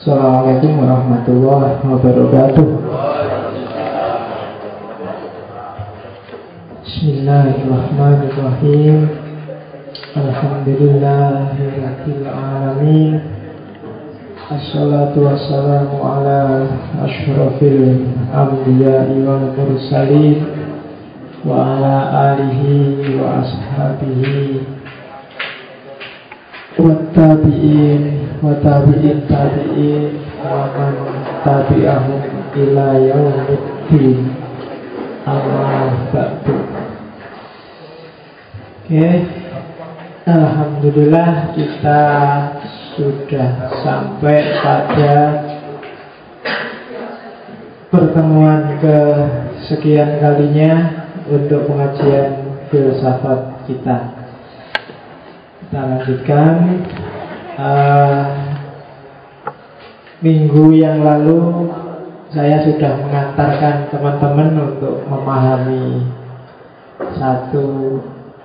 Assalamualaikum warahmatullahi wabarakatuh. Bismillahirrahmanirrahim. Alhamdulillahirabbil alamin Assalatu wassalamu ala ashrafil anbiya'i wal mursalin wa ala alihi wa ashabihi wa tabi'in wa tabi'in tabi'in wa man tabi'ahum ila yaumiddin. Allah ba'du. Oke Alhamdulillah kita sudah sampai pada pertemuan ke sekian kalinya untuk pengajian filsafat kita. Kita lanjutkan uh, minggu yang lalu saya sudah mengantarkan teman-teman untuk memahami satu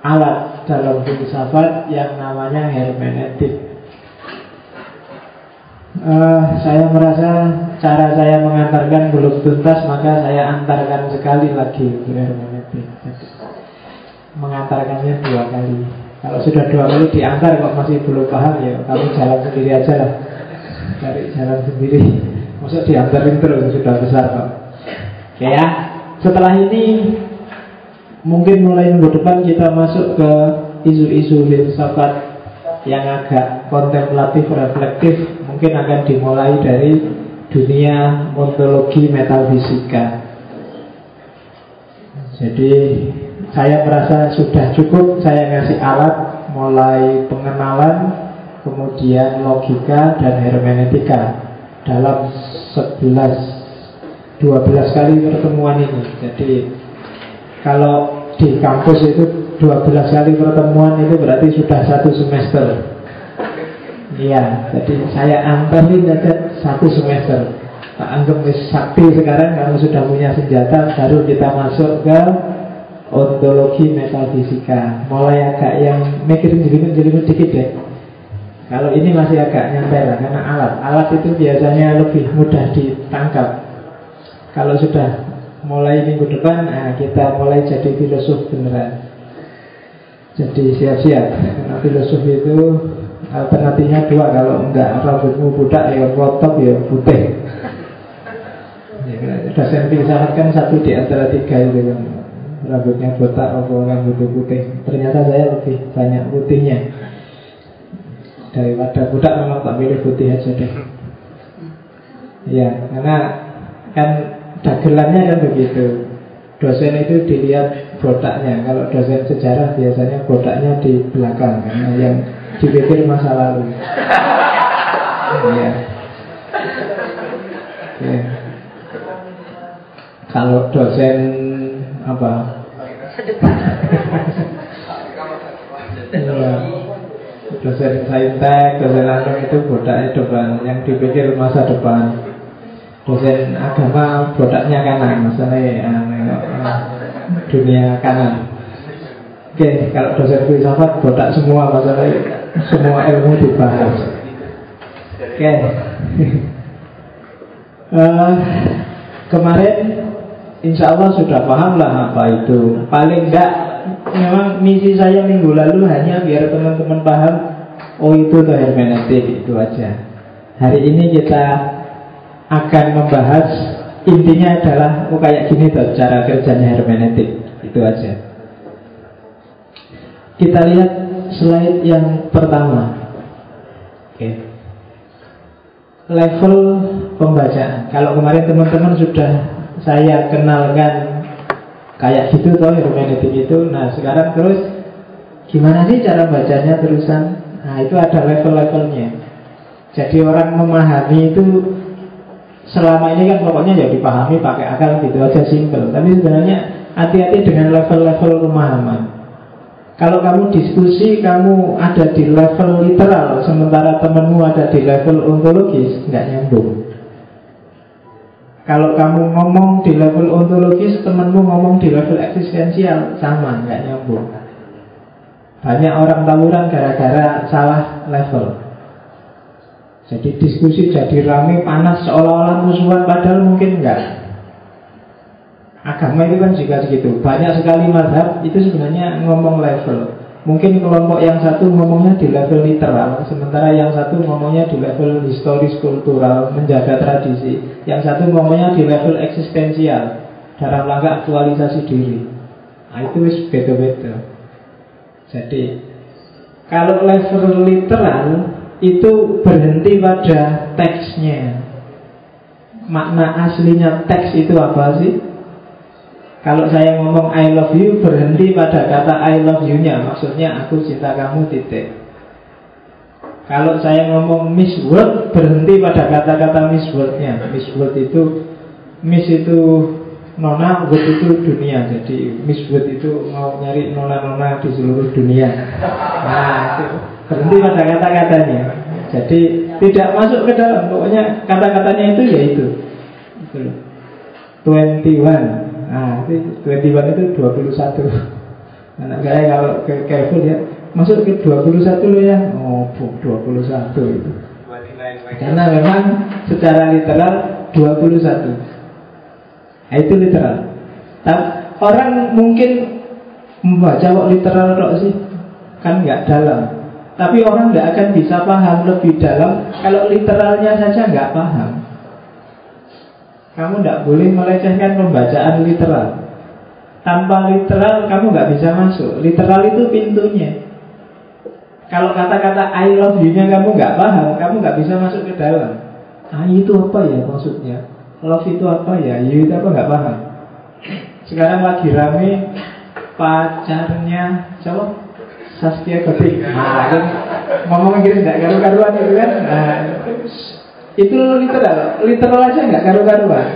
alat dalam filsafat yang namanya hermeneutik. Uh, saya merasa cara saya mengantarkan belum tuntas, maka saya antarkan sekali lagi untuk hermeneutik. Mengantarkannya dua kali. Kalau sudah dua kali diantar kok masih belum paham ya, kamu jalan sendiri aja lah. Cari jalan sendiri. Maksud diantarin terus sudah besar kok. Oke ya. Setelah ini mungkin mulai minggu depan kita masuk ke isu-isu filsafat yang agak kontemplatif reflektif mungkin akan dimulai dari dunia ontologi metafisika. Jadi saya merasa sudah cukup saya ngasih alat mulai pengenalan, kemudian logika dan hermeneutika dalam 11 12 kali pertemuan ini. Jadi kalau di kampus itu 12 kali pertemuan itu berarti sudah satu semester. Iya, jadi saya antarin aja satu semester. Tak anggap sakti sekarang kamu sudah punya senjata, baru kita masuk ke ontologi metafisika. Mulai agak yang mikirin jelimet-jelimet dikit deh. Kalau ini masih agak nyantai lah, karena alat. Alat itu biasanya lebih mudah ditangkap. Kalau sudah mulai minggu depan, nah kita mulai jadi filosof beneran. Jadi siap-siap. Karena filosof itu alternatifnya dua. Kalau enggak rambutmu budak, ya kotok, ya putih. Ya, dosen filsafat kan satu di antara tiga itu kan rambutnya botak atau rambutnya putih. Ternyata saya lebih banyak putihnya daripada budak memang tak pilih putih aja deh. Ya, karena kan dagelannya kan begitu. Dosen itu dilihat botaknya. Kalau dosen sejarah biasanya botaknya di belakang karena yang dipikir masa lalu. Ya. ya. Kalau dosen apa? Dosen saintek, dosen anu itu bodaknya depan Yang dipikir masa depan. Dosen agama bodaknya kanan Masalahnya uh, dunia kanan. Oke, kalau dosen filsafat bodak semua masalahnya Semua ilmu dibahas. Oke. Uh, Kemarin Insya Allah sudah paham lah apa itu. Paling enggak Memang misi saya minggu lalu hanya biar teman-teman paham Oh itu tuh hermeneutik itu aja. Hari ini kita akan membahas Intinya adalah Oh kayak gini tuh cara kerjanya hermeneutik Itu aja. Kita lihat slide yang pertama. Oke. Level pembacaan. Kalau kemarin teman-teman sudah saya kenalkan kayak gitu toh hermeneutik itu. Nah sekarang terus gimana sih cara bacanya terusan? Nah itu ada level-levelnya. Jadi orang memahami itu selama ini kan pokoknya ya dipahami pakai akal gitu aja simple. Tapi sebenarnya hati-hati dengan level-level pemahaman. Kalau kamu diskusi kamu ada di level literal sementara temanmu ada di level ontologis nggak nyambung kalau kamu ngomong di level ontologis, temanmu ngomong di level eksistensial, sama, nggak nyambung. Banyak orang tawuran gara-gara salah level. Jadi diskusi jadi rame panas seolah-olah musuhan padahal mungkin enggak. Agama itu kan juga segitu. Banyak sekali madhab itu sebenarnya ngomong level. Mungkin kelompok yang satu ngomongnya di level literal, sementara yang satu ngomongnya di level historis kultural, menjaga tradisi. Yang satu ngomongnya di level eksistensial, dalam rangka aktualisasi diri. Nah, itu wis beda-beda. Jadi kalau level literal itu berhenti pada teksnya. Makna aslinya teks itu apa sih? Kalau saya ngomong I love you berhenti pada kata I love you-nya, maksudnya aku cinta kamu titik. Kalau saya ngomong Miss World berhenti pada kata-kata Miss World-nya. Miss World itu Miss itu Nona, World itu dunia. Jadi Miss World itu mau nyari nona-nona di seluruh dunia. Nah, berhenti pada kata-katanya. Jadi tidak masuk ke dalam. Pokoknya kata-katanya itu ya itu. Twenty one Nah, itu 21 itu 21 Anak saya kalau ke Kevin ya Masuk ke 21 loh ya? Oh, 21 itu. Karena memang secara literal 21 Nah, itu literal. Tapi orang mungkin membaca kok literal kok sih? Kan nggak dalam. Tapi orang nggak akan bisa paham lebih dalam Kalau literalnya saja nggak paham kamu tidak boleh melecehkan pembacaan literal. Tanpa literal kamu nggak bisa masuk. Literal itu pintunya. Kalau kata-kata I love you-nya kamu nggak paham. Kamu nggak bisa masuk ke dalam. Ah itu apa ya maksudnya? Love itu apa ya? You itu apa? Nggak paham. Sekarang lagi rame Pacarnya Siapa? Saskia Gotik Nah ngomong Inggris nggak karu-karuan itu kan? Nah itu literal, literal aja nggak karu-karuan.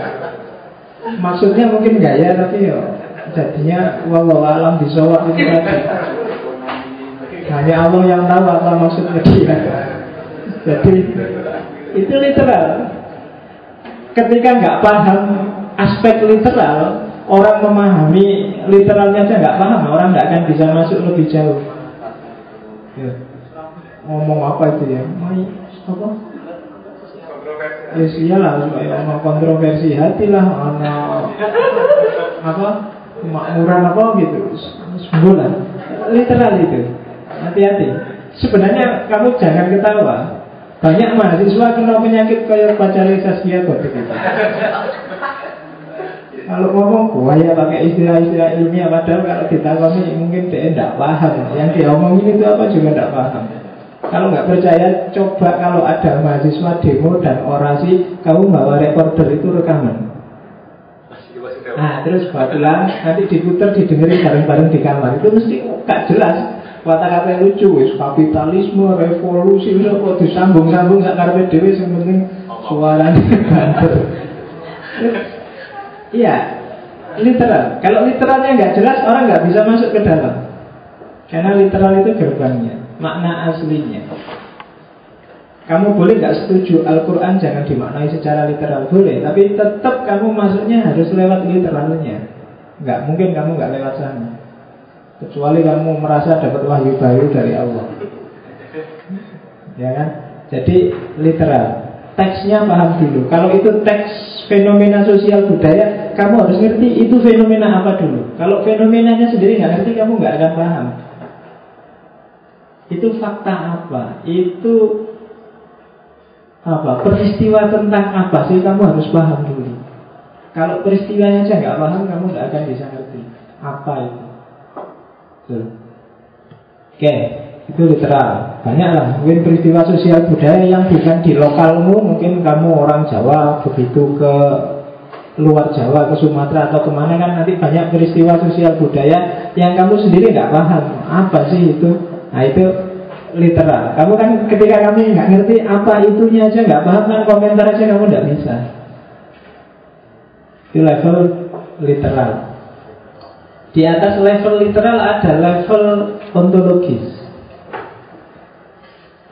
Maksudnya mungkin gaya tapi yo jadinya walau alam disawat itu tadi. Hanya Allah yang tahu apa maksudnya dia. Jadi itu literal. Ketika nggak paham aspek literal, orang memahami literalnya aja nggak paham, orang nggak akan bisa masuk lebih jauh. Ya. Ngomong apa itu ya? Mai apa? Yes iyalah ono kontroversi hati lah ono apa makmuran apa gitu. Sebulan. Literal itu. Hati-hati. Sebenarnya kamu jangan ketawa. Banyak mahasiswa kena penyakit kayak pacar Saskia Gotik itu. Kalau ngomong gua ya pakai istilah-istilah ilmiah padahal kalau ditakoni mungkin dia tidak paham. Yang dia omongin itu apa juga tidak paham kalau nggak percaya, coba kalau ada mahasiswa demo dan orasi, kamu bawa recorder itu rekaman. Nah, terus pulang, nanti diputar, didengerin bareng-bareng di kamar. Itu mesti gak jelas. Kata-kata lucu, wis kapitalisme, revolusi, kok disambung-sambung gak karpe dewe, yang penting suaranya banter. Iya, literal. Kalau literalnya nggak jelas, orang nggak bisa masuk ke dalam. Karena literal itu gerbangnya makna aslinya. Kamu boleh nggak setuju Al-Quran jangan dimaknai secara literal boleh, tapi tetap kamu masuknya harus lewat literalnya. Nggak mungkin kamu nggak lewat sana, kecuali kamu merasa dapat wahyu baru dari Allah. Ya kan? Jadi literal. Teksnya paham dulu. Kalau itu teks fenomena sosial budaya, kamu harus ngerti itu fenomena apa dulu. Kalau fenomenanya sendiri nggak ngerti, kamu nggak akan paham. Itu fakta apa? Itu apa? Peristiwa tentang apa sih kamu harus paham dulu. Kalau peristiwanya aja nggak paham, kamu nggak akan bisa ngerti apa itu. Oke, itu literal. Banyaklah mungkin peristiwa sosial budaya yang bukan di lokalmu, mungkin kamu orang Jawa begitu ke luar Jawa ke Sumatera atau ke mana kan nanti banyak peristiwa sosial budaya yang kamu sendiri nggak paham apa sih itu Nah itu literal. Kamu kan ketika kami nggak ngerti apa itunya aja nggak paham kan komentar aja kamu nggak bisa. Itu level literal. Di atas level literal ada level ontologis.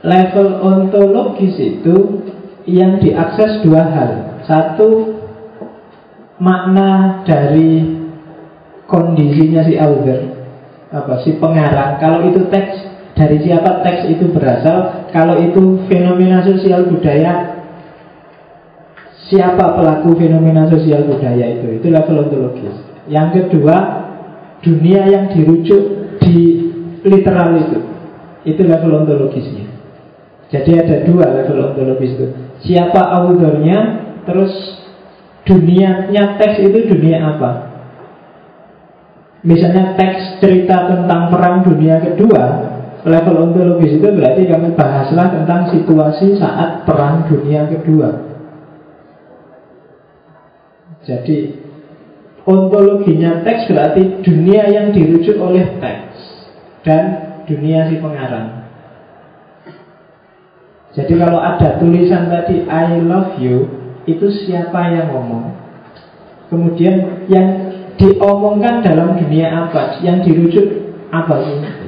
Level ontologis itu yang diakses dua hal. Satu makna dari kondisinya si author apa si pengarang. Kalau itu teks Dari siapa teks itu berasal? Kalau itu fenomena sosial budaya Siapa pelaku fenomena sosial budaya itu? Itu level ontologis Yang kedua Dunia yang dirujuk di literal itu. Itu level ontologisnya Jadi ada dua level ontologis itu. Siapa autornya Terus dunianya teks itu dunia apa? Misalnya teks cerita tentang perang dunia kedua Level ontologis itu berarti kami bahaslah tentang situasi saat perang dunia kedua. Jadi ontologinya teks berarti dunia yang dirujuk oleh teks Dan dunia si pengarang. Jadi kalau ada tulisan tadi I love you Itu siapa yang ngomong? Kemudian yang diomongkan dalam dunia apa yang dirujuk apa sih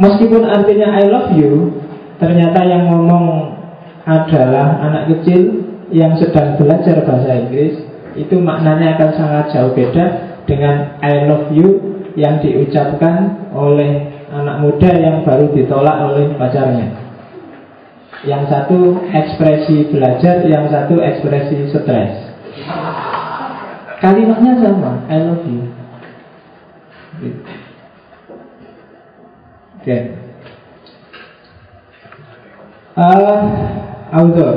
meskipun artinya I love you ternyata yang ngomong adalah anak kecil yang sedang belajar bahasa Inggris itu maknanya akan sangat jauh beda dengan I love you yang diucapkan oleh anak muda yang baru ditolak oleh pacarnya yang satu ekspresi belajar yang satu ekspresi stres Kalimatnya sama, I love you. Oke. Okay. Uh, author.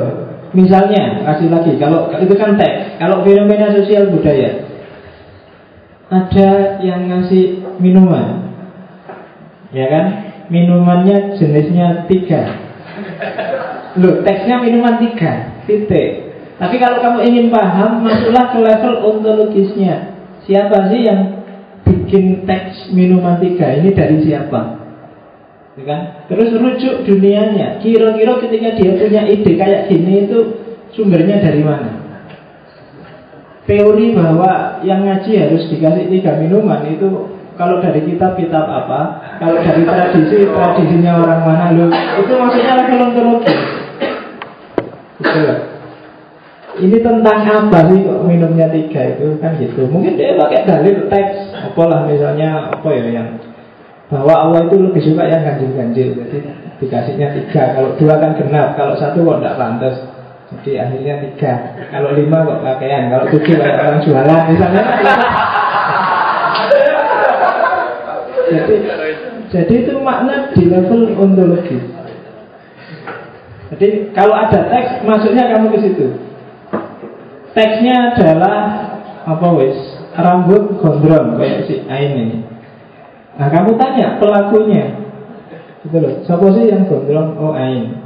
Misalnya, kasih lagi. Kalau itu kan teks. Kalau fenomena sosial budaya, ada yang ngasih minuman, ya kan? Minumannya jenisnya tiga. Loh, teksnya minuman tiga, titik. Tapi kalau kamu ingin paham, masuklah ke level ontologisnya. Siapa sih yang bikin teks minuman tiga ini dari siapa? Ya kan? Terus rujuk dunianya. Kira-kira ketika dia punya ide kayak gini itu sumbernya dari mana? Teori bahwa yang ngaji harus dikasih tiga minuman itu kalau dari kitab-kitab apa? Kalau dari tradisi, tradisinya orang mana lu? Itu maksudnya level ontologis. Betul ini tentang apa sih kok minumnya tiga itu kan gitu mungkin dia pakai dalil teks apalah misalnya apa ya yang bahwa Allah itu lebih suka yang ganjil-ganjil. Jadi dikasihnya tiga. Kalau dua kan genap kalau satu kok tidak pantas. Jadi akhirnya tiga. Kalau lima kok pakaian. Kalau tujuh kayak orang jualan. Misalnya. Jadi jadi itu makna di level ontologis jadi kalau ada teks masuknya kamu ke situ. Teksnya adalah apa wis? Rambut gondrong kayak si Ain ini. Nah kamu tanya pelakunya, itu loh. Siapa sih yang gondrong? Oh Ain.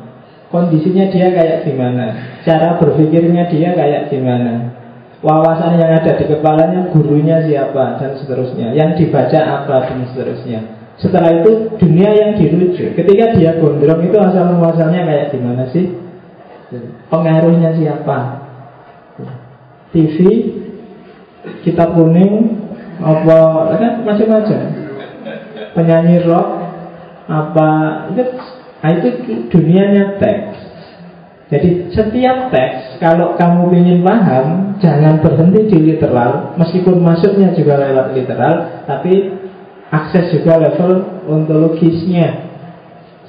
Kondisinya dia kayak gimana? Cara berpikirnya dia kayak gimana? Wawasan yang ada di kepalanya gurunya siapa dan seterusnya. Yang dibaca apa dan seterusnya. Setelah itu dunia yang dirujuk. Ketika dia gondrong itu asal muasalnya kayak gimana sih? Pengaruhnya siapa? TV, kitab kuning, apa kan macam-macam. Penyanyi rock, apa itu, nah itu dunianya teks. Jadi setiap teks kalau kamu ingin paham jangan berhenti di literal meskipun masuknya juga lewat literal tapi akses juga level ontologisnya.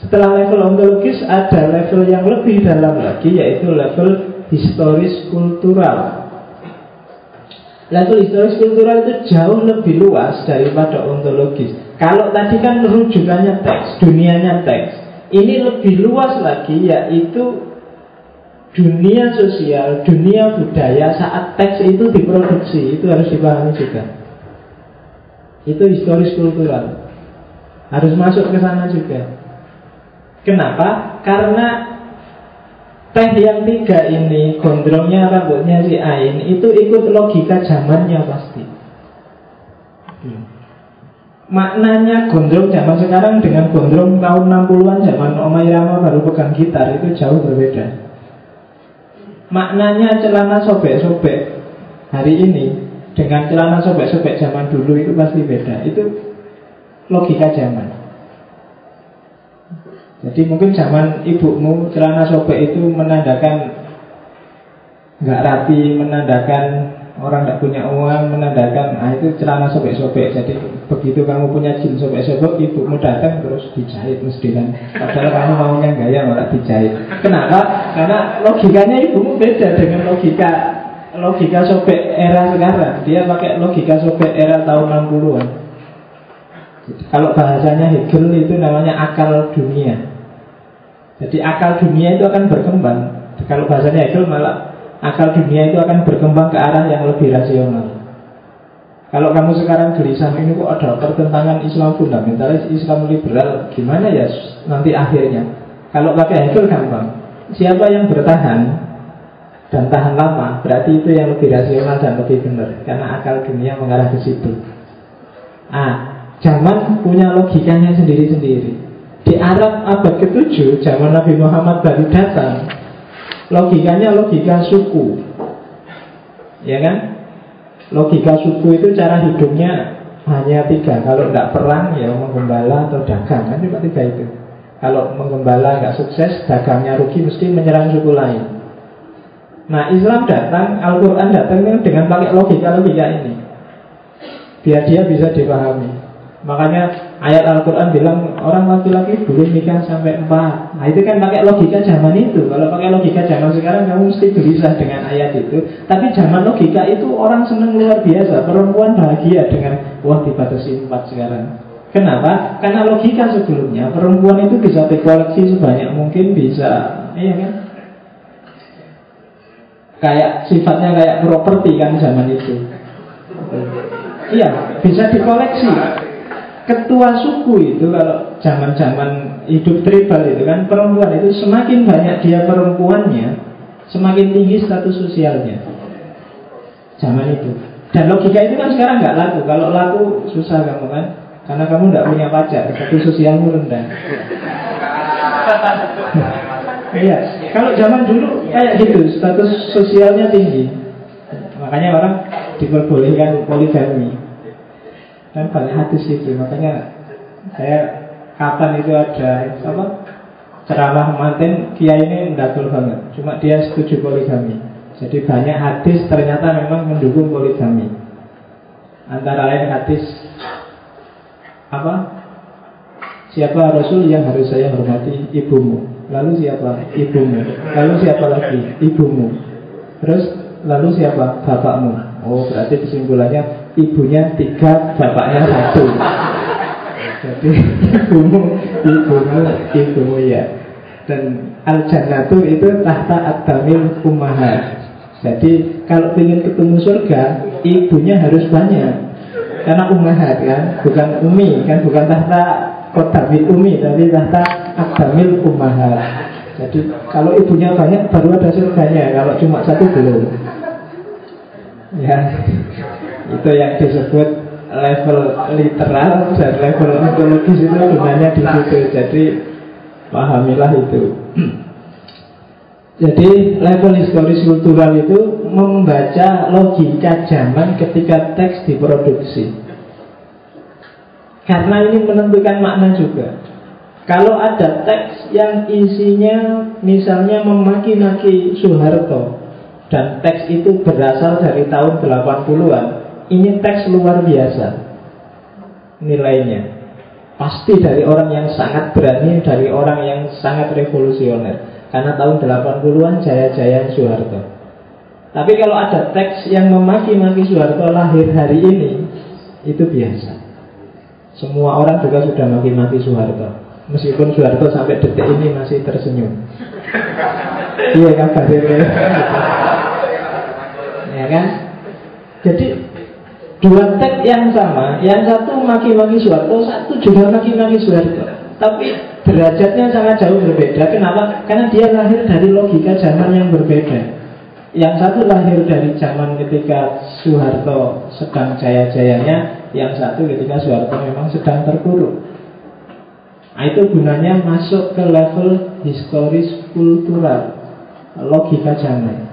Setelah level ontologis ada level yang lebih dalam lagi yaitu level historis kultural. Level historis kultural itu jauh lebih luas daripada ontologis. Kalau tadi kan rujukannya teks, dunianya teks. Ini lebih luas lagi yaitu dunia sosial, dunia budaya saat teks itu diproduksi. Itu harus dipahami juga. Itu historis kultural. Harus masuk ke sana juga. Kenapa? Karena Teh yang tiga ini Gondrongnya rambutnya si Ain Itu ikut logika zamannya pasti. Maknanya gondrong zaman sekarang Dengan gondrong tahun 60-an Zaman Omay Rama baru pegang gitar Itu jauh berbeda. Maknanya celana sobek-sobek Hari ini Dengan celana sobek-sobek zaman dulu Itu pasti beda. Itu logika zaman. Jadi mungkin zaman ibumu celana sobek itu menandakan nggak rapi, menandakan Orang tidak punya uang menandakan ah itu celana sobek-sobek. Jadi begitu kamu punya jin sobek-sobek, ibumu datang terus dijahit mesti kan. Padahal kamu maunya gaya malah dijahit. Kenapa? Karena logikanya ibumu beda dengan logika logika sobek era sekarang. Dia pakai logika sobek era tahun 60-an. Kalau bahasanya Hegel itu namanya akal dunia. Jadi akal dunia itu akan berkembang. Kalau bahasanya Hegel malah akal dunia itu akan berkembang ke arah yang lebih rasional. Kalau kamu sekarang gelisah ini kok ada pertentangan Islam fundamentalis, Islam liberal, gimana ya nanti akhirnya? Kalau pakai Hegel gampang. Siapa yang bertahan dan tahan lama, berarti itu yang lebih rasional dan lebih benar. Karena akal dunia mengarah ke situ. Ah, zaman punya logikanya sendiri-sendiri. Di Arab abad ke-7, zaman Nabi Muhammad baru datang, logikanya logika suku. Ya kan? Logika suku itu cara hidupnya hanya tiga. Kalau tidak perang ya menggembala atau dagang kan cuma tiga itu. Kalau menggembala nggak sukses, dagangnya rugi mesti menyerang suku lain. Nah Islam datang, Al-Quran datang dengan pakai logika-logika ini Biar dia bisa dipahami Makanya ayat Al-Quran bilang orang laki-laki boleh nikah sampai empat. Nah itu kan pakai logika zaman itu. Kalau pakai logika zaman sekarang kamu mesti gelisah dengan ayat itu. Tapi zaman logika itu orang senang luar biasa. Perempuan bahagia dengan wah dibatasi empat sekarang. Kenapa? Karena logika sebelumnya perempuan itu bisa dikoleksi sebanyak mungkin bisa, iya kan? Kayak sifatnya kayak properti kan zaman itu. Iya, bisa dikoleksi ketua suku itu kalau zaman-zaman hidup tribal itu kan perempuan itu semakin banyak dia perempuannya semakin tinggi status sosialnya. Zaman itu. Dan logika itu kan sekarang nggak laku. Kalau laku susah kamu kan. Karena kamu nggak punya pacar status sosialmu rendah. Iya. Kalau zaman dulu kayak gitu status sosialnya tinggi. Makanya orang diperbolehkan poligami Kan banyak hadis itu Makanya saya kapan itu ada apa ceramah manten kiai ini mendakul banget. Cuma dia setuju poligami. Jadi banyak hadis ternyata memang mendukung poligami. Antara lain hadis apa siapa rasul yang harus saya hormati? Ibumu. Lalu siapa? Ibumu. Lalu siapa lagi? Ibumu. Terus lalu siapa? Bapakmu. Oh berarti kesimpulannya ibunya tiga, bapaknya satu. Jadi ibumu, ibumu, ibumu ya. Dan al jannatu itu tahta adamil umahat. Jadi kalau ingin ketemu surga, ibunya harus banyak. Karena umahat kan, bukan umi kan, bukan tahta kotamil umi, tapi tahta adamil umahat. Jadi kalau ibunya banyak baru ada surganya, kalau cuma satu belum. Ya, itu yang disebut level literal dan level ontologis itu gunanya di situ. Jadi pahamilah itu. Jadi level historis kultural itu membaca logika zaman ketika teks diproduksi. Karena ini menentukan makna juga. Kalau ada teks yang isinya misalnya memaki-maki Soeharto dan teks itu berasal dari tahun 80-an, ini teks luar biasa nilainya. Pasti dari orang yang sangat berani, dari orang yang sangat revolusioner. Karena tahun 80-an jaya-jaya Soeharto. Tapi kalau ada teks yang memaki-maki Soeharto lahir hari ini, itu biasa. Semua orang juga sudah maki-maki Soeharto. Meskipun Soeharto sampai detik ini masih tersenyum. iya kan Ya kan? Jadi Dua teks yang sama Yang satu maki-maki Soeharto Satu juga maki-maki Soeharto Tapi derajatnya sangat jauh berbeda. Kenapa? Karena dia lahir dari logika zaman yang berbeda. Yang satu lahir dari zaman ketika Soeharto sedang jaya-jayanya Yang satu ketika Soeharto memang sedang terpuruk. Nah itu gunanya masuk ke level historis kultural Logika zaman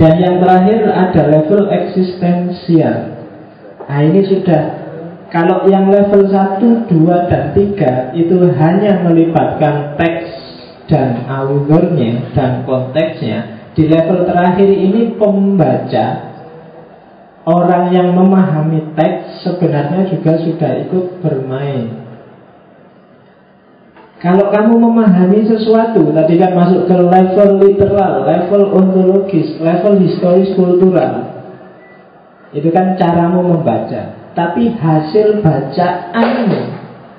dan yang terakhir ada level eksistensial Nah ini sudah Kalau yang level 1, 2, dan 3 Itu hanya melibatkan teks dan audornya dan konteksnya Di level terakhir ini pembaca orang yang memahami teks sebenarnya juga sudah ikut bermain. Kalau kamu memahami sesuatu, tadi kan masuk ke level literal, level ontologis, level historis kultural. Itu kan caramu membaca. Tapi hasil bacaanmu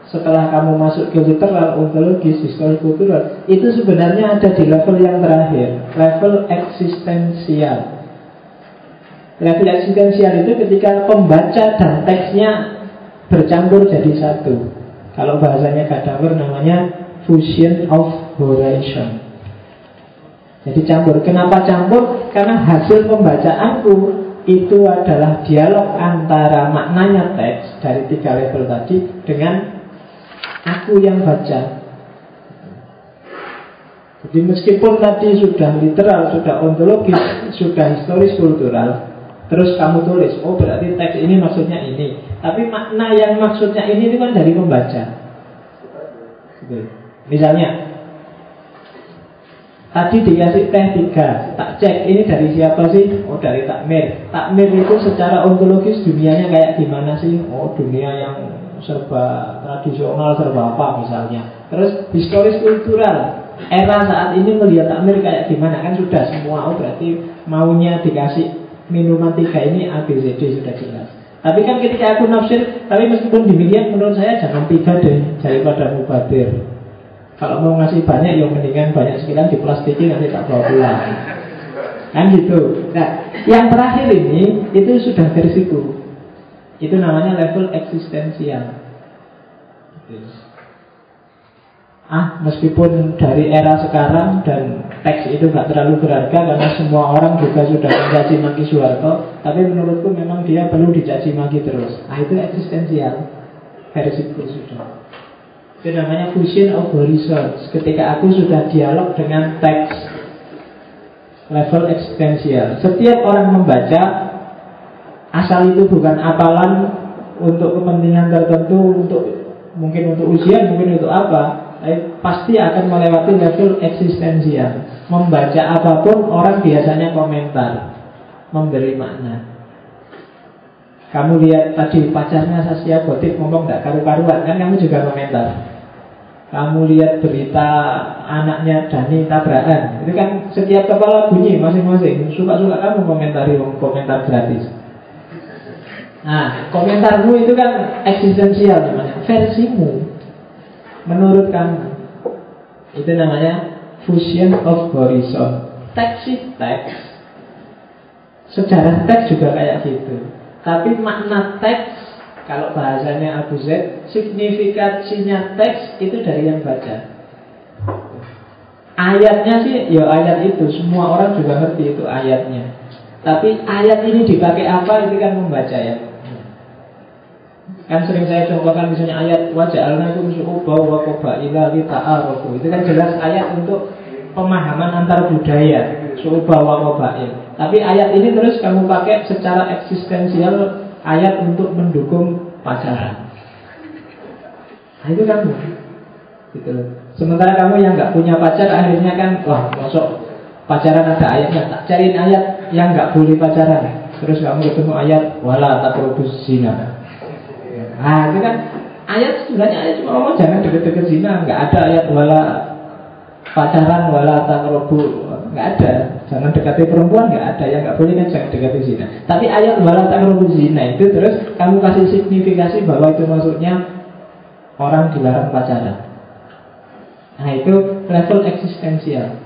setelah kamu masuk ke literal, ontologis, historis kultural, itu sebenarnya ada di level yang terakhir, level eksistensial. Level eksistensial itu ketika pembaca dan teksnya bercampur jadi satu. Kalau bahasanya Gadamer namanya fusion of horizon. Jadi campur. Kenapa campur? Karena hasil pembacaanku itu adalah dialog antara maknanya teks dari tiga level tadi dengan aku yang baca. Jadi meskipun tadi sudah literal, sudah ontologis, sudah historis kultural, Terus kamu tulis, oh berarti teks ini maksudnya ini. Tapi makna yang maksudnya ini itu kan dari pembaca. Gitu. Misalnya, tadi dikasih teh tiga, tak cek ini dari siapa sih? Oh dari takmir. Takmir itu secara ontologis dunianya kayak gimana sih? Oh dunia yang serba tradisional, serba apa misalnya. Terus historis kultural, era saat ini melihat takmir kayak gimana kan sudah semua. Oh berarti maunya dikasih minuman tiga ini A, B, C, D sudah jelas. Tapi kan ketika aku nafsir, tapi meskipun demikian menurut saya jangan tiga deh daripada mubadir. Kalau mau ngasih banyak, ya mendingan banyak sekian diplastiki nanti tak bawa pulang. Kan gitu. Nah, yang terakhir ini itu sudah versiku. Itu namanya level eksistensial. Ah, meskipun dari era sekarang dan teks itu nggak terlalu berharga karena semua orang juga sudah mencaci maki Soeharto, tapi menurutku memang dia perlu dicaci maki terus. Ah, itu eksistensial versi itu sudah. Itu namanya fusion of horizons. Ketika aku sudah dialog dengan teks level eksistensial. Setiap orang membaca asal itu bukan apalan untuk kepentingan tertentu, untuk mungkin untuk ujian, mungkin untuk apa, pasti akan melewati level eksistensial. Membaca apa pun orang biasanya komentar, memberi makna. Kamu lihat tadi pacarnya Saskia Gotik ngomong gak karu-karuan kan kamu juga komentar. Kamu lihat berita anaknya Dani tabrakan, itu kan setiap kepala bunyi masing-masing. Suka-suka kamu komentari komentar gratis. Nah, komentarmu itu kan eksistensial namanya, versimu menurut kamu. Itu namanya fusion of horizon. Teks teks. Sejarah teks juga kayak gitu. Tapi makna teks kalau bahasanya Abu Zaid, signifikasinya teks itu dari yang baca. Ayatnya sih, ya ayat itu Semua orang juga ngerti itu ayatnya Tapi ayat ini dipakai apa, itu kan membaca ya Kan sering saya contohkan misalnya ayat wajah alna itu syu'ubah wa qabaila li ta'arufu. Itu kan jelas ayat untuk pemahaman antar budaya, syu'ubah wa qabail. Tapi ayat ini terus kamu pakai secara eksistensial ayat untuk mendukung pacaran. Nah, itu kamu. Gitu Sementara kamu yang nggak punya pacar akhirnya kan wah masuk pacaran ada ayatnya tak cariin ayat yang nggak boleh pacaran. Terus kamu ketemu ayat wala taqrabuz zina. Nah itu kan ayat sebenarnya ayat cuma ngomong jangan deket-deket zina, nggak ada ayat wala pacaran wala takrobu nggak ada. Jangan dekati perempuan nggak ada. Yang nggak boleh kan jangan dekati zina. Tapi ayat wala takrobu zina itu terus kamu kasih signifikasi bahwa itu maksudnya orang dilarang pacaran. Nah itu level eksistensial.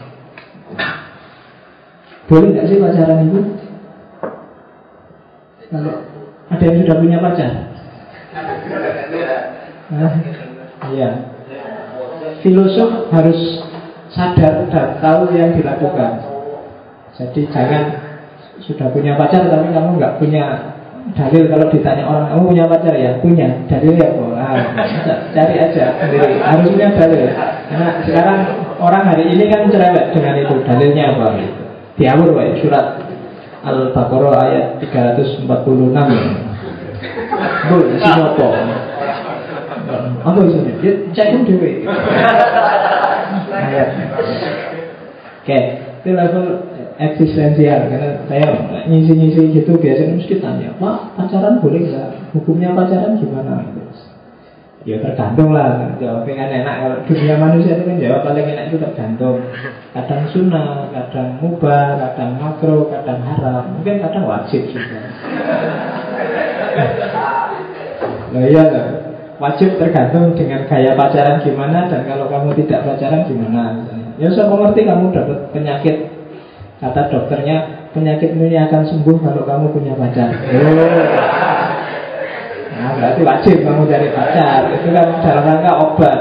Boleh nggak sih pacaran itu? Kalau ada yang sudah punya pacar Iya. Filosof harus sadar dan tahu yang dilakukan. Jadi jangan sudah punya pacar tapi kamu nggak punya dalil. Kalau ditanya orang kamu punya pacar? Ya punya. Dalil ya kok ah, cari aja sendiri. Harus punya dalil. Karena sekarang orang hari ini kan cerewet dengan itu dalilnya apa diawur pak surat al-baqarah ayat 346 Bu, sinopo apa? Itu? Ya, cek. Ayat. Oke, itu level eksistensial karena saya ngisi-ngisi gitu biasanya mesti tanya pak pacaran boleh nggak? Hukumnya pacaran gimana? Ya tergantung lah jawabnya kan enak. Kalau dunia manusia itu kan jawab paling enak itu tergantung. Kadang sunnah kadang mubah kadang makro kadang haram. Mungkin kadang wajib juga nah iya loh wajib tergantung dengan gaya pacaran gimana dan kalau kamu tidak pacaran gimana ya saya mengerti kamu dapat penyakit Kata dokternya penyakit ini akan sembuh kalau kamu punya pacar. Oh. Nah, berarti wajib kamu cari pacar. Itu kan dalam rangka obat.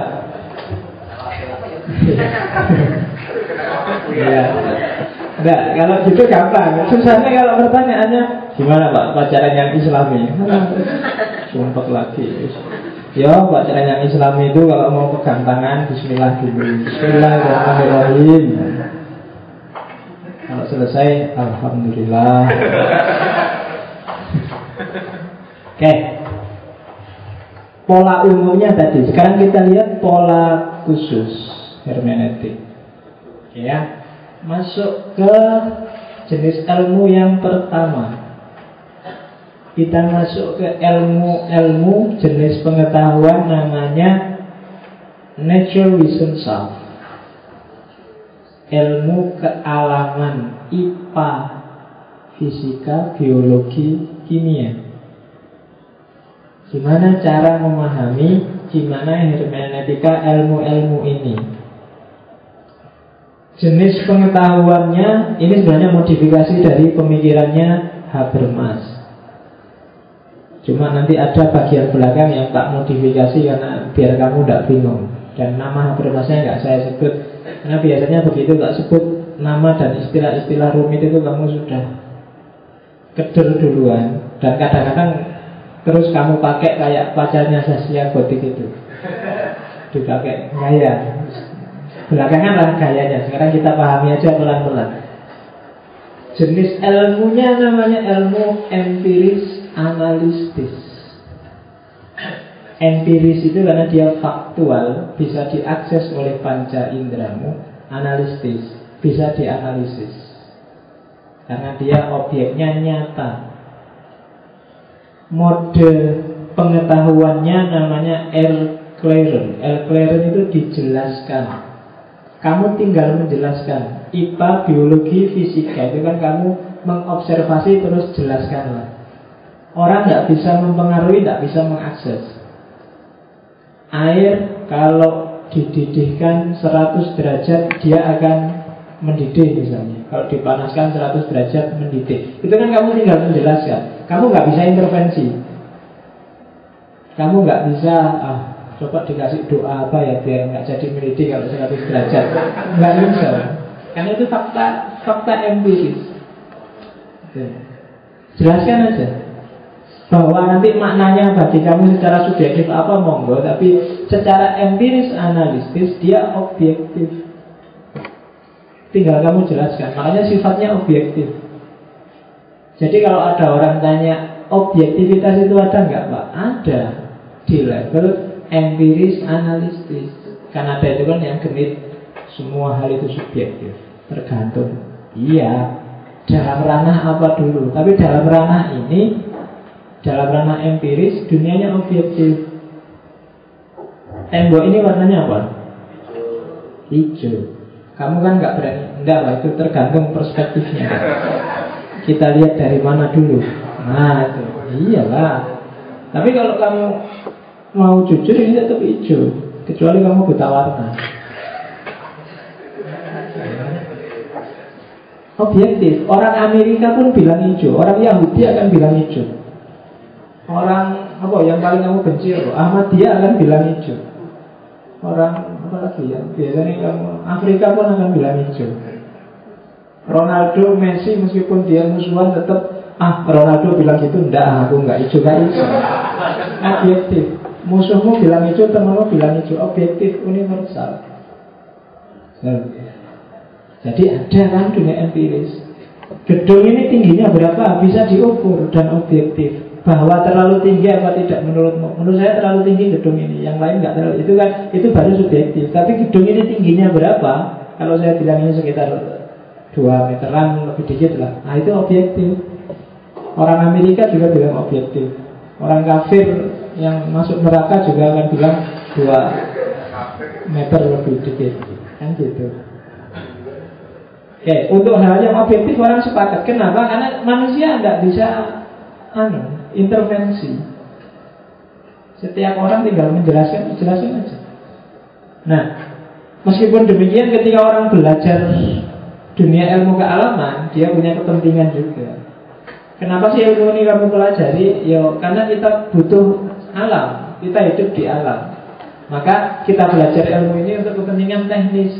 Iya. Nah, kalau gitu gampang. Susahnya kalau pertanyaannya gimana Pak pacaran yang Islami? Sumpah lagi. Ya, pacaran yang Islami itu kalau mau pegang tangan Bismillah dulu. Bismillahirrahmanirrahim. Kalau selesai, Alhamdulillah. Oke. Okay. Pola umumnya tadi. Sekarang kita lihat pola khusus hermeneutik. Ya. Masuk ke jenis ilmu yang pertama. Kita masuk ke ilmu-ilmu jenis pengetahuan namanya Nature Wisdom Self ilmu kealaman IPA, fisika, biologi, kimia. Gimana cara memahami gimana hermeneutika ilmu-ilmu ini? Jenis pengetahuannya ini sebenarnya modifikasi dari pemikirannya Habermas. Cuma nanti ada bagian belakang yang tak modifikasi karena biar kamu tidak bingung. Dan nama Habermasnya nggak saya sebut karena biasanya begitu tak sebut nama dan istilah-istilah rumit itu kamu sudah keder duluan dan kadang-kadang terus kamu pakai kayak pacarnya Saskia Gotik itu dipakai gaya belakangan lah gayanya sekarang kita pahami aja pelan-pelan jenis ilmunya namanya ilmu empiris analistis Empiris itu karena dia faktual, bisa diakses oleh panca indramu, analistis, bisa dianalisis. Karena dia objeknya nyata. Mode pengetahuannya namanya L-Claren. L-Claren itu dijelaskan. Kamu tinggal menjelaskan. IPA, biologi, fisika itu kan kamu mengobservasi terus jelaskanlah. Orang nggak bisa mempengaruhi, nggak bisa mengakses. Air kalau dididihkan 100 derajat dia akan mendidih misalnya Kalau dipanaskan 100 derajat mendidih Itu kan kamu tinggal menjelaskan Kamu nggak bisa intervensi Kamu nggak bisa ah, Coba dikasih doa apa ya Biar nggak jadi mendidih kalau 100 derajat Nggak bisa Karena itu fakta fakta empiris. Jelaskan aja. Bahwa nanti maknanya bagi kamu secara subjektif apa monggo. Tapi secara empiris analitis dia objektif. Tinggal kamu jelaskan. Makanya sifatnya objektif. Jadi kalau ada orang tanya objektivitas itu ada nggak pak? Ada. Di level empiris analitis karena ada itu kan yang genit semua hal itu subjektif tergantung iya dalam ranah apa dulu tapi dalam ranah ini dalam ranah empiris, dunianya objektif. Tembok ini warnanya apa? Hijau. Kamu kan nggak berani. Enggak lah, itu tergantung perspektifnya. Kita lihat dari mana dulu. Nah, itu. Iyalah. Tapi kalau kamu mau jujur ini tetap hijau. Kecuali kamu buta warna. Objektif. Orang Amerika pun bilang hijau. Orang Yahudi akan bilang hijau. Orang apa yang paling kamu benci apa? Ahmadiyah akan bilang hijau. Orang apa lagi ya? Biasanya kamu Afrika pun akan bilang hijau. Ronaldo, Messi meskipun dia musuhan tetap ah Ronaldo bilang gitu enggak aku enggak hijau kan hijau. Objektif. Musuhmu bilang hijau, temanmu bilang hijau. Objektif universal. Jadi ada kan dunia empiris. Gedung ini tingginya berapa bisa diukur dan objektif bahwa terlalu tinggi apa tidak menurutmu? Menurut saya terlalu tinggi gedung ini, yang lain nggak terlalu. Itu kan itu baru subjektif. Tapi gedung ini tingginya berapa? Kalau saya bilang ini sekitar 20 dua meteran lebih dikit lah. Nah itu objektif. Orang Amerika juga bilang objektif. Orang kafir yang masuk neraka juga akan bilang dua meter lebih dikit. Kan gitu. Oke, untuk hal yang objektif orang sepakat. Kenapa? Karena manusia tidak bisa anu, intervensi. Setiap orang tinggal menjelaskan, menjelaskan aja. Nah, meskipun demikian ketika orang belajar dunia ilmu kealaman, dia punya kepentingan juga. Kenapa sih ilmu ini kamu pelajari? Yo, karena kita butuh alam, kita hidup di alam. Maka kita belajar ilmu ini untuk kepentingan teknis.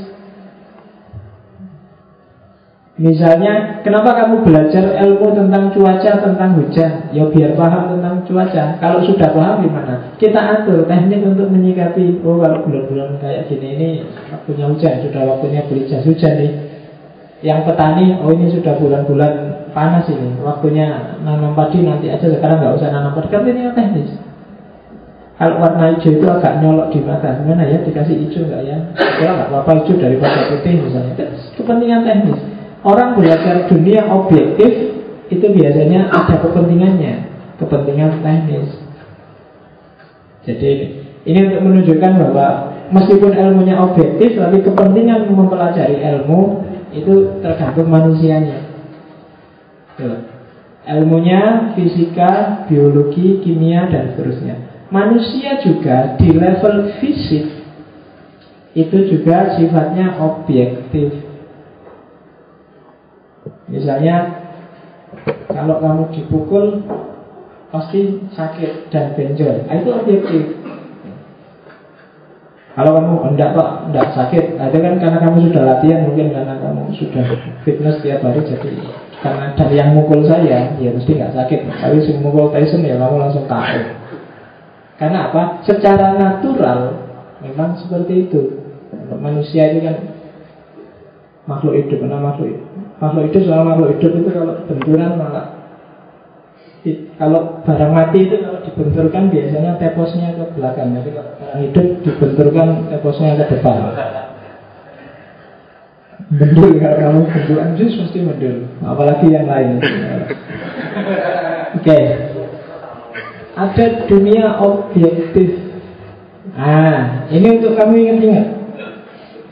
Misalnya, kenapa kamu belajar ilmu tentang cuaca, tentang hujan? Ya biar paham tentang cuaca. Kalau sudah paham gimana? Kita atur teknik untuk menyikapi. Oh, kalau bulan-bulan kayak gini ini waktunya hujan, sudah waktunya beli jas hujan nih. Yang petani, oh ini sudah bulan-bulan panas ini, waktunya nanam padi nanti aja sekarang nggak usah nanam padi. Kan ini teknis. Kalau warna hijau itu agak nyolok di mata, gimana ya dikasih hijau nggak ya? Kalau nggak apa-apa hijau daripada putih misalnya. Itu kepentingan teknis. Orang belajar dunia objektif itu biasanya ada kepentingannya, kepentingan teknis. Jadi ini untuk menunjukkan bahwa meskipun ilmunya objektif, tapi kepentingan mempelajari ilmu itu tergantung manusianya. Tuh. Ilmunya fisika, biologi, kimia, dan seterusnya. Manusia juga di level fisik itu juga sifatnya objektif. Misalnya, kalau kamu dipukul pasti sakit dan benjol. Nah, itu objektif. Kalau kamu enggak pak, enggak sakit, nah, itu kan karena kamu sudah latihan, mungkin karena kamu sudah fitness tiap hari, jadi karena dari yang mukul saya, ya mesti nggak sakit. Tapi si mukul Tyson ya kamu langsung takut. Karena apa? Secara natural memang seperti itu. Manusia itu kan makhluk hidup, karena makhluk makhluk hidup selama makhluk hidup itu kalau benturan malah kalau barang mati itu kalau dibenturkan biasanya teposnya ke belakang. Jadi kalau barang hidup dibenturkan teposnya ke depan. Mendul kalau kamu benturan jus mesti mendul. Apalagi yang lain. Oke. Okay. Ada dunia objektif. Ah, ini untuk kamu ingat-ingat.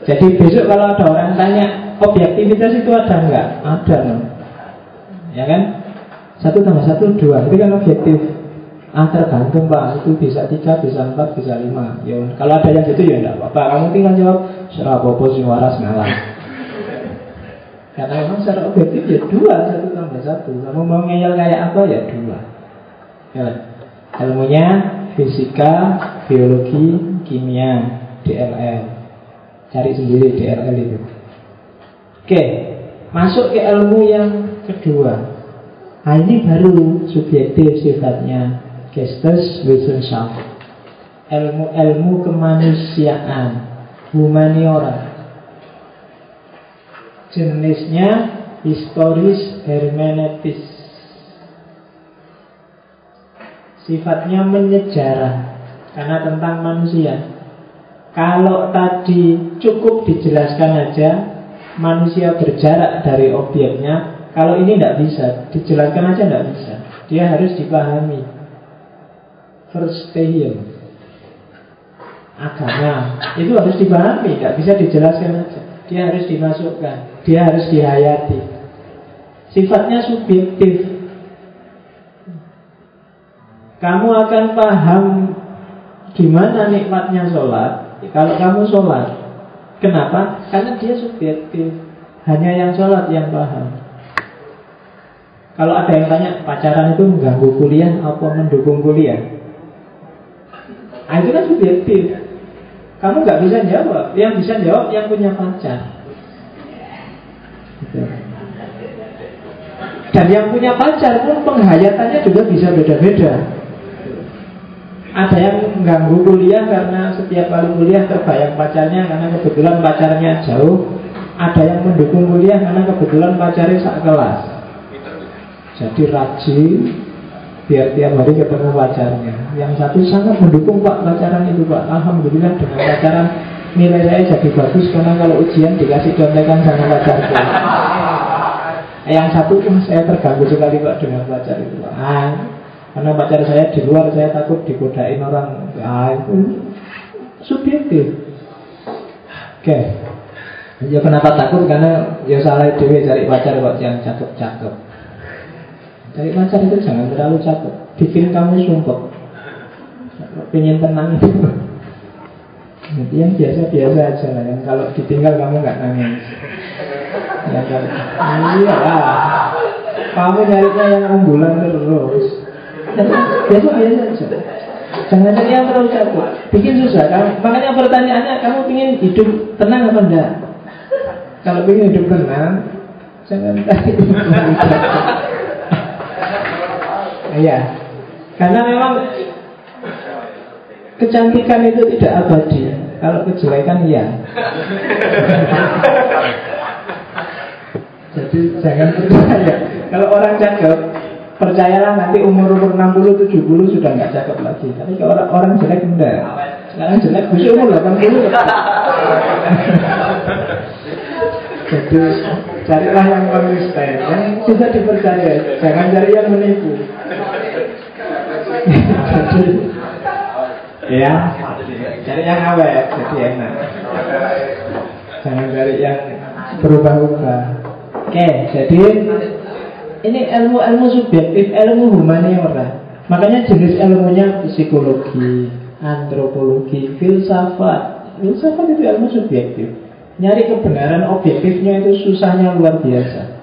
Jadi besok kalau ada orang tanya objektivitas itu ada enggak? Ada, no? ya kan? Satu tambah satu dua Itu kan objektif Ah tergantung pak Itu bisa tiga, bisa empat, bisa lima ya, Kalau ada yang gitu ya enggak apa-apa Kamu tinggal jawab Serah sing waras ngalah Karena memang secara objektif ya dua Satu tambah satu Kamu mau ngeyel kayak apa ya dua ya. Ilmunya fisika, biologi, kimia DLL Cari sendiri DLL itu. Oke Masuk ke ilmu yang kedua. Nah ini baru subjektif sifatnya. Geisteswissenschaft Ilmu-ilmu kemanusiaan Humaniora Jenisnya historis hermeneutis Sifatnya menyejarah Karena tentang manusia Kalau tadi cukup dijelaskan aja Manusia berjarak dari objeknya kalau ini tidak bisa, dijelaskan aja tidak bisa. Dia harus dipahami. First stadium agama itu harus dipahami, tidak bisa dijelaskan aja. Dia harus dimasukkan, dia harus dihayati. Sifatnya subjektif. Kamu akan paham gimana nikmatnya sholat kalau kamu sholat. Kenapa? Karena dia subjektif. Hanya yang sholat yang paham. Kalau ada yang tanya pacaran itu mengganggu kuliah apa mendukung kuliah? Nah, itu kan subjektif. Kamu nggak bisa jawab. Yang bisa jawab yang punya pacar. Gitu. Dan yang punya pacar pun penghayatannya juga bisa beda-beda. Ada yang mengganggu kuliah karena setiap kali kuliah terbayang pacarnya karena kebetulan pacarnya jauh. Ada yang mendukung kuliah karena kebetulan pacarnya sak kelas. Jadi rajin biar tiap hari ketemu pacarnya. Yang satu sangat mendukung Pak pacaran itu Pak. Alhamdulillah dengan pacaran nilai saya jadi bagus karena kalau ujian dikasih contekan sama pacarnya. Yang satu pun saya terganggu sekali kok dengan pacar itu. Ah, karena pacar saya di luar saya takut digodain orang. Ah, itu subjektif. Oke. Okay. Ya kenapa takut? Karena ya salah dewi cari pacar kok yang cakep-cakep. Cari pacar itu jangan terlalu cakep. Bikin kamu sumpah. Pengen tenang itu. Jadi yang biasa-biasa aja lah. Yang kalau ditinggal kamu nggak nangis. Ya kan? Iya lah. Kamu nyarinya yang unggulan terus. Biasa-biasa aja. Jangan cari yang terlalu capek. Bikin susah. Kamu, makanya pertanyaannya, kamu ingin hidup tenang apa enggak? Kalau ingin hidup tenang, jangan cari Iya. Karena memang kecantikan itu tidak abadi. Kalau kejelekan iya. Jadi jangan percaya. Kalau orang cakep, percayalah nanti umur umur 60 70 sudah nggak cakep lagi. Tapi kalau orang, orang jelek enggak. Sekarang jelek bisa umur 80. Jadi carilah yang konsisten, yang bisa dipercaya. Jangan cari yang menipu. Jadi ya, cari yang awet, jadi enak. Jangan cari yang berubah-ubah. Oke, jadi ini ilmu-ilmu subjektif, ilmu humaniora. Makanya jenis ilmunya psikologi, antropologi, filsafat. Filsafat itu ilmu subjektif. Nyari kebenaran objektifnya itu susahnya luar biasa.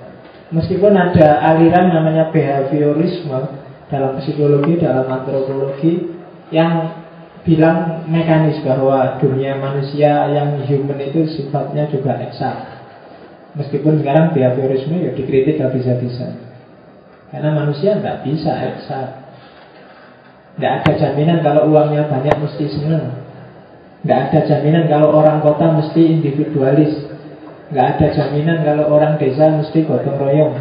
Meskipun ada aliran namanya behaviorisme dalam psikologi, dalam antropologi yang bilang mekanis bahwa dunia manusia yang human itu sifatnya juga eksak. Meskipun sekarang behaviorisme ya dikritik habis-habisan. Karena manusia nggak bisa eksak. Nggak ada jaminan kalau uangnya banyak mesti senang. Nggak ada jaminan kalau orang kota mesti individualis. Nggak ada jaminan kalau orang desa mesti gotong royong.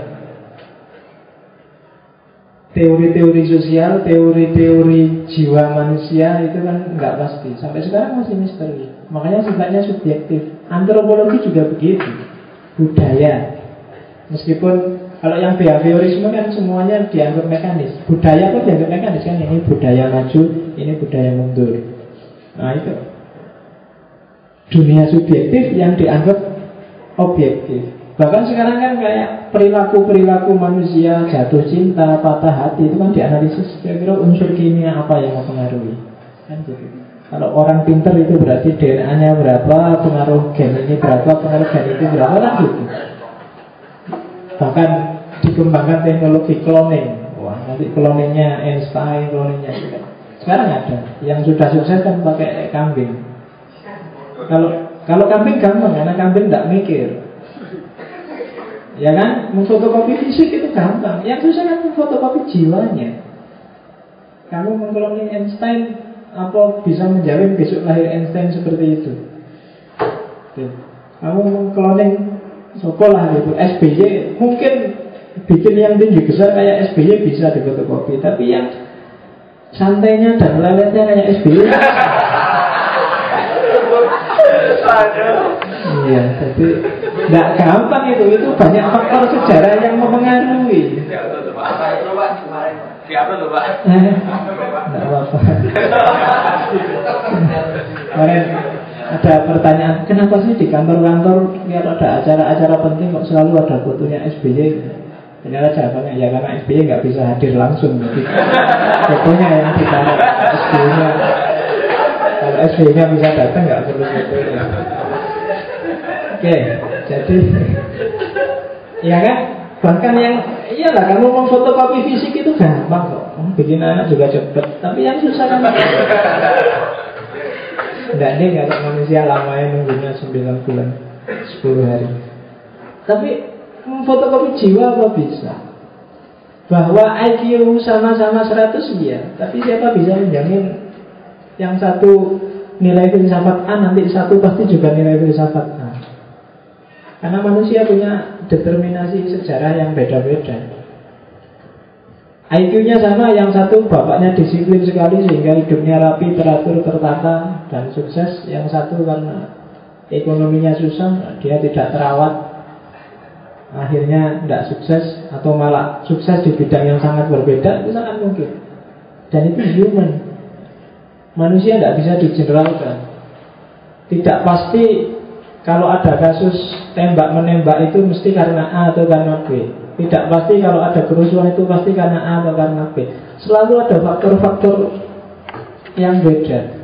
Teori-teori sosial, teori-teori jiwa manusia itu kan nggak pasti. Sampai sekarang masih misteri. Makanya sifatnya subjektif. Antropologi juga begitu. Budaya. Meskipun kalau yang behaviorisme kan semuanya dianggap mekanis. Budaya pun dianggap mekanis kan ini budaya maju, ini budaya mundur. Nah itu dunia subjektif yang dianggap objektif. Bahkan sekarang kan kayak perilaku-perilaku manusia jatuh cinta, patah hati itu kan dianalisis kira-kira unsur kimia apa yang mempengaruhi. Kan gitu. Kalau orang pinter itu berarti DNA-nya berapa, pengaruh gen ini berapa, pengaruh gen itu berapa kan gitu. Bahkan dikembangkan teknologi cloning. Wah, nanti cloningnya Einstein, cloningnya. Sekarang ada. Yang sudah sukses kan pakai kambing. Kalau kalau kambing gampang, karena kambing tidak mikir. Ya kan, memfotokopi fisik itu gampang. Yang susah kan memfotokopi jiwanya. Kamu mengkloning Einstein, apa bisa menjamin besok lahir Einstein seperti itu? Kamu mengkloning sekolah gitu SBY mungkin bikin yang tinggi besar kayak SBY bisa difotokopi tapi yang santainya dan lelenya kayak SBY Iya, jadi tidak gampang itu, itu banyak faktor sejarah yang mempengaruhi. Tidak apa-apa. Kemarin ada pertanyaan, kenapa sih di kantor-kantor biar ada acara-acara penting kok selalu ada fotonya SBY? Ternyata jawabannya ya karena SBY nggak bisa hadir langsung, jadi fotonya yang ditaruh SBY-nya. Kalau SBY-nya bisa datang nggak perlu fotonya. Oke, jadi ya kan bahkan yang iyalah kamu mau fotokopi fisik itu gampang kok bikin anak juga cepet tapi yang susah kan tidak nih kalau manusia lamanya nunggunya 9 bulan 10 hari. Tapi fotokopi jiwa apa bisa? Bahwa IQ sama-sama 100 iya Tapi siapa bisa menjamin Yang satu nilai filsafat A Nanti satu pasti juga nilai filsafat A? Karena manusia punya determinasi sejarah yang beda-beda IQ-nya sama, yang satu bapaknya disiplin sekali sehingga hidupnya rapi, teratur, tertata dan sukses. Yang satu karena ekonominya susah, dia tidak terawat. akhirnya tidak sukses atau malah sukses di bidang yang sangat berbeda itu sangat mungkin dan itu human manusia tidak bisa digeneralkan tidak pasti kalau ada kasus tembak menembak itu mesti karena A atau karena B tidak pasti kalau ada kerusuhan itu pasti karena A atau karena B. Selalu ada faktor-faktor yang beda.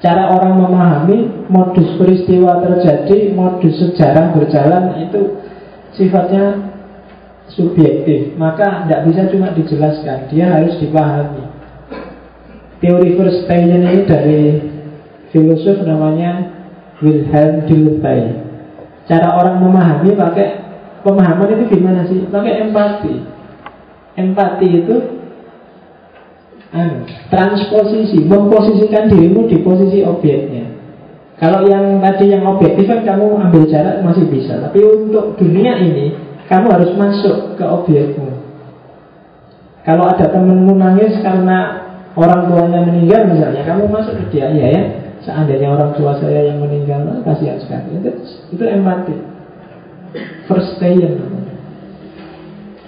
Cara orang memahami modus peristiwa terjadi, modus sejarah berjalan itu sifatnya subjektif. Maka tidak bisa cuma dijelaskan dia harus dipahami. Teori Verstehen ini dari filosof namanya Wilhelm Dilthey. Cara orang memahami pakai pemahaman itu gimana sih? Pakai empati. Empati itu anu, transposisi memposisikan dirimu di posisi objeknya. Kalau yang tadi yang objektif kan kamu ambil jarak masih bisa. Tapi untuk dunia ini Kamu harus masuk ke objekmu. Kalau ada temenmu nangis karena orang tuanya meninggal misalnya Kamu masuk ke dia, ya ya. Seandainya orang tua saya yang meninggal oh, Kasihan sekali. Itu, itu empati First stay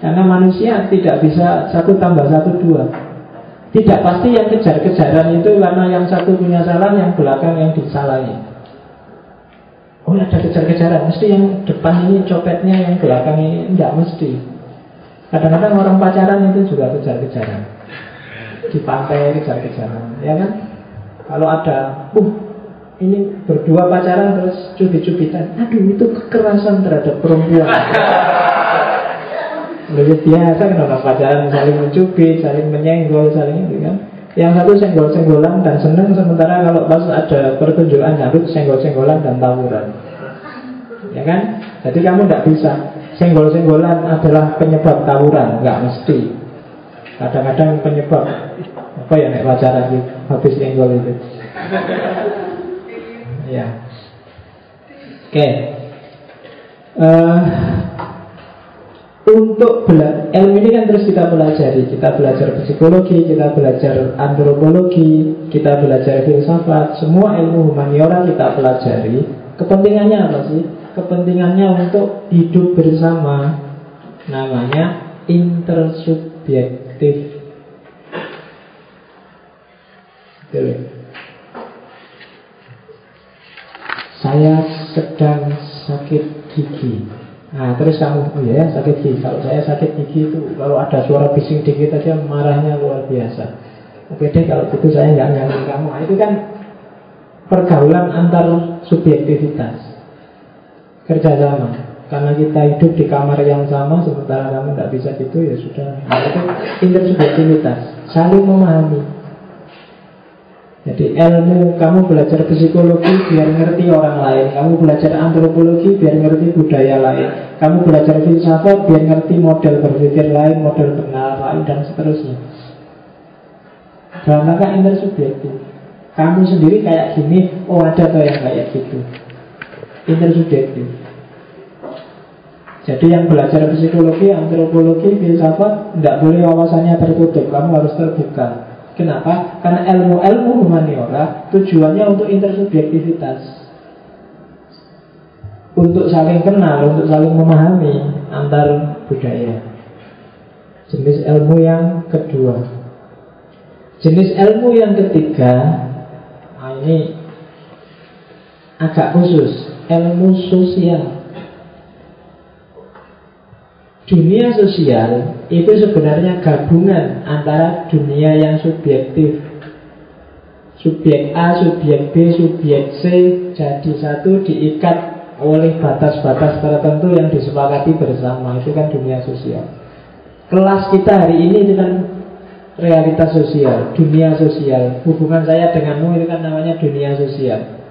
Karena manusia tidak bisa Satu tambah satu dua tidak pasti yang kejar-kejaran itu karena yang satu punya salah, yang belakang yang disalahi. Oh ada kejar-kejaran, mesti yang depan ini copetnya, yang belakang ini tidak mesti. Kadang-kadang orang pacaran itu juga kejar-kejaran. Di pantai kejar-kejaran, ya kan? Kalau ada, uh, ini berdua pacaran terus cubit-cubitan. Aduh, itu kekerasan terhadap perempuan. Lebih biasa kan orang pacaran saling mencubit, saling menyenggol, saling itu kan. Yang satu senggol-senggolan dan seneng Sementara kalau pas ada pertunjukan nyambut Senggol-senggolan dan tawuran Ya kan? Jadi kamu tidak bisa Senggol-senggolan adalah penyebab tawuran Nggak mesti Kadang-kadang penyebab Apa ya nek pacaran gitu Habis senggol itu Ya. Oke. Okay. uh, eh, untuk belajar ilmu ini kan terus kita pelajari. Kita belajar psikologi kita belajar antropologi kita belajar filsafat. Semua ilmu humaniora kita pelajari. Kepentingannya apa sih? Kepentingannya untuk hidup bersama. Namanya intersubjektif saya sedang sakit gigi. Nah terus kamu, oh ya sakit gigi. Kalau saya sakit gigi itu Kalau ada suara bising dikit aja marahnya luar biasa. Oke deh kalau gitu saya nggak nyalain kamu. Nah, Itu kan pergaulan antar subjektivitas. Kerjasama Karena kita hidup di kamar yang sama Sementara kamu nggak bisa gitu ya sudah. Nah, Itu intersubjektivitas Saling memahami jadi ilmu kamu belajar psikologi biar ngerti orang lain. Kamu belajar antropologi biar ngerti budaya lain. Kamu belajar filsafat biar ngerti model berpikir lain Model benar lain dan seterusnya. Dalam rangka intersubjektif Kamu sendiri kayak gini Oh ada tuh yang kayak gitu. Intersubjektif jadi yang belajar psikologi, antropologi, filsafat Tidak boleh wawasannya tertutup. Kamu harus terbuka Kenapa? Karena ilmu-ilmu humaniora tujuannya untuk intersubjektivitas. Untuk saling kenal, untuk saling memahami antar budaya. Jenis ilmu yang kedua. Jenis ilmu yang ketiga nah Ini agak khusus Ilmu sosial. Dunia sosial itu sebenarnya gabungan antara dunia yang subjektif. Subjek A, subjek B, subjek C Jadi satu diikat oleh batas-batas tertentu yang disepakati bersama. Itu kan dunia sosial. Kelas kita hari ini itu kan realitas sosial Dunia sosial. Hubungan saya denganmu itu kan namanya dunia sosial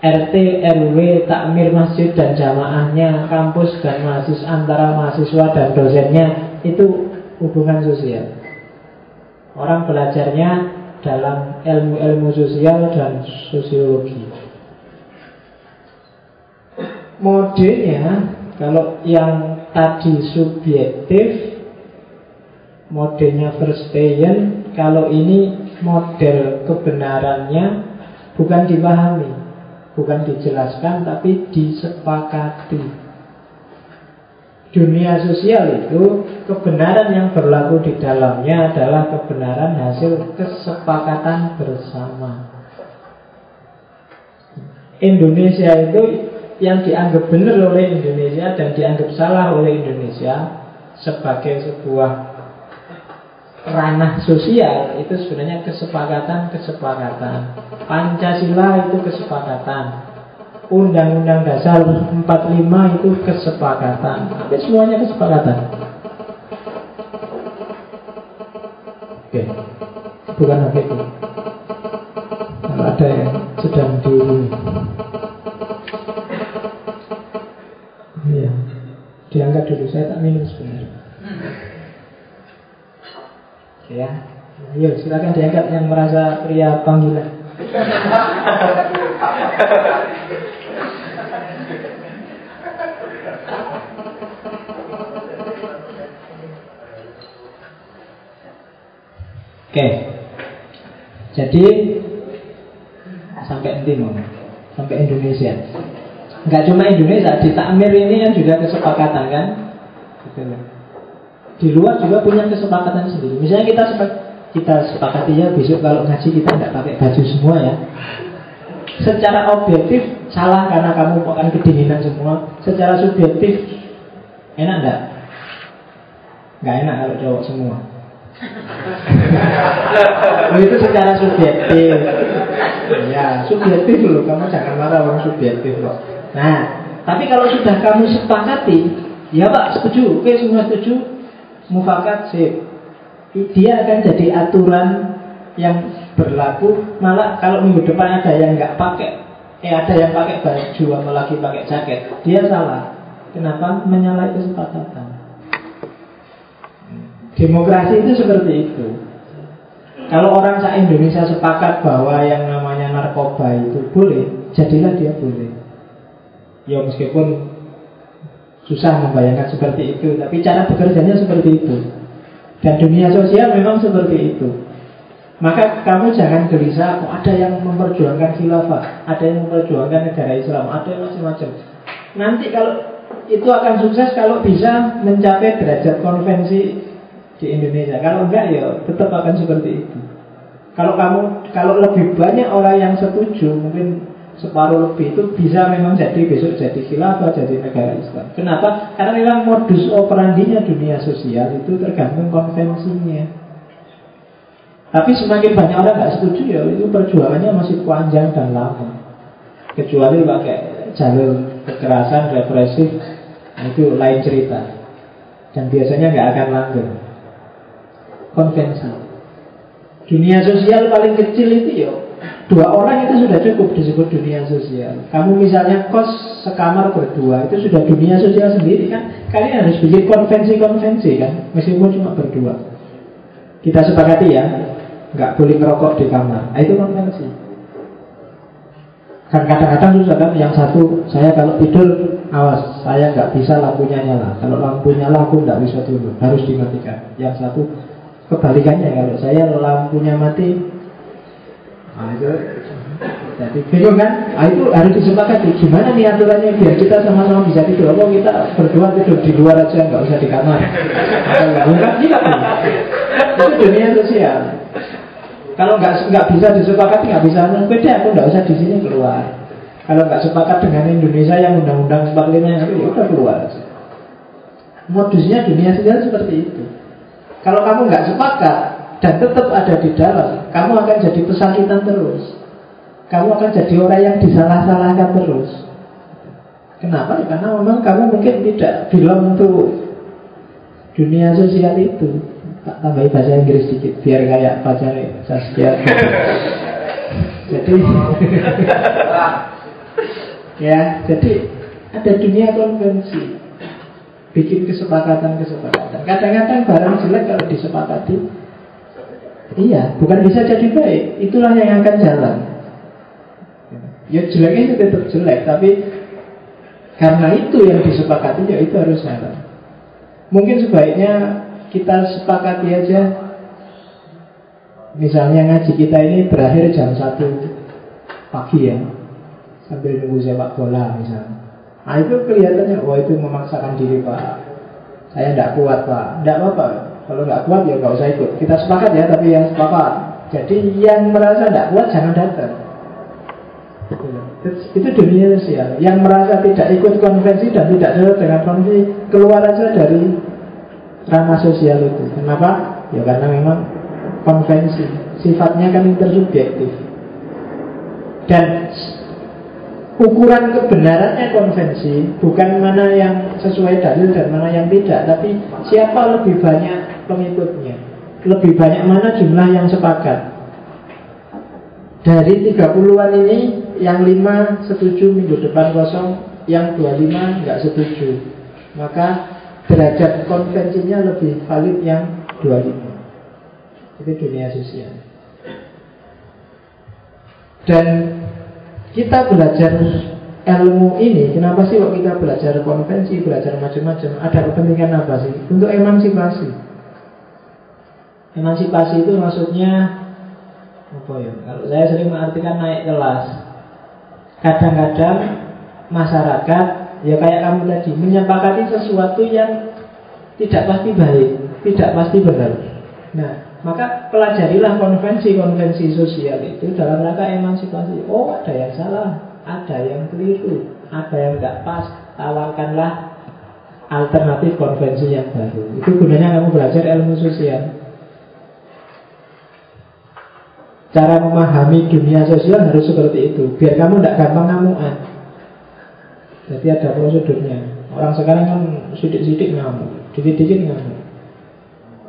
RT, RW, takmir masjid dan jamaahnya, kampus dan mahasiswa antara mahasiswa dan dosennya itu hubungan sosial. Orang belajarnya dalam ilmu-ilmu sosial dan sosiologi. Modelnya kalau yang tadi subjektif modelnya Verstehen kalau ini model kebenarannya bukan dipahami bukan dijelaskan tapi disepakati dunia sosial itu kebenaran yang berlaku di dalamnya adalah kebenaran hasil kesepakatan bersama. Indonesia itu yang dianggap benar oleh Indonesia dan dianggap salah oleh Indonesia sebagai sebuah ranah sosial itu sebenarnya kesepakatan-kesepakatan. Pancasila itu kesepakatan. Undang-Undang Dasar 45 itu kesepakatan. Tapi semuanya kesepakatan. Oke. Bukan begitu. Kalau ada yang sedang di Iya. Dulu, saya tak minum sebentar. Ya. Ayo, silakan diangkat yang merasa pria panggilan. Oke. Jadi sampai nanti mau sampai Indonesia. Enggak cuma Indonesia, di Takmir ini kan juga kesepakatan kan? Gitu. Di luar juga punya kesepakatan sendiri. Misalnya kita sepak, kita sepakati ya besok kalau ngaji kita tidak pakai baju semua ya. Secara objektif salah karena kamu akan kedinginan semua. Secara subjektif enak enggak? Enggak enak kalau cowok semua. itu secara subjektif. Ya, subjektif loh. Kamu jangan marah orang subjektif loh. Nah, tapi kalau sudah kamu sepakati, ya Pak, setuju. Oke, semua setuju. Mufakat sih. Dia akan jadi aturan yang berlaku. Malah kalau minggu depan ada yang nggak pakai, eh ada yang pakai baju atau lagi pakai jaket, dia salah. Kenapa? Menyalahi kesepakatan. Demokrasi itu seperti itu. Kalau orang sa Indonesia sepakat bahwa yang namanya narkoba itu boleh, jadilah dia boleh. Ya meskipun susah membayangkan seperti itu, tapi cara bekerjanya seperti itu. Dan dunia sosial memang seperti itu. Maka kamu jangan gelisah, oh, ada yang memperjuangkan khilafah, ada yang memperjuangkan negara Islam, ada yang macam-macam. Nanti kalau itu akan sukses kalau bisa mencapai derajat konvensi di Indonesia. Kalau enggak ya tetap akan seperti itu. Kalau kamu kalau lebih banyak orang yang setuju, mungkin separuh lebih itu bisa memang jadi besok jadi khilafah, jadi negara Islam. Kenapa? Karena memang modus operandinya dunia sosial itu tergantung konvensinya. Tapi semakin banyak orang nggak setuju ya itu perjuangannya masih panjang dan lama. Kecuali pakai jalur kekerasan represif itu lain cerita. Dan biasanya nggak akan langgeng konvensi. Dunia sosial paling kecil itu ya dua orang itu sudah cukup disebut dunia sosial. Kamu misalnya kos sekamar berdua itu sudah dunia sosial sendiri kan. Kalian harus bikin konvensi-konvensi kan, meskipun cuma berdua. Kita sepakati ya, nggak boleh ngerokok di kamar. Nah, itu konvensi. Kan kadang-kadang susah kan Yang satu saya kalau tidur Awas saya nggak bisa lampunya nyala Kalau lampu nyala aku nggak bisa tidur Harus dimatikan Yang satu Kebalikannya kalau saya lampunya mati Nah itu Jadi bingung kan? Nah, Itu harus disepakati Gimana nih aturannya biar kita sama-sama bisa tidur. Oh kita berdua tidur di luar aja nggak usah di kamar? Bukan tidak Itu dunia sosial. Kalau nggak nggak bisa disepakati nggak bisa beda aku nggak usah di sini keluar. Kalau nggak sepakat dengan Indonesia yang undang-undang 45 yang itu ya udah keluar Modusnya dunia sosial seperti itu. Kalau kamu nggak sepakat dan tetap ada di dalam, kamu akan jadi pesakitan terus. Kamu akan jadi orang yang disalah-salahkan terus. Kenapa? Karena memang kamu mungkin tidak bilang untuk dunia sosial itu. Tak tambahi bahasa Inggris sedikit biar kayak pacar Saskia. jadi ya, jadi ada dunia konvensi bikin kesepakatan-kesepakatan. Kadang-kadang barang jelek kalau disepakati, iya, bukan bisa jadi baik. Itulah yang akan jalan. Ya jeleknya itu tetap jelek, tapi karena itu yang disepakati, ya itu harus jalan. Mungkin sebaiknya kita sepakati aja Misalnya ngaji kita ini berakhir jam 1 pagi ya Sambil nunggu sepak bola misalnya Nah itu kelihatannya, wah itu memaksakan diri Pak Saya tidak kuat pak, tidak apa-apa. Kalau nggak kuat ya nggak usah ikut. Kita sepakat ya, tapi yang sepakat. Jadi yang merasa tidak kuat jangan datang. Itu dunia sosial. Yang merasa tidak ikut konvensi dan tidak cocok dengan konvensi keluar aja dari ranah sosial itu. Kenapa? Ya karena memang konvensi sifatnya kan intersubjektif. Dan ukuran kebenarannya konvensi bukan mana yang sesuai dalil dan mana yang tidak, tapi siapa lebih banyak pengikutnya, lebih banyak mana jumlah yang sepakat. Dari 30-an ini yang 5 setuju minggu depan kosong, yang 25 nggak setuju. Maka derajat konvensinya lebih valid yang 25. Itu dunia sosial. Dan kita belajar ilmu ini, kenapa sih kok kita belajar konvensi, belajar macam-macam? Ada kepentingan apa sih? Untuk emansipasi. Emansipasi itu maksudnya apa ya? Kalau saya sering mengartikan naik kelas. Kadang-kadang masyarakat ya kayak kamu tadi menyepakati sesuatu yang tidak pasti baik, tidak pasti benar. Nah, maka pelajarilah konvensi-konvensi sosial itu dalam rangka emansipasi. Oh, ada yang salah, ada yang keliru, ada yang tidak pas. Tawarkanlah alternatif konvensi yang baru. Itu gunanya kamu belajar ilmu sosial. Cara memahami dunia sosial harus seperti itu Biar kamu tidak gampang ngamuan Jadi ada prosedurnya Orang sekarang kan sidik-sidik ngamuk Dikit-dikit ngamuk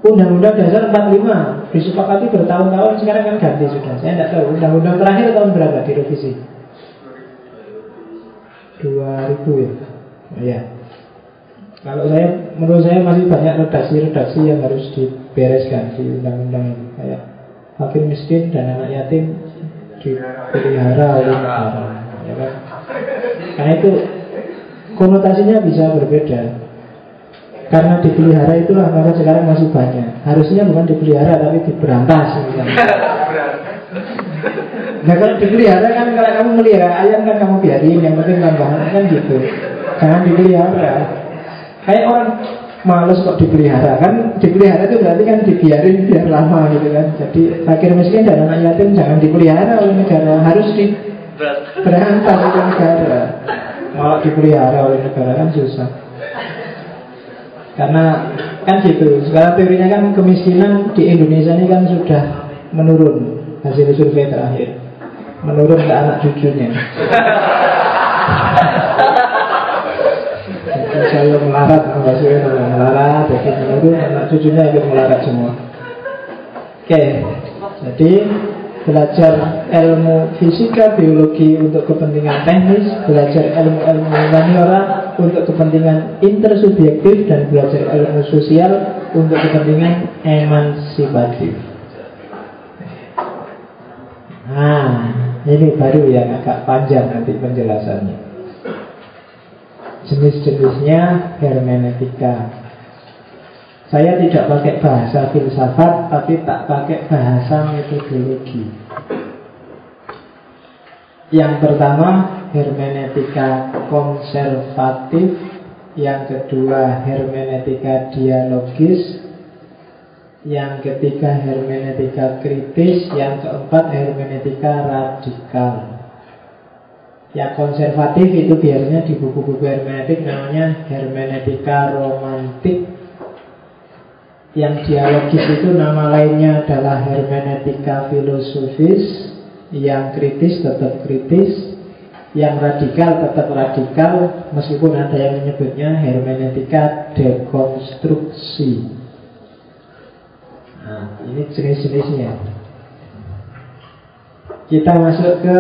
Undang-undang dasar 45 disepakati bertahun-tahun sekarang kan ganti sudah. Saya tidak tahu undang-undang terakhir tahun berapa direvisi? 2000 ya. Ya. Kalau saya menurut saya masih banyak redaksi-redaksi yang harus dibereskan di undang-undang kayak fakir miskin dan anak yatim dipelihara oleh negara. Ya kan? Karena itu konotasinya bisa berbeda. Karena dipelihara itulah maka sekarang masih banyak. Harusnya bukan dipelihara tapi diberantas Nah kalau dipelihara kan kalau kamu melihara ayam kan kamu biarin yang penting tambahan kan gitu. Jangan dipelihara. Kayak orang males kok dipelihara kan dipelihara itu berarti kan dibiarin biar lama gitu kan. Jadi fakir miskin dan anak yatim jangan dipelihara oleh negara harus diberantas oleh negara. Malah dipelihara oleh negara kan susah. Karena kan gitu, sekarang teorinya kan kemiskinan di Indonesia ini kan sudah menurun hasil survei terakhir, menurun ke anak cucunya. saya melarat, enggak sih melarat, jadi menurun anak cucunya ikut melarat semua. Oke, jadi belajar ilmu fisika, biologi untuk kepentingan teknis, belajar ilmu-ilmu humaniora untuk kepentingan intersubjektif dan belajar ilmu sosial untuk kepentingan emansipatif. Nah, ini baru yang agak panjang nanti penjelasannya. Jenis-jenisnya hermeneutika, saya tidak pakai bahasa filsafat, tapi tak pakai bahasa metodologi. Yang pertama, hermeneutika konservatif. Yang kedua, hermeneutika dialogis. Yang ketiga, hermeneutika kritis. Yang keempat, hermeneutika radikal. Yang konservatif itu biasanya di buku-buku hermeneutik namanya hermeneutika romantik. Yang dialogis itu nama lainnya adalah hermeneutika filosofis. Yang kritis tetap kritis. Yang radikal tetap radikal. Meskipun ada yang menyebutnya hermeneutika dekonstruksi. Nah, ini jenis-jenisnya. Kita masuk ke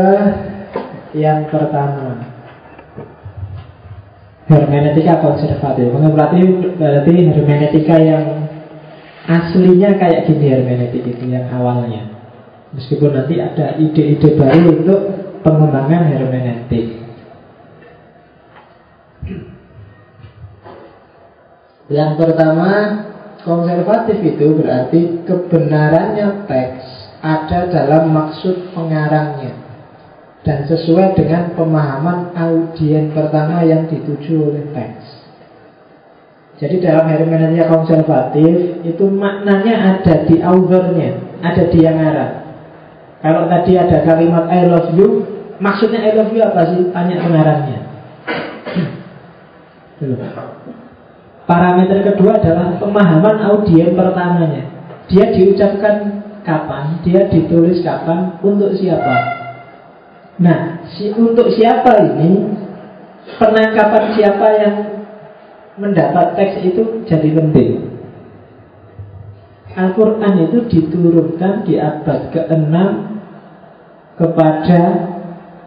yang pertama. Hermeneutika konservatif Berarti, berarti hermeneutika yang Aslinya kayak gini hermeneutik itu yang awalnya. Meskipun nanti ada ide-ide baru untuk pengembangan hermeneutik Yang pertama Konservatif itu berarti kebenarannya teks ada dalam maksud pengarangnya dan sesuai dengan pemahaman audien pertama yang dituju oleh teks. Jadi dalam hermeneutika konservatif itu maknanya ada di authornya, ada di yang Arab. Kalau tadi ada kalimat I love you, maksudnya I love you apa sih? Tanya pengarangnya. Parameter kedua adalah pemahaman audien pertamanya. Dia diucapkan kapan, dia ditulis kapan, untuk siapa. Nah, si, untuk siapa ini penangkapan siapa yang mendapat teks itu jadi penting. Al-Quran itu diturunkan di abad ke-6 kepada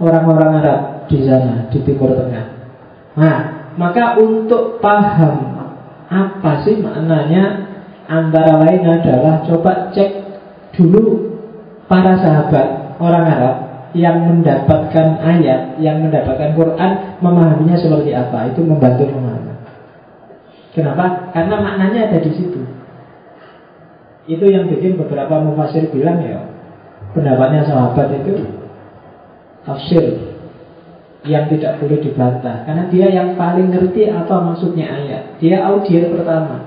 orang-orang Arab di sana, di Timur Tengah. Nah, maka untuk paham apa sih maknanya antara lain adalah coba cek dulu para sahabat orang Arab yang mendapatkan ayat, yang mendapatkan Quran, memahaminya seperti apa. Itu membantu memahami. Kenapa? Karena maknanya ada di situ. Itu yang bikin beberapa mufasir bilang ya pendapatnya sahabat itu tafsir yang tidak boleh dibantah karena dia yang paling ngerti apa maksudnya ayat. Dia audiens pertama.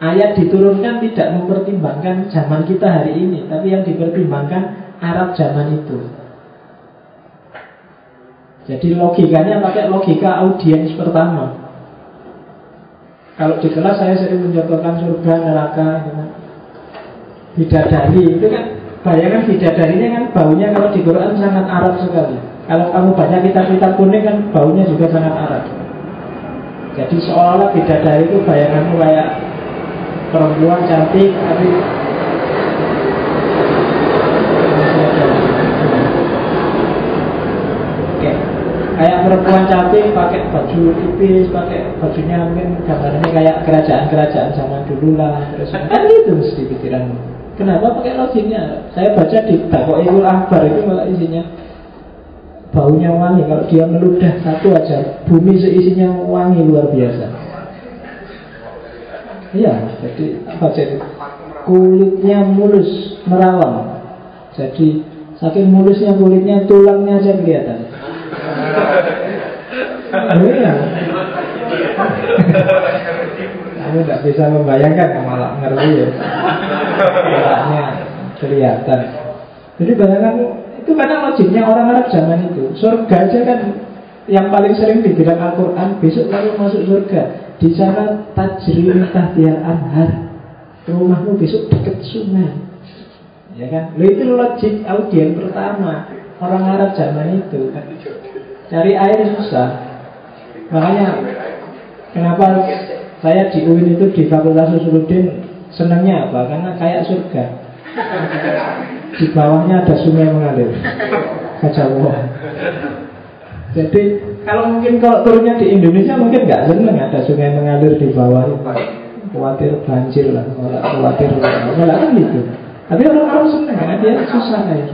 Ayat diturunkan tidak mempertimbangkan zaman kita hari ini, tapi yang dipertimbangkan Arab zaman itu. Jadi logikanya pakai logika audiens pertama. Kalau di kelas saya sering mencontohkan surga, neraka, gitu kan. bidadari itu kan bayangan bidadarinya kan baunya kalau di Quran sangat Arab sekali. Kalau kamu baca kitab-kitab kuning kan baunya juga sangat Arab. Jadi seolah-olah bidadari itu bayanganmu kayak perempuan cantik tapi kayak perempuan cantik pakai baju tipis pakai bajunya mungkin gambarnya kayak kerajaan-kerajaan zaman dulu lah. Terus kan itu mesti pikiran. Kenapa pakai logiknya saya baca di Bako Ibul Akbar itu malah isinya baunya wangi. Kalau dia meludah satu aja bumi seisinya wangi luar biasa. Iya jadi apa jadi? Kulitnya mulus merawang. Jadi saking mulusnya kulitnya tulangnya aja kelihatan Iya. Kamu tidak bisa membayangkan malah ngerti ya. Masalahnya kelihatan. Jadi bayangkan itu karena logiknya orang Arab zaman itu. Surga aja kan yang paling sering dibilang Al-Quran besok lalu masuk surga. Di sana tajri tahtiar anhar. Rumahmu besok dekat sungai. Ya kan? itu logik audien pertama orang Arab zaman itu. Cari air susah. Makanya kenapa saya di UIN itu di Fakultas Usuluddin senangnya apa? Karena kayak surga. Di bawahnya ada sungai mengalir. Kacau. Jadi kalau mungkin kalau turunnya di Indonesia mungkin nggak seneng ada sungai mengalir di bawah khawatir banjir lah, khawatir malah kan gitu. Tapi orang-orang seneng karena dia susah air.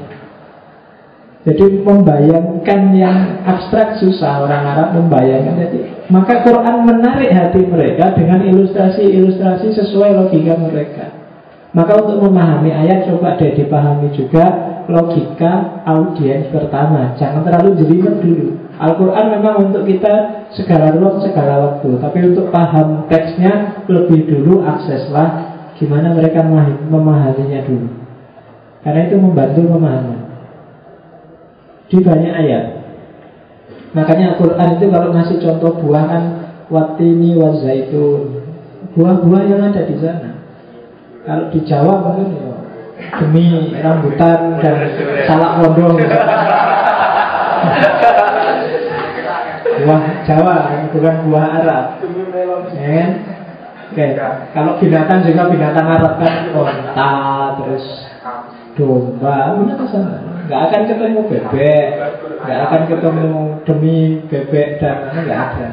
Jadi membayangkan yang abstrak susah orang Arab membayangkan. Jadi maka Quran menarik hati mereka dengan ilustrasi-ilustrasi sesuai logika mereka. Maka untuk memahami ayat coba deh dipahami juga logika audiens pertama. Jangan terlalu jelimet dulu. Al-Quran memang untuk kita segala ruang, segala waktu. Tapi untuk paham teksnya lebih dulu akseslah gimana mereka memahaminya dulu. Karena itu membantu memahami di banyak ayat. Makanya Al-Quran itu kalau ngasih contoh buah kan watini wa zaitun. Buah-buah yang ada di sana. Kalau di Jawa mungkin ya demi rambutan dan salak pondong. buah Jawa bukan buah Arab. Ya kan? Oke, kalau binatang juga binatang Arab kan onta terus domba, punya ke sana. Nggak akan ketemu bebek. Nggak akan ketemu demi bebek dan nggak ada.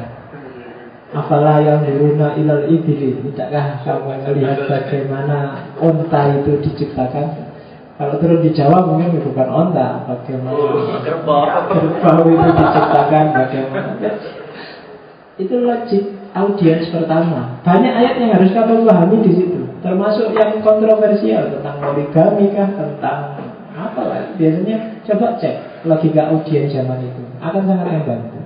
Apalah yang diruna ilal ibili. Tidakkah kamu melihat bagaimana onta itu diciptakan? Kalau turun di Jawa mungkin bukan onta. Bagaimana kerbau itu diciptakan? Bagaimana? Itu logik audiens pertama. Banyak ayat yang harus kamu pahami di situ. Termasuk yang kontroversial Tentang poligami kah Tentang apa lah biasanya coba cek logika audiens zaman itu akan sangat membantu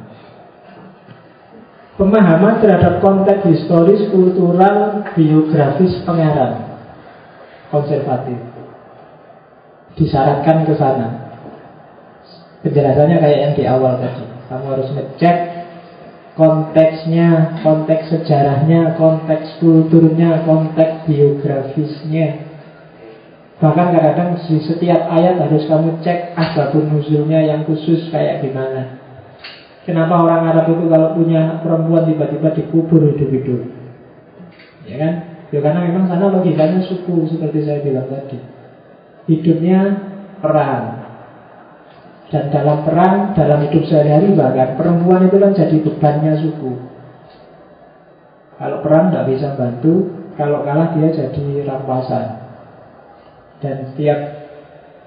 pemahaman terhadap konteks historis, kultural, biografis pengarang konservatif. Disyaratkan ke sana. Penjelasannya kayak yang di awal tadi. Kamu harus ngecek konteksnya, konteks sejarahnya, konteks kulturnya, konteks biografisnya. Bahkan kadang-kadang di setiap ayat harus kamu cek asbabun nuzulnya yang khusus kayak gimana. Kenapa orang Arab itu kalau punya perempuan tiba-tiba dikubur hidup-hidup? Ya kan? Ya karena memang sana logikanya suku seperti saya bilang tadi. Hidupnya perang. Dan dalam perang, dalam hidup sehari-hari bahkan perempuan itu kan jadi bebannya suku. Kalau perang tidak bisa bantu, kalau kalah dia jadi rampasan. Dan setiap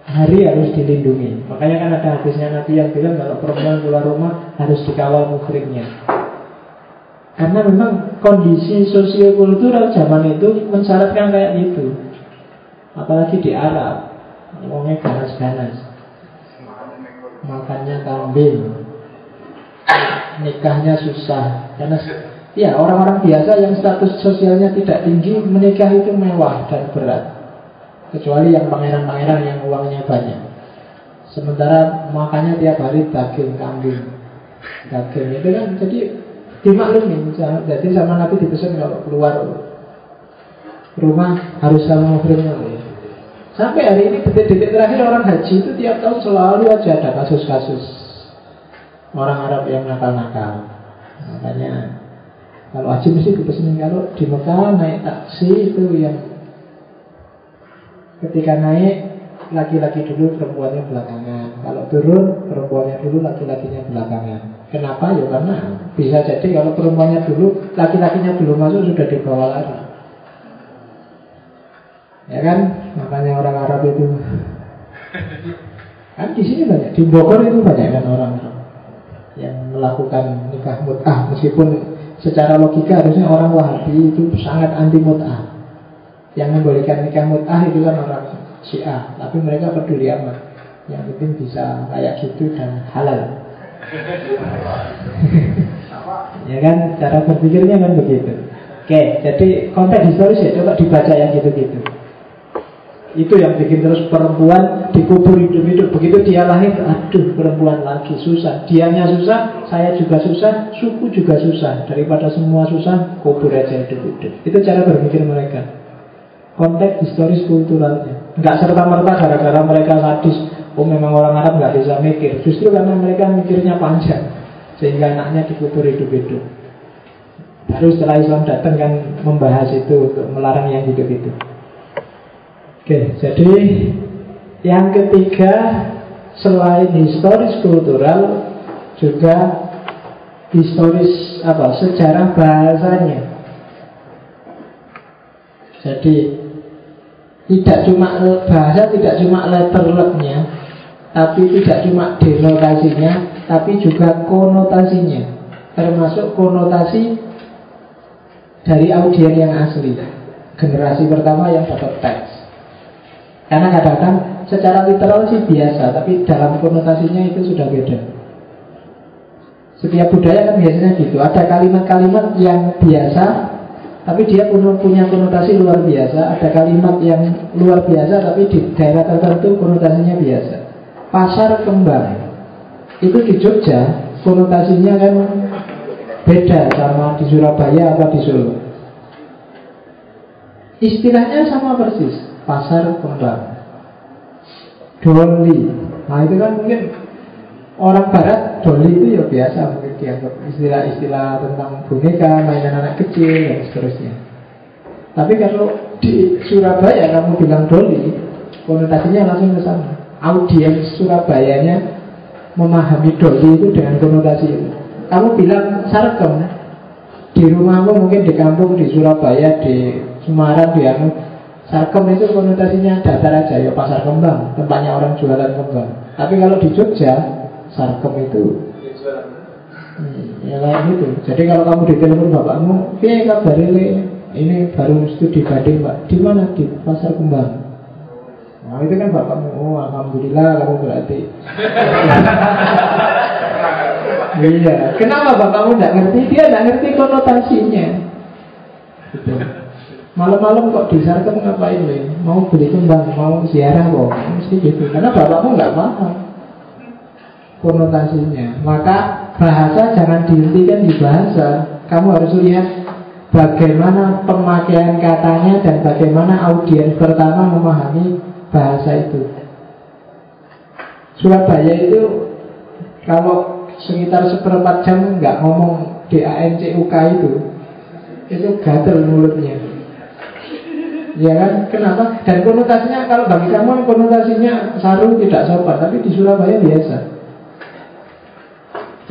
hari harus dilindungi. Makanya kan ada hadisnya Nabi yang bilang kalau perempuan keluar rumah harus dikawal mukriknya. Karena memang kondisi sosiokultural zaman itu mensyaratkan kayak gitu. Apalagi di Arab, ngomongnya ganas-ganas. Makannya kambing, nikahnya susah. Karena ya orang-orang biasa yang status sosialnya tidak tinggi menikah itu mewah dan berat. Kecuali yang pangeran-pangeran yang uangnya banyak. Sementara makannya tiap hari daging kambing Daging itu kan? Jadi dimaklumi. Jadi sama Nabi dipesan kalau keluar rumah harus sama muhrimnya Sampai hari ini detik-detik terakhir orang haji itu tiap tahun selalu aja ada kasus-kasus. Orang Arab yang nakal-nakal. Makanya kalau haji mesti dipesan kalau di Mekah naik taksi itu yang Ketika naik laki-laki dulu perempuannya belakangan. Kalau turun perempuannya dulu laki-lakinya belakangan. Kenapa? Ya karena bisa jadi kalau perempuannya dulu Laki-lakinya belum masuk sudah dibawa lari Ya kan? Makanya orang Arab itu Kan di sini banyak. Di Bogor itu banyak kan orang Yang melakukan nikah mut'ah. Meskipun secara logika harusnya orang Wahabi itu sangat anti mut'ah yang membolehkan nikah mut'ah itu kan orang Syiah Tapi mereka peduli amat. Yang penting bisa kayak gitu dan halal. Ya kan? Cara berpikirnya kan begitu. Oke, jadi konteks historis ya coba dibaca yang gitu-gitu. Itu yang bikin terus perempuan dikubur hidup-hidup. Begitu dia lahir, aduh perempuan lagi susah. Dianya susah, saya juga susah, suku juga susah. Daripada semua susah, kubur aja hidup-hidup. Itu cara berpikir mereka konteks historis kulturalnya. Nggak serta-merta gara-gara mereka sadis, oh memang orang Arab nggak bisa mikir. Justru karena mereka mikirnya panjang, sehingga anaknya dikubur hidup-hidup. Baru setelah Islam datang kan membahas itu untuk melarang yang gitu-gitu. Oke, jadi yang ketiga selain historis kultural juga historis apa sejarah bahasanya. Jadi tidak cuma bahasa tidak cuma letter letternya Tapi tidak cuma denotasinya Tapi juga konotasinya. Termasuk konotasi Dari audien yang asli. Generasi pertama yang dapat teks. Karena kadang-kadang secara literal sih biasa Tapi dalam konotasinya itu sudah beda. Setiap budaya kan biasanya gitu. Ada kalimat-kalimat yang biasa tapi dia punya konotasi luar biasa. Ada kalimat yang luar biasa Tapi di daerah tertentu konotasinya biasa. Pasar kembang. Itu di Jogja Konotasinya kan beda sama di Surabaya apa di Solo. Istilahnya sama persis. Pasar kembang. Doli Nah itu kan mungkin Orang barat doli itu ya biasa mungkin dianggap istilah-istilah tentang boneka, mainan anak kecil dan seterusnya. Tapi kalau di Surabaya kamu bilang doli, konotasinya langsung ke sana. Audiens Surabayanya memahami doli itu dengan konotasi itu. Kamu bilang sarkem di rumahmu mungkin di kampung di Surabaya, di Semarang, di Anu, sarkem itu konotasinya datar aja ya pasar kembang, tempatnya orang jualan kembang. Tapi kalau di Jogja sarkem itu hmm, ya kayak gitu jadi kalau kamu ditelepon bapakmu iya kabar ini ini baru studi banding pak di mana di pasar kembang nah itu kan bapakmu oh alhamdulillah kamu berarti iya. Kenapa bapakmu tidak ngerti? Dia tidak ngerti konotasinya. Gitu. Malam-malam kok di sana kamu ngapain nih? Mau beli kembang, mau ziarah kok? Mesti gitu. Karena bapakmu nggak paham konotasinya. Maka bahasa jangan dihentikan di bahasa. Kamu harus lihat bagaimana pemakaian katanya dan bagaimana audiens pertama memahami bahasa itu. Surabaya itu kalau sekitar seperempat jam nggak ngomong D A N C U K itu, itu gatel mulutnya. Ya kan? Kenapa? Dan konotasinya kalau bagi kamu konotasinya saru tidak sopan, tapi di Surabaya biasa.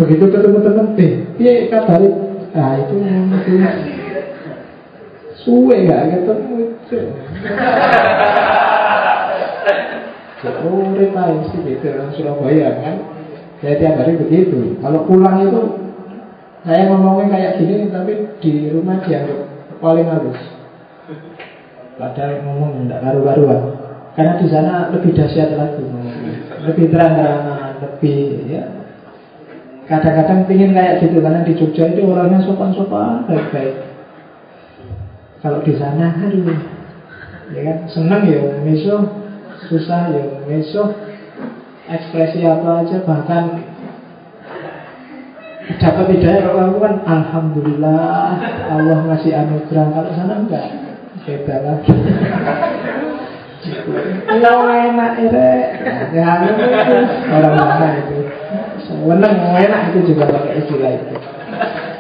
Begitu ketemu teman, eh, dia kabari, ah itu itu suwe gak ketemu. Oh, repain sih gitu orang Surabaya kan. Ya tiap hari begitu. Kalau pulang itu saya ngomongnya kayak gini, tapi di rumah dianggap paling halus. Padahal ngomong tidak karu-karuan. Karena di sana lebih dahsyat lagi, lebih terang-terangan, lebih ya Kadang-kadang pingin kayak gitu Karena di Jogja itu orangnya sopan-sopan Baik-baik. Kalau di sana aduh. Ya kan seneng ya meso Susah ya meso Ekspresi apa aja Bahkan Dapat hidayah kalau aku kan Alhamdulillah Allah ngasih anugerah. Kalau sana enggak Beda lagi. Lo enak ya. Orang mana itu Wenang enak itu juga pakai istilah itu.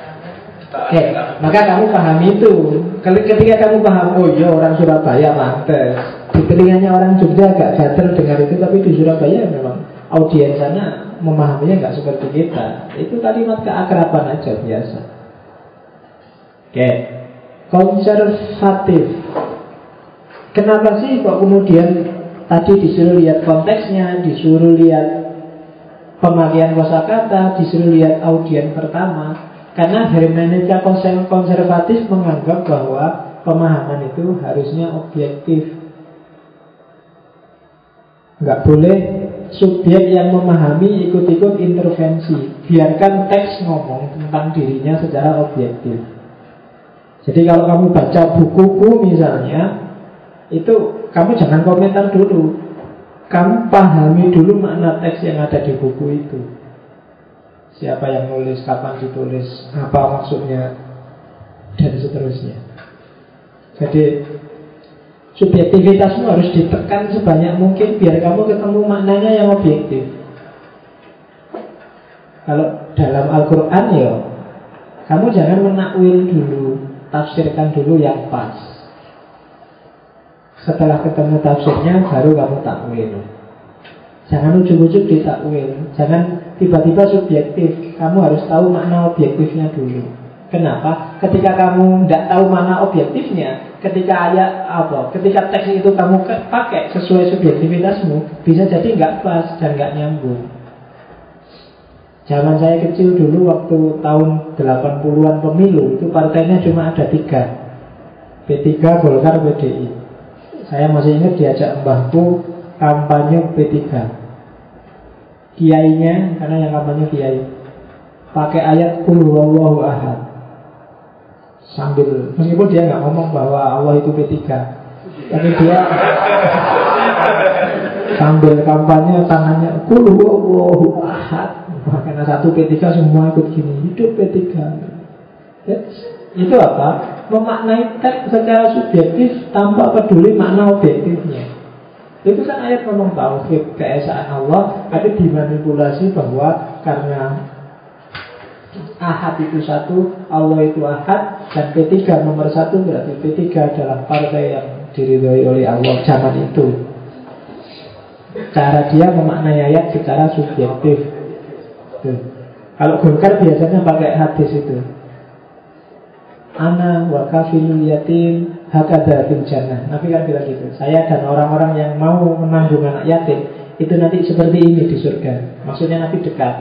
Oke, maka kamu paham itu. Ketika kamu paham, oh iya orang Surabaya mantes. Di telinganya orang Jogja agak gatel dengar itu, tapi di Surabaya memang audiens sana memahaminya nggak seperti kita. Itu kalimat keakraban aja biasa. Oke, konservatif. Kenapa sih kok kemudian tadi disuruh lihat konteksnya, disuruh lihat pemakaian kosakata disuruh lihat audien pertama karena hermeneutika konservatif menganggap bahwa pemahaman itu harusnya objektif. Nggak boleh subjek yang memahami ikut-ikut intervensi. Biarkan teks ngomong tentang dirinya secara objektif. Jadi kalau kamu baca bukuku misalnya itu kamu jangan komentar dulu kamu pahami dulu makna teks yang ada di buku itu. Siapa yang nulis, kapan ditulis, apa maksudnya Dan seterusnya. Jadi Subjektivitasmu harus ditekan sebanyak mungkin Biar kamu ketemu maknanya yang objektif. Kalau dalam Al-Quran ya Kamu jangan menakwil dulu Tafsirkan dulu yang pas setelah ketemu tafsirnya baru kamu takwil. Jangan ujuk-ujuk ditakwil. Jangan tiba-tiba subjektif. Kamu harus tahu makna objektifnya dulu. Kenapa? Ketika kamu tidak tahu mana objektifnya, ketika ayat apa, ketika teks itu kamu pakai sesuai subjektivitasmu, bisa jadi nggak pas dan nggak nyambung. Zaman saya kecil dulu waktu tahun 80-an pemilu itu partainya cuma ada tiga P3, Golkar, PDI saya masih ingat diajak mbahku kampanye P3 Kiainya, karena yang kampanye kiai. Pakai ayat Kul Wallahu Ahad. Sambil, meskipun dia nggak ngomong bahwa Allah itu P3 Tapi dia Sambil kampanye tangannya Kul Wallahu Ahad. Karena satu P3 semua ikut gini. Hidup P3 Itu apa? Memaknai teks secara subjektif tanpa peduli makna objektifnya. Itu kan ayat ngomong tauhid keesaan Allah, tapi dimanipulasi bahwa karena Ahad itu satu, Allah itu Ahad, dan P3 nomor satu berarti P3 adalah partai yang diridhoi oleh Allah zaman itu. Cara dia memaknai ayat secara subjektif. Kalau Golkar biasanya pakai hadis itu ana wa yatim hakada fil jannah. Nabi kan bilang gitu. Saya dan orang-orang yang mau menanggung anak yatim itu nanti seperti ini di surga. Maksudnya Nabi dekat.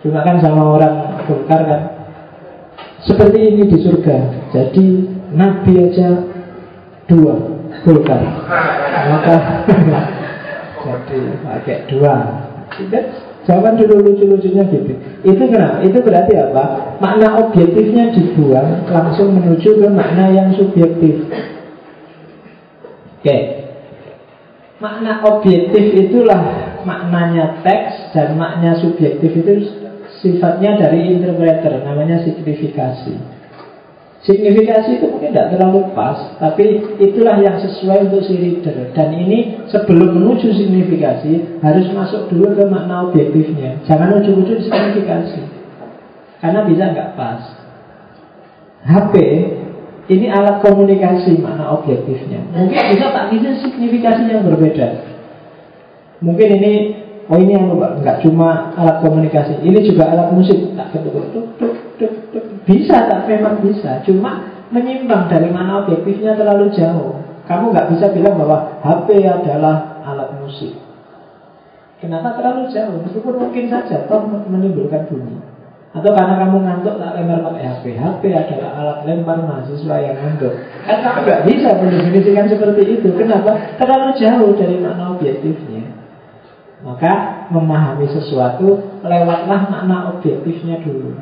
Cuma kan sama orang Golkar kan seperti ini di surga. Jadi Nabi aja dua Golkar. Maka jadi pakai dua. Jawaban dulu lucu-lucunya gitu. Itu kenapa? Itu berarti apa? Makna objektifnya dibuang langsung menuju ke makna yang subjektif. Oke. Makna objektif itulah maknanya teks dan makna subjektif itu sifatnya dari interpreter, namanya signifikasi. Signifikasi itu mungkin tidak terlalu pas, tapi itulah yang sesuai untuk si reader. Dan ini sebelum menuju signifikasi harus masuk dulu ke makna objektifnya. Jangan ujung-ujung signifikasi, karena bisa nggak pas. HP ini alat komunikasi makna objektifnya. Mungkin bisa tak bisa signifikasi yang berbeda. Mungkin ini Oh ini yang nggak cuma alat komunikasi, ini juga alat musik. Tak ketuk, tuk, tuk, tuk, tuk. Bisa tak memang bisa, cuma menyimpang dari mana objektifnya terlalu jauh. Kamu nggak bisa bilang bahwa HP adalah alat musik. Kenapa terlalu jauh? Meskipun mungkin saja toh menimbulkan bunyi. Atau karena kamu ngantuk tak lempar pakai HP. HP adalah alat lempar mahasiswa yang ngantuk. Kan kamu nggak bisa mendefinisikan seperti itu. Kenapa? Terlalu jauh dari makna objektifnya. Maka memahami sesuatu lewatlah makna objektifnya dulu.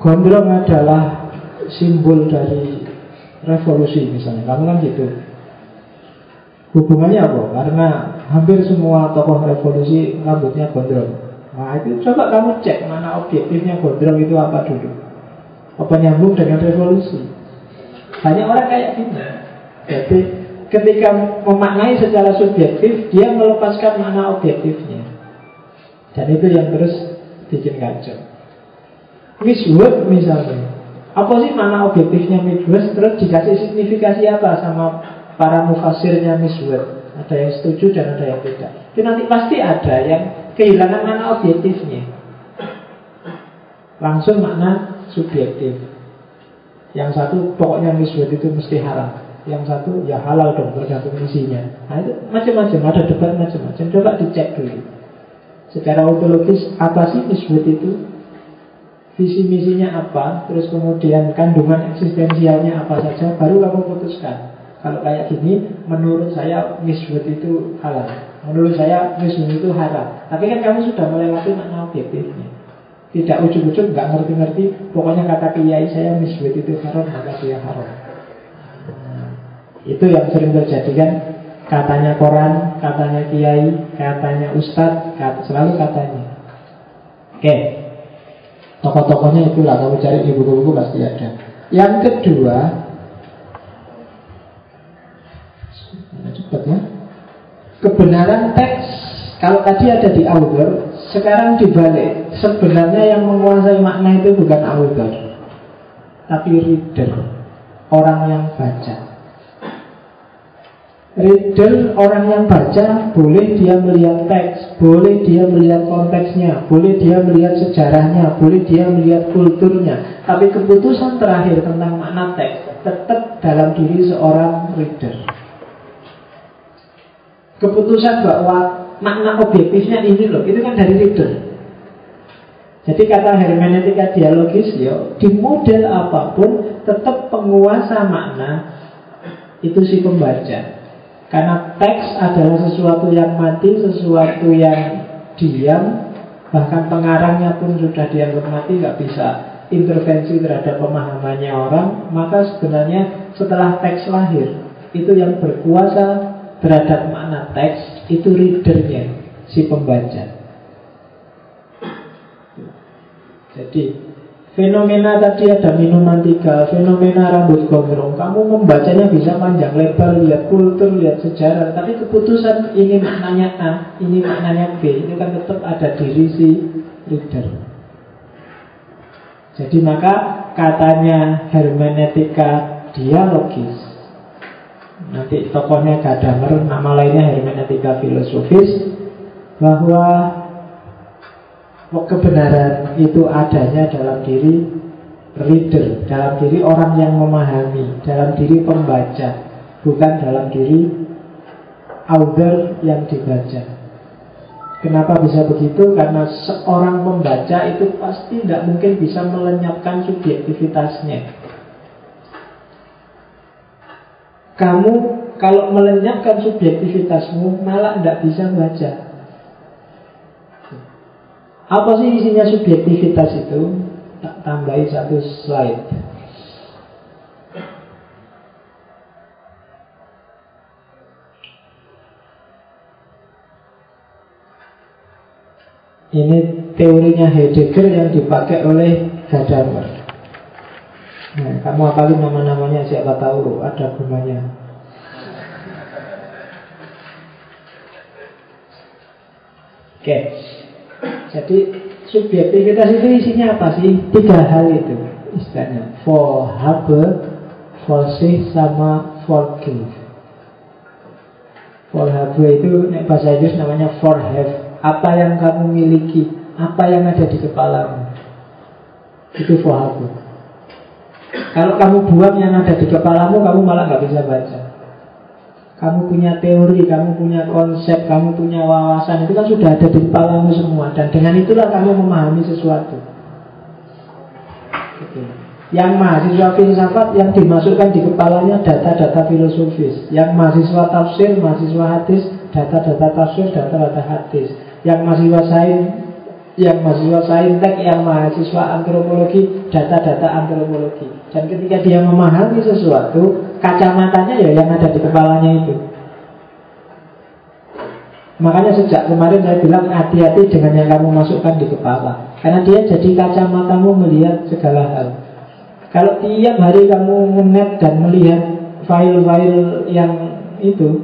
Gondrong adalah simbol dari revolusi misalnya. Kamu kan gitu. Hubungannya apa? Karena hampir semua tokoh revolusi rambutnya gondrong. Nah itu coba kamu cek mana objektifnya gondrong itu apa dulu. Apa nyambung dengan revolusi? Banyak orang kayak gini. Jadi ketika memaknai secara subjektif Dia melepaskan makna objektifnya Dan itu yang terus bikin kacau Misword misalnya Apa sih makna objektifnya misword Terus dikasih signifikasi apa sama para mufasirnya misword Ada yang setuju dan ada yang tidak Itu nanti pasti ada yang kehilangan makna objektifnya Langsung makna subjektif Yang satu pokoknya misword itu mesti haram yang satu ya halal dong tergantung isinya. Nah itu macam-macam ada debat macam-macam. Coba dicek dulu. Secara ontologis apa sih nisbut itu? Visi misinya apa? Terus kemudian kandungan eksistensialnya apa saja? Baru kamu putuskan. Kalau kayak gini, menurut saya nisbut itu halal. Menurut saya nisbut itu haram. Tapi kan kamu sudah melewati makna objektifnya. Tidak ujung-ujung nggak ngerti-ngerti. Pokoknya kata kiai saya nisbut itu haram, maka dia haram. Itu yang sering terjadi kan Katanya koran, katanya kiai, katanya ustadz, kata, selalu katanya Oke Tokoh-tokohnya itulah Kamu cari di buku-buku pasti ada. Yang kedua Cepat ya. Kebenaran teks. Kalau tadi ada di author Sekarang dibalik. Sebenarnya yang menguasai makna itu bukan author Tapi reader. Orang yang baca Reader orang yang baca boleh dia melihat teks, boleh dia melihat konteksnya, boleh dia melihat sejarahnya, boleh dia melihat kulturnya. Tapi keputusan terakhir tentang makna teks tetap dalam diri seorang reader. Keputusan bahwa makna objektifnya ini loh, itu kan dari reader. Jadi kata hermeneutika dialogis yo, di model apa pun tetap penguasa makna itu si pembaca. Karena teks adalah sesuatu yang mati, sesuatu yang diam, bahkan pengarangnya pun sudah dianggap mati, nggak bisa intervensi terhadap pemahamannya orang, maka sebenarnya setelah teks lahir, itu yang berkuasa terhadap makna teks, itu readernya, si pembaca. Jadi Fenomena tadi ada minuman tiga, fenomena rambut gondrong. Kamu membacanya bisa panjang lebar, lihat kultur, lihat sejarah. Tapi keputusan ini maknanya A, ini maknanya B, itu kan tetap ada diri si reader. Jadi maka katanya hermeneutika dialogis. Nanti tokohnya Gadamer, nama lainnya hermeneutika filosofis, bahwa kebenaran itu adanya dalam diri reader, dalam diri orang yang memahami, dalam diri pembaca, bukan dalam diri author yang dibaca. Kenapa bisa begitu? Karena seorang pembaca itu pasti tidak mungkin bisa melenyapkan subjektivitasnya. Kamu kalau melenyapkan subjektivitasmu malah tidak bisa baca. Apa sih isinya subjektivitas itu? Tak tambahi satu slide. Ini teorinya Heidegger yang dipakai oleh Gadamer. Nah, kamu apalin nama-namanya siapa tahu ada gunanya. Oke, jadi subjektivitas itu isinya apa sih? Tiga hal itu istilahnya. For habe, for see, sama for give. For habe itu bahasa Inggris namanya for have apa yang kamu miliki, apa yang ada di kepalamu. Itu fohabu. Kalau kamu buang yang ada di kepalamu, kamu malah nggak bisa baca. Kamu punya teori, kamu punya konsep, kamu punya wawasan, itu kan sudah ada di kepalamu semua. Dan dengan itulah kamu memahami sesuatu. Yang mahasiswa filsafat yang dimasukkan di kepalanya data-data filosofis. Yang mahasiswa tafsir, mahasiswa hadis, data-data tafsir, data-data hadis yang mahasiswa sains yang mahasiswa saintek, yang mahasiswa antropologi, data-data antropologi. Dan ketika dia memahami sesuatu, kacamatanya ya yang ada di kepalanya itu. Makanya sejak kemarin saya bilang hati-hati dengan yang kamu masukkan di kepala. Karena dia jadi kacamatamu melihat segala hal. Kalau tiap hari kamu menet dan melihat file-file yang itu,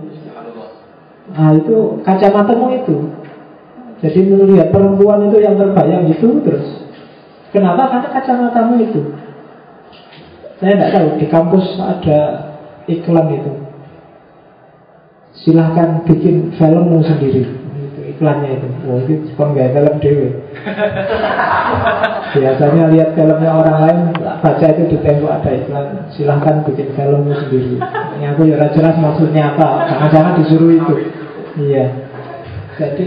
nah itu kacamatamu itu jadi melihat perempuan itu yang terbayang itu terus. Kenapa? Karena kacamatamu itu. Saya tidak tahu di kampus ada iklan itu. Silahkan bikin filmmu sendiri. Itu iklannya itu. Oh itu kon film dewe. Biasanya lihat filmnya orang lain, baca itu di tembok ada iklan. Silahkan bikin filmmu sendiri. Ini aku ya jelas maksudnya apa. Jangan-jangan disuruh itu. Iya. Jadi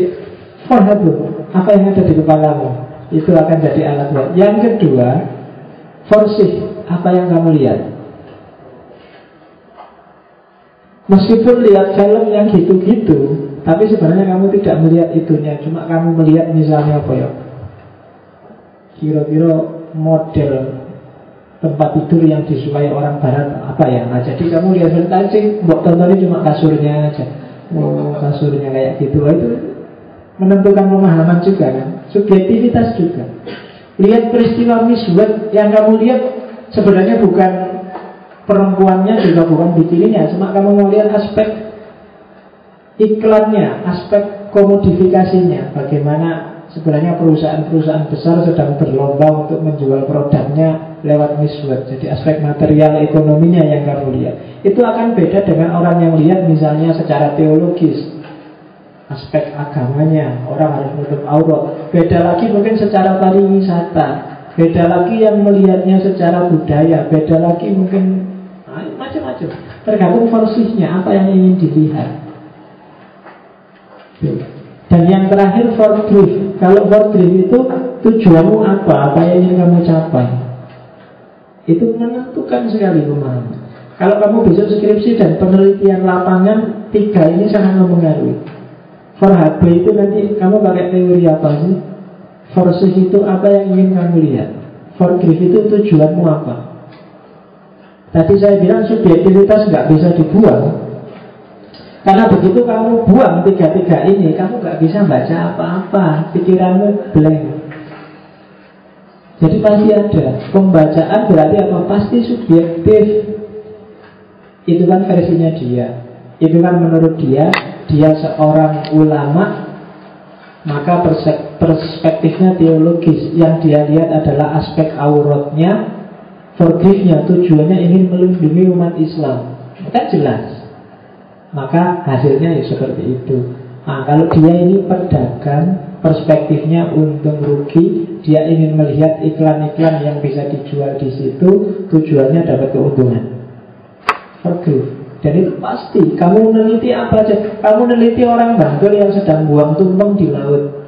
Fahadu, apa yang ada di kepalamu Itu akan jadi alat buat Yang kedua Forsih, apa yang kamu lihat? Meskipun lihat film yang gitu-gitu Tapi sebenarnya kamu tidak melihat itunya. Cuma kamu melihat misalnya apa ya? Kira-kira model tempat tidur yang disukai orang barat apa ya? Nah jadi kamu lihat tadi buat tontonin cuma kasurnya aja. Oh kasurnya kayak gitu. Itu menentukan pemahaman juga kan? Subjektivitas juga. Lihat peristiwa miswet yang kamu lihat sebenarnya bukan perempuannya juga bukan bikininya cuma kamu mau lihat aspek iklannya aspek komodifikasinya bagaimana sebenarnya perusahaan-perusahaan besar sedang berlomba untuk menjual produknya lewat miswet jadi aspek material ekonominya yang kamu lihat. Itu akan beda dengan orang yang lihat misalnya secara teologis aspek agamanya orang harus menutup aurat. Beda lagi mungkin secara pariwisata beda lagi yang melihatnya secara budaya beda lagi mungkin macam-macam tergantung versinya apa yang ingin dilihat. Dan yang terakhir for grief kalau for grief itu tujuanmu apa? Apa yang ingin kamu capai? Itu menentukan sekali pemahaman. Kalau kamu besok skripsi dan penelitian lapangan tiga ini sangat mempengaruhi. For HB itu nanti kamu pakai teori apa sih? For itu apa yang ingin kamu lihat? For grief itu tujuanmu apa? Tadi saya bilang subjektivitas nggak bisa dibuang Karena begitu kamu buang tiga-tiga ini Kamu nggak bisa baca apa-apa Pikiranmu blank Jadi pasti ada Pembacaan berarti apa? Pasti subjektif Itu kan versinya dia Itu kan menurut dia dia seorang ulama maka perspektifnya teologis. Yang dia lihat adalah aspek auratnya forgive-nya tujuannya ingin melindungi umat Islam. Kan jelas. Maka hasilnya ya seperti itu. Nah, kalau dia ini pedagang perspektifnya untung rugi dia ingin melihat iklan-iklan yang bisa dijual di situ tujuannya dapat keuntungan. Forgive dan itu pasti Kamu meneliti apa aja. Kamu meneliti orang Bantul yang sedang buang tumpeng di laut.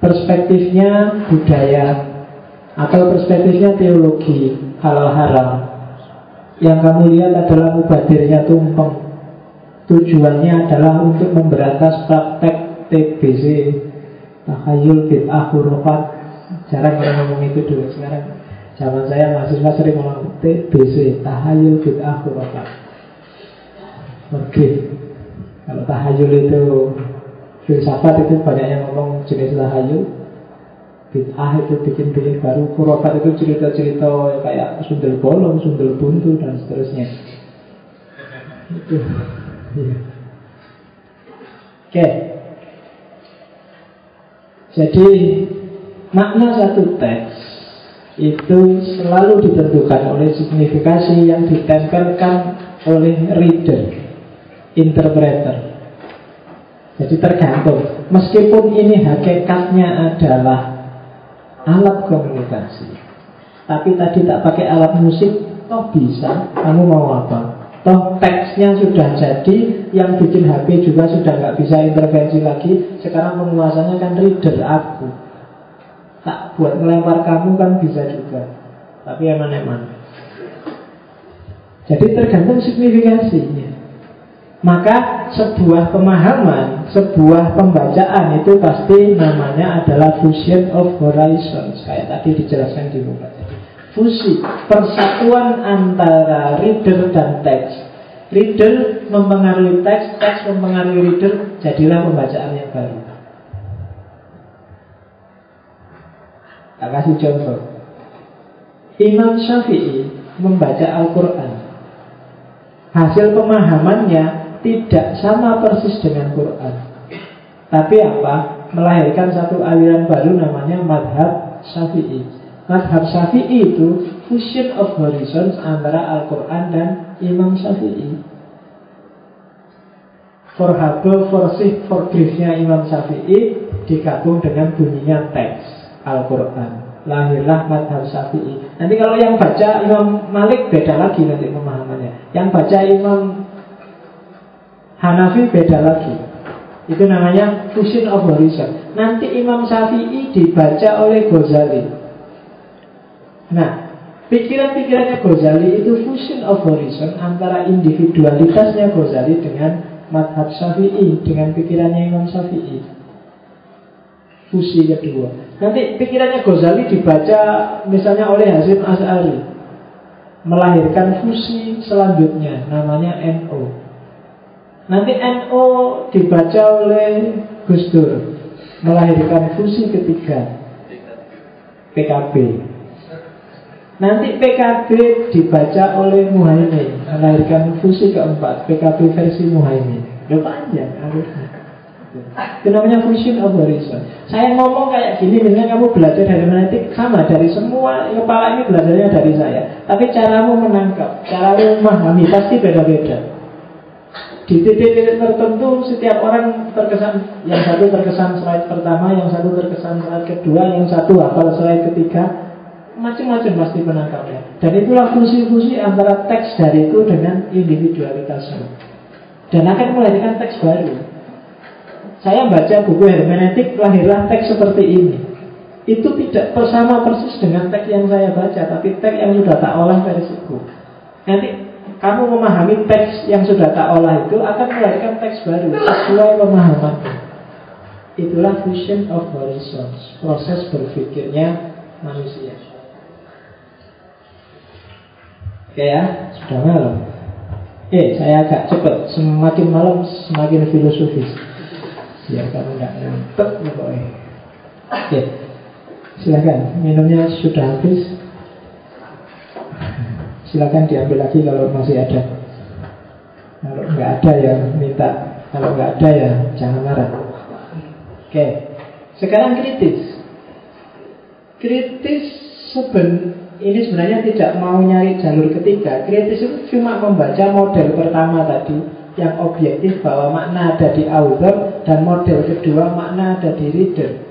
Perspektifnya budaya Atau perspektifnya teologi Halal haram. Yang kamu lihat adalah mubadirnya tumpeng. Tujuannya adalah untuk memberantas praktek TBC Tahayul bid'ah hurufat Jarang orang ngomong itu dulu. Sekarang zaman saya mahasiswa sering ngomong TBC Tahayul bid'ah hurufat Oke Kalau tahayul itu Filsafat itu banyak yang ngomong jenis tahayul. Bid'ah itu bikin-bikin baru. Hurufat itu cerita-cerita kayak sundel bolong, sundel buntu dan seterusnya. Itu. Iya. Oke. Jadi makna satu teks itu selalu ditentukan oleh signifikasi yang ditempelkan oleh reader, interpreter. Jadi tergantung. Meskipun ini hakikatnya adalah alat komunikasi, tapi tadi tak pakai alat musik, toh bisa. Kamu mau apa? Toh teksnya sudah jadi Yang bikin HP juga sudah nggak bisa intervensi lagi Sekarang penguasanya kan reader aku Tak buat melempar kamu kan bisa juga Tapi eman-eman Jadi tergantung signifikasinya Maka sebuah pemahaman Sebuah pembacaan Itu pasti namanya adalah Fusion of horizons Kayak tadi dijelaskan di muka fusi, persatuan antara reader dan teks. Reader mempengaruhi teks, teks mempengaruhi reader, jadilah pembacaan yang baru. Tak kasih contoh. Imam Syafi'i membaca Al-Quran. Hasil pemahamannya tidak sama persis dengan Quran. Tapi apa? Melahirkan satu aliran baru namanya Madhab Syafi'i. Madhab Syafi'i itu fusion of horizons antara Al-Quran dan Imam Syafi'i. For Habe, for Sih, for Griefnya Imam Syafi'i digabung dengan bunyinya teks Al-Quran. Lahirlah Madhab Syafi'i. Nanti kalau yang baca Imam Malik beda lagi nanti pemahamannya. Yang baca Imam Hanafi beda lagi. Itu namanya fusion of horizon. Nanti Imam Syafi'i dibaca oleh Ghazali. Nah, pikiran-pikirannya Ghazali itu fusion of horizon antara individualitasnya Ghazali dengan madhab Syafi'i, dengan pikirannya Imam Syafi'i. Fusi kedua. Nanti pikirannya Ghazali dibaca misalnya oleh Hasim As'ari. Melahirkan fusi selanjutnya, namanya NO. Nanti NO dibaca oleh Gus Dur. Melahirkan fusi ketiga. PKB. Nanti PKB dibaca oleh Muhaimin Melahirkan fusi keempat. PKB versi Muhaimin Udah panjang alurnya Itu namanya fusion of horizon Saya ngomong kayak gini Misalnya kamu belajar dari hermeneutik Sama dari semua Kepala ini belajarnya dari saya. Tapi caramu menangkap Caramu memahami Pasti beda-beda di titik-titik tertentu setiap orang terkesan yang satu terkesan slide pertama, yang satu terkesan slide kedua, yang satu hafal slide ketiga, macam-macam pasti penangkapnya. Dan itulah fungsi-fungsi antara teks dari itu dengan individualitasnya. Dan akan melahirkan teks baru. Saya baca buku hermeneutik, lahirlah teks seperti ini. Itu tidak bersama persis dengan teks yang saya baca, tapi teks yang sudah tak olah versiku. Nanti kamu memahami teks yang sudah tak olah itu akan melahirkan teks baru sesuai pemahaman. Itulah fusion of horizons, proses berpikirnya manusia. Oke ya, sudah malam. Eh, saya agak cepat. Semakin malam semakin filosofis. Biar kamu nggak ngantuk pokoknya. Oke, silakan. Minumnya sudah habis. Silakan diambil lagi kalau masih ada. Kalau nggak ada ya minta. Kalau nggak ada ya jangan marah. Oke, sekarang kritis. Kritis sebenarnya ini sebenarnya tidak mau nyari jalur ketiga. Kritis itu cuma membaca model pertama tadi yang objektif bahwa makna ada di author dan model kedua makna ada di reader.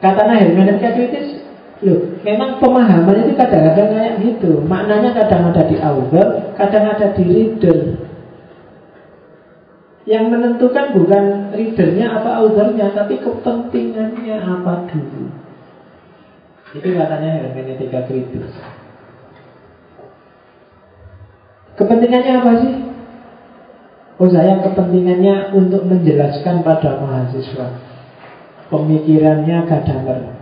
Kata hermeneutika kritis, loh, memang pemahaman itu kadang-kadang kayak gitu. Maknanya kadang ada di author, kadang ada di reader. Yang menentukan bukan readernya apa authornya, tapi kepentingannya apa dulu. Itu katanya hermeneutika kritis. Kepentingannya apa sih? Oh saya kepentingannya untuk menjelaskan pada mahasiswa Pemikirannya gadamer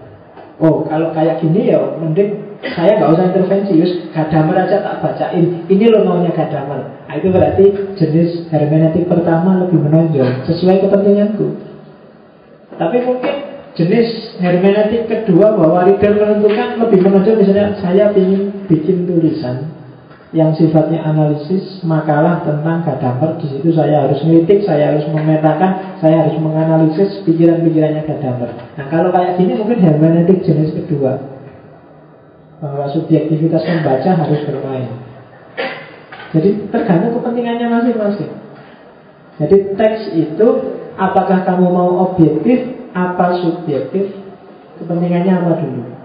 Oh kalau kayak gini ya mending saya nggak usah intervensi Yus. Gadamer aja tak bacain. Ini loh maunya gadamer. Nah, Itu berarti jenis hermeneutik pertama lebih menonjol Sesuai kepentinganku. Tapi mungkin jenis hermeneutik kedua bahwa reader menentukan lebih menonjol Misalnya saya ingin bikin tulisan yang sifatnya analisis makalah tentang Gadamer di situ saya harus ngelitik, saya harus memetakan, saya harus menganalisis pikiran-pikirannya Gadamer. Nah kalau kayak gini mungkin hermeneutik jenis kedua bahwa subjektivitas pembaca harus bermain. Jadi tergantung kepentingannya masing-masing. Jadi teks itu apakah kamu mau objektif apa subjektif, kepentingannya apa dulu.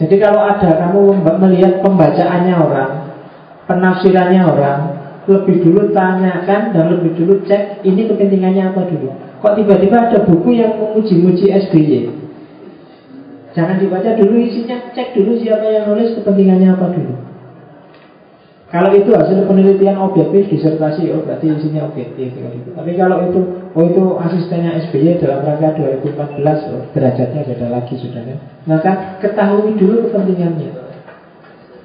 Jadi kalau ada kamu melihat pembacaannya orang, penafsirannya orang, lebih dulu tanyakan dan lebih dulu cek ini kepentingannya apa dulu. Kok tiba-tiba ada buku yang memuji-muji SBY? Jangan dibaca dulu isinya, cek dulu siapa yang nulis kepentingannya apa dulu. Kalau itu hasil penelitian objektif disertasi, oh berarti isinya objektif. Gitu. Tapi kalau itu, oh itu asistennya SBY dalam rangka 2014, oh, derajatnya beda lagi sudah kan. Maka ketahui dulu kepentingannya.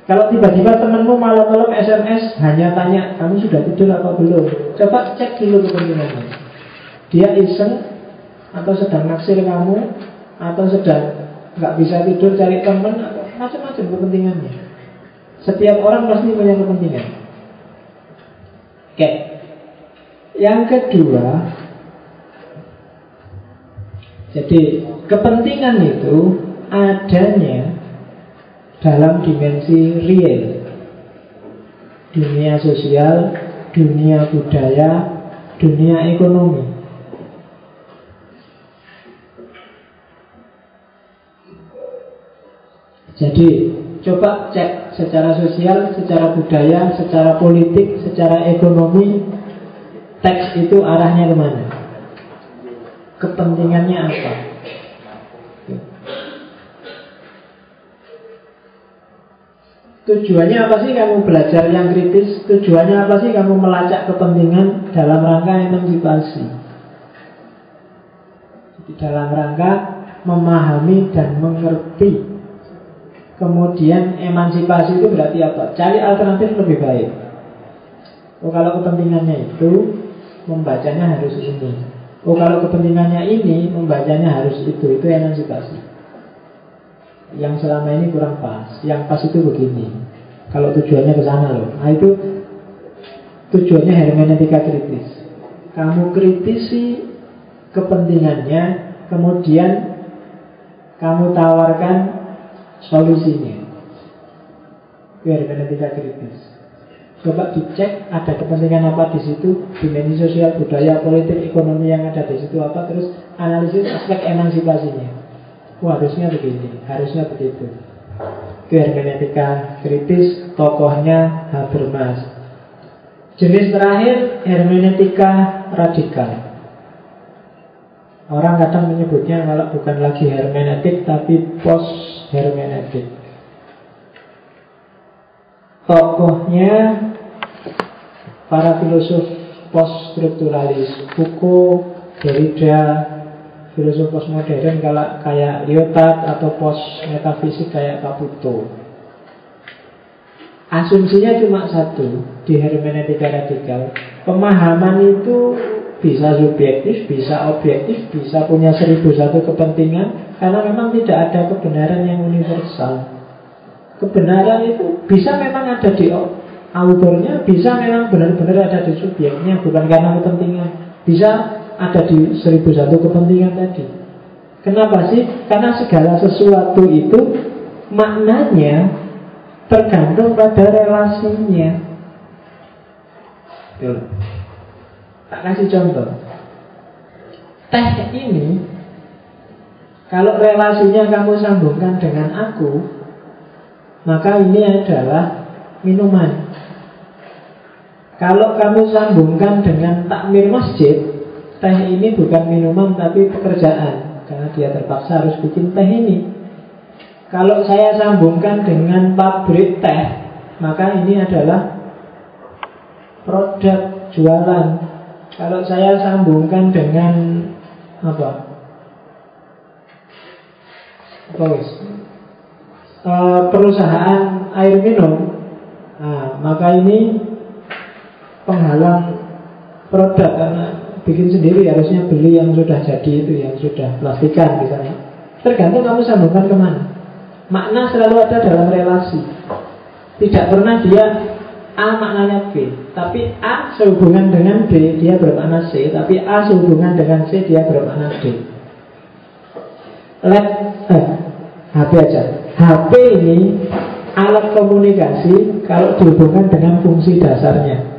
Kalau tiba-tiba temanmu malam-malam SMS hanya tanya, kamu sudah tidur apa belum? Coba cek dulu kepentingannya. Dia iseng atau sedang naksir kamu atau sedang nggak bisa tidur cari teman atau macam-macam kepentingannya. Setiap orang pasti punya kepentingan. Oke. Yang kedua, jadi kepentingan itu adanya dalam dimensi real. Dunia sosial, dunia budaya, dunia ekonomi. Jadi Coba cek secara sosial, secara budaya, secara politik, secara ekonomi Teks itu arahnya ke mana? Kepentingannya apa? Tujuannya apa sih kamu belajar yang kritis? Tujuannya apa sih kamu melacak kepentingan dalam rangka emansipasi? Di dalam rangka memahami dan mengerti Kemudian emansipasi itu berarti apa? Cari alternatif lebih baik. Oh kalau kepentingannya itu membacanya harus ini. Oh kalau kepentingannya ini membacanya harus itu. Itu emansipasi. Yang selama ini kurang pas. Yang pas itu begini. Kalau tujuannya ke sana loh. Nah itu tujuannya hermeneutika kritis. Kamu kritisi kepentingannya, kemudian kamu tawarkan solusinya. Biar hermeneutika kritis. Coba dicek ada kepentingan apa di situ, dimensi sosial, budaya, politik, ekonomi yang ada di situ apa, terus analisis aspek emansipasinya. Wah, harusnya begini, harusnya begitu. Itu hermeneutika kritis, tokohnya Habermas. Jenis terakhir hermeneutika radikal. Orang kadang menyebutnya kalau bukan lagi hermeneutik tapi post hermeneutik. Tokohnya para filosof post strukturalis, Foucault, Derrida, filosof postmodern kalau kayak Lyotard atau post metafisik kayak Caputo. Asumsinya cuma satu di hermeneutika radikal. Pemahaman itu bisa subjektif, bisa objektif, bisa punya seribu satu kepentingan karena memang tidak ada kebenaran yang universal. Kebenaran itu bisa memang ada di autornya, bisa memang benar-benar ada di subjeknya, bukan karena kepentingan. Bisa ada di seribu satu kepentingan tadi. Kenapa sih? Karena segala sesuatu itu maknanya tergantung pada relasinya. Tak kasih contoh. Teh ini kalau relasinya kamu sambungkan dengan aku, maka ini adalah minuman. Kalau kamu sambungkan dengan takmir masjid, teh ini bukan minuman tapi pekerjaan karena dia terpaksa harus bikin teh ini. Kalau saya sambungkan dengan pabrik teh, maka ini adalah produk, jualan. Kalau saya sambungkan dengan apa? Apa wis? Uh, perusahaan air minum, nah, maka ini penghalang produk karena bikin sendiri harusnya beli yang sudah jadi itu yang sudah plastikan misalnya. Tergantung kamu sambungkan ke mana. Makna selalu ada dalam relasi. Tidak pernah dia A maknanya B Tapi A sehubungan dengan B Dia bermakna C Tapi A sehubungan dengan C Dia bermakna D Let eh, HP aja HP ini alat komunikasi Kalau dihubungkan dengan fungsi dasarnya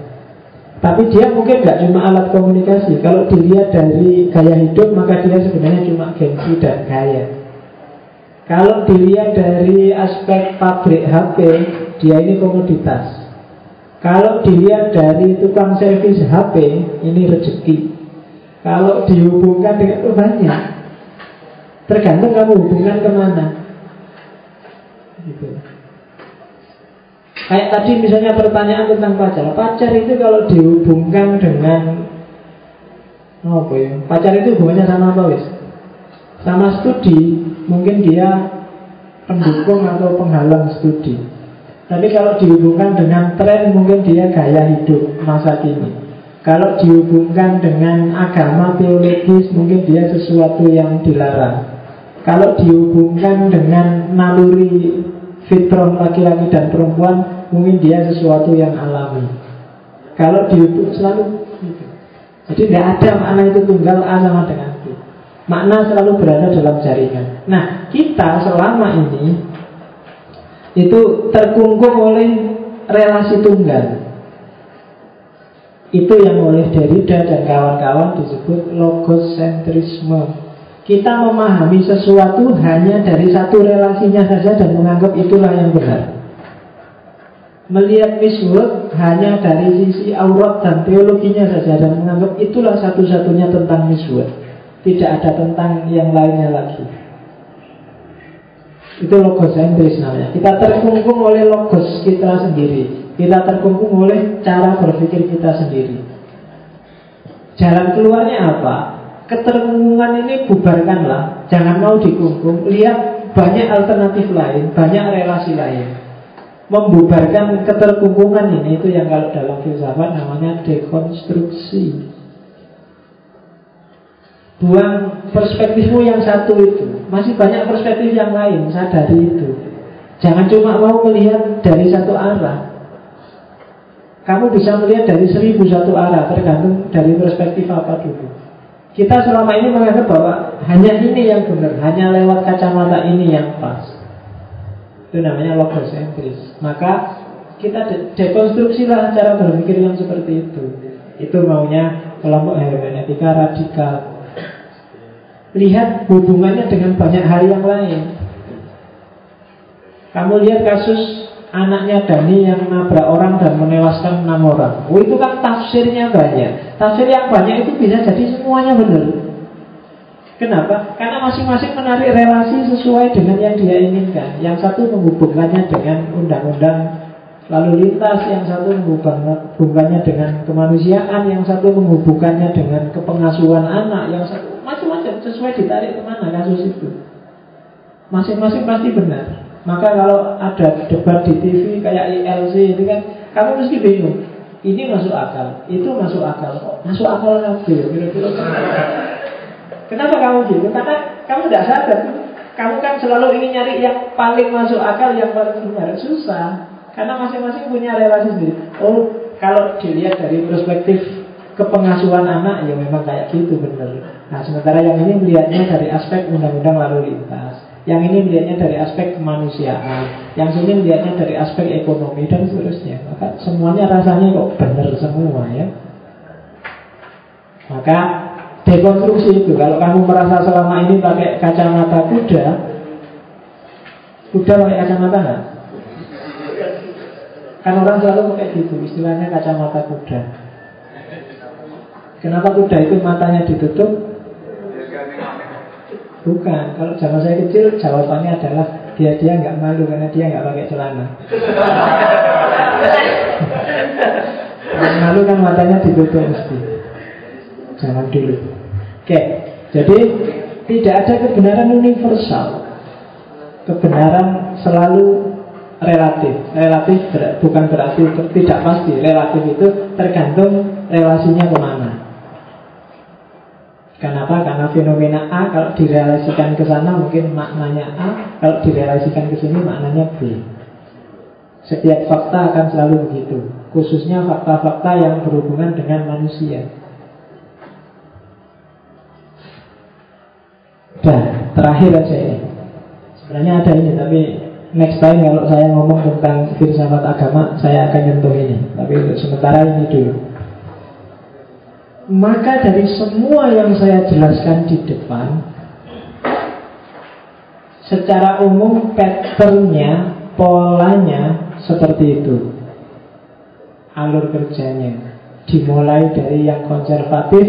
tapi dia mungkin nggak cuma alat komunikasi. Kalau dilihat dari gaya hidup, maka dia sebenarnya cuma gengsi dan gaya. Kalau dilihat dari aspek pabrik HP, dia ini komoditas. Kalau dilihat dari tukang servis HP, ini rezeki. Kalau dihubungkan dengan itu banyak. Tergantung kamu hubungan ke mana. Gitu. Kayak tadi misalnya pertanyaan tentang pacar. Pacar itu kalau dihubungkan dengan apa ya? Pacar itu hubungannya sama apa wis? Sama studi, mungkin dia pendukung atau penghalang studi. Tapi kalau dihubungkan dengan tren mungkin dia gaya hidup masa kini. Kalau dihubungkan dengan agama teologis mungkin dia sesuatu yang dilarang. Kalau dihubungkan dengan naluri fitrah laki-laki dan perempuan mungkin dia sesuatu yang alami. Kalau dihubung selalu Jadi tidak ada makna itu tunggal A sama dengan B. Makna selalu berada dalam jaringan. Nah kita selama ini itu terkungkung oleh relasi tunggal. Itu yang oleh Derrida dan kawan-kawan disebut logosentrisme. Kita memahami sesuatu hanya dari satu relasinya saja dan menganggap itulah yang benar. Melihat miswud hanya dari sisi aurat dan teologinya saja dan menganggap itulah satu-satunya tentang miswud. Tidak ada tentang yang lainnya lagi. Itu logosentris namanya. Kita terkungkung oleh logos kita sendiri. Kita terkungkung oleh cara berpikir kita sendiri. Jalan keluarnya apa? Keterkungkungan ini bubarkanlah. Jangan mau dikungkung. Lihat banyak alternatif lain, banyak relasi lain. Membubarkan keterkungkungan ini itu yang kalau dalam filsafat namanya dekonstruksi. Buang perspektifmu yang satu itu Masih banyak perspektif yang lain Sadari itu. Jangan cuma mau melihat dari satu arah. Kamu bisa melihat dari seribu satu arah Tergantung dari perspektif apa dulu. Kita selama ini menganggap bahwa Hanya ini yang benar Hanya lewat kacamata ini yang pas. Itu namanya logosentris. Maka kita de dekonstruksilah cara berpikir yang seperti itu. Itu maunya kelompok hermeneutika radikal Lihat hubungannya dengan banyak hal yang lain. Kamu lihat kasus anaknya Dani yang nabrak orang dan menewaskan enam orang. Oh itu kan tafsirnya banyak. Tafsir yang banyak itu bisa jadi semuanya benar. Kenapa? Karena masing-masing menarik relasi sesuai dengan yang dia inginkan. Yang satu menghubungkannya dengan undang-undang lalu lintas Yang satu menghubungkannya dengan kemanusiaan Yang satu menghubungkannya dengan kepengasuhan anak Yang satu sesuai ditarik ke mana kasus itu? Masing-masing pasti benar. Maka kalau ada debat di TV kayak ILC itu kan kamu mesti bingung. Ini masuk akal itu masuk akal kok. Masuk akal kira-kira. Kenapa kamu gitu karena kamu tidak sadar. Kamu kan selalu ingin nyari yang paling masuk akal yang paling benar. Susah. Karena masing-masing punya relasi sendiri. Oh kalau dilihat dari perspektif kepengasuhan anak ya memang kayak gitu benar Nah sementara yang ini melihatnya dari aspek undang-undang lalu lintas. Yang ini melihatnya dari aspek kemanusiaan. Yang ini melihatnya dari aspek ekonomi dan seterusnya. Maka semuanya rasanya kok benar semua ya? Maka dekonstruksi itu Kalau kamu merasa selama ini pakai kacamata kuda Kuda pakai kacamata nggak? Kan orang selalu pakai gitu Istilahnya kacamata kuda. Kenapa kuda itu matanya ditutup Bukan, kalau zaman saya kecil jawabannya adalah dia dia nggak malu karena dia nggak pakai celana. Lalu kan matanya ditutup mesti. Jangan dulu. Oke, jadi tidak ada kebenaran universal. Kebenaran selalu relatif. Relatif ber, bukan berarti tidak pasti. Relatif itu tergantung relasinya ke mana. Kenapa? Karena fenomena A kalau direalisasikan ke sana mungkin maknanya A, kalau direalisasikan ke sini maknanya B. Setiap fakta akan selalu begitu, khususnya fakta-fakta yang berhubungan dengan manusia. Dan terakhir aja ini. Sebenarnya ada ini, tapi next time kalau saya ngomong tentang filsafat agama, saya akan nyentuh ini. Tapi untuk sementara ini dulu. Maka dari semua yang saya jelaskan di depan, secara umum patternnya, polanya seperti itu. Alur kerjanya dimulai dari yang konservatif,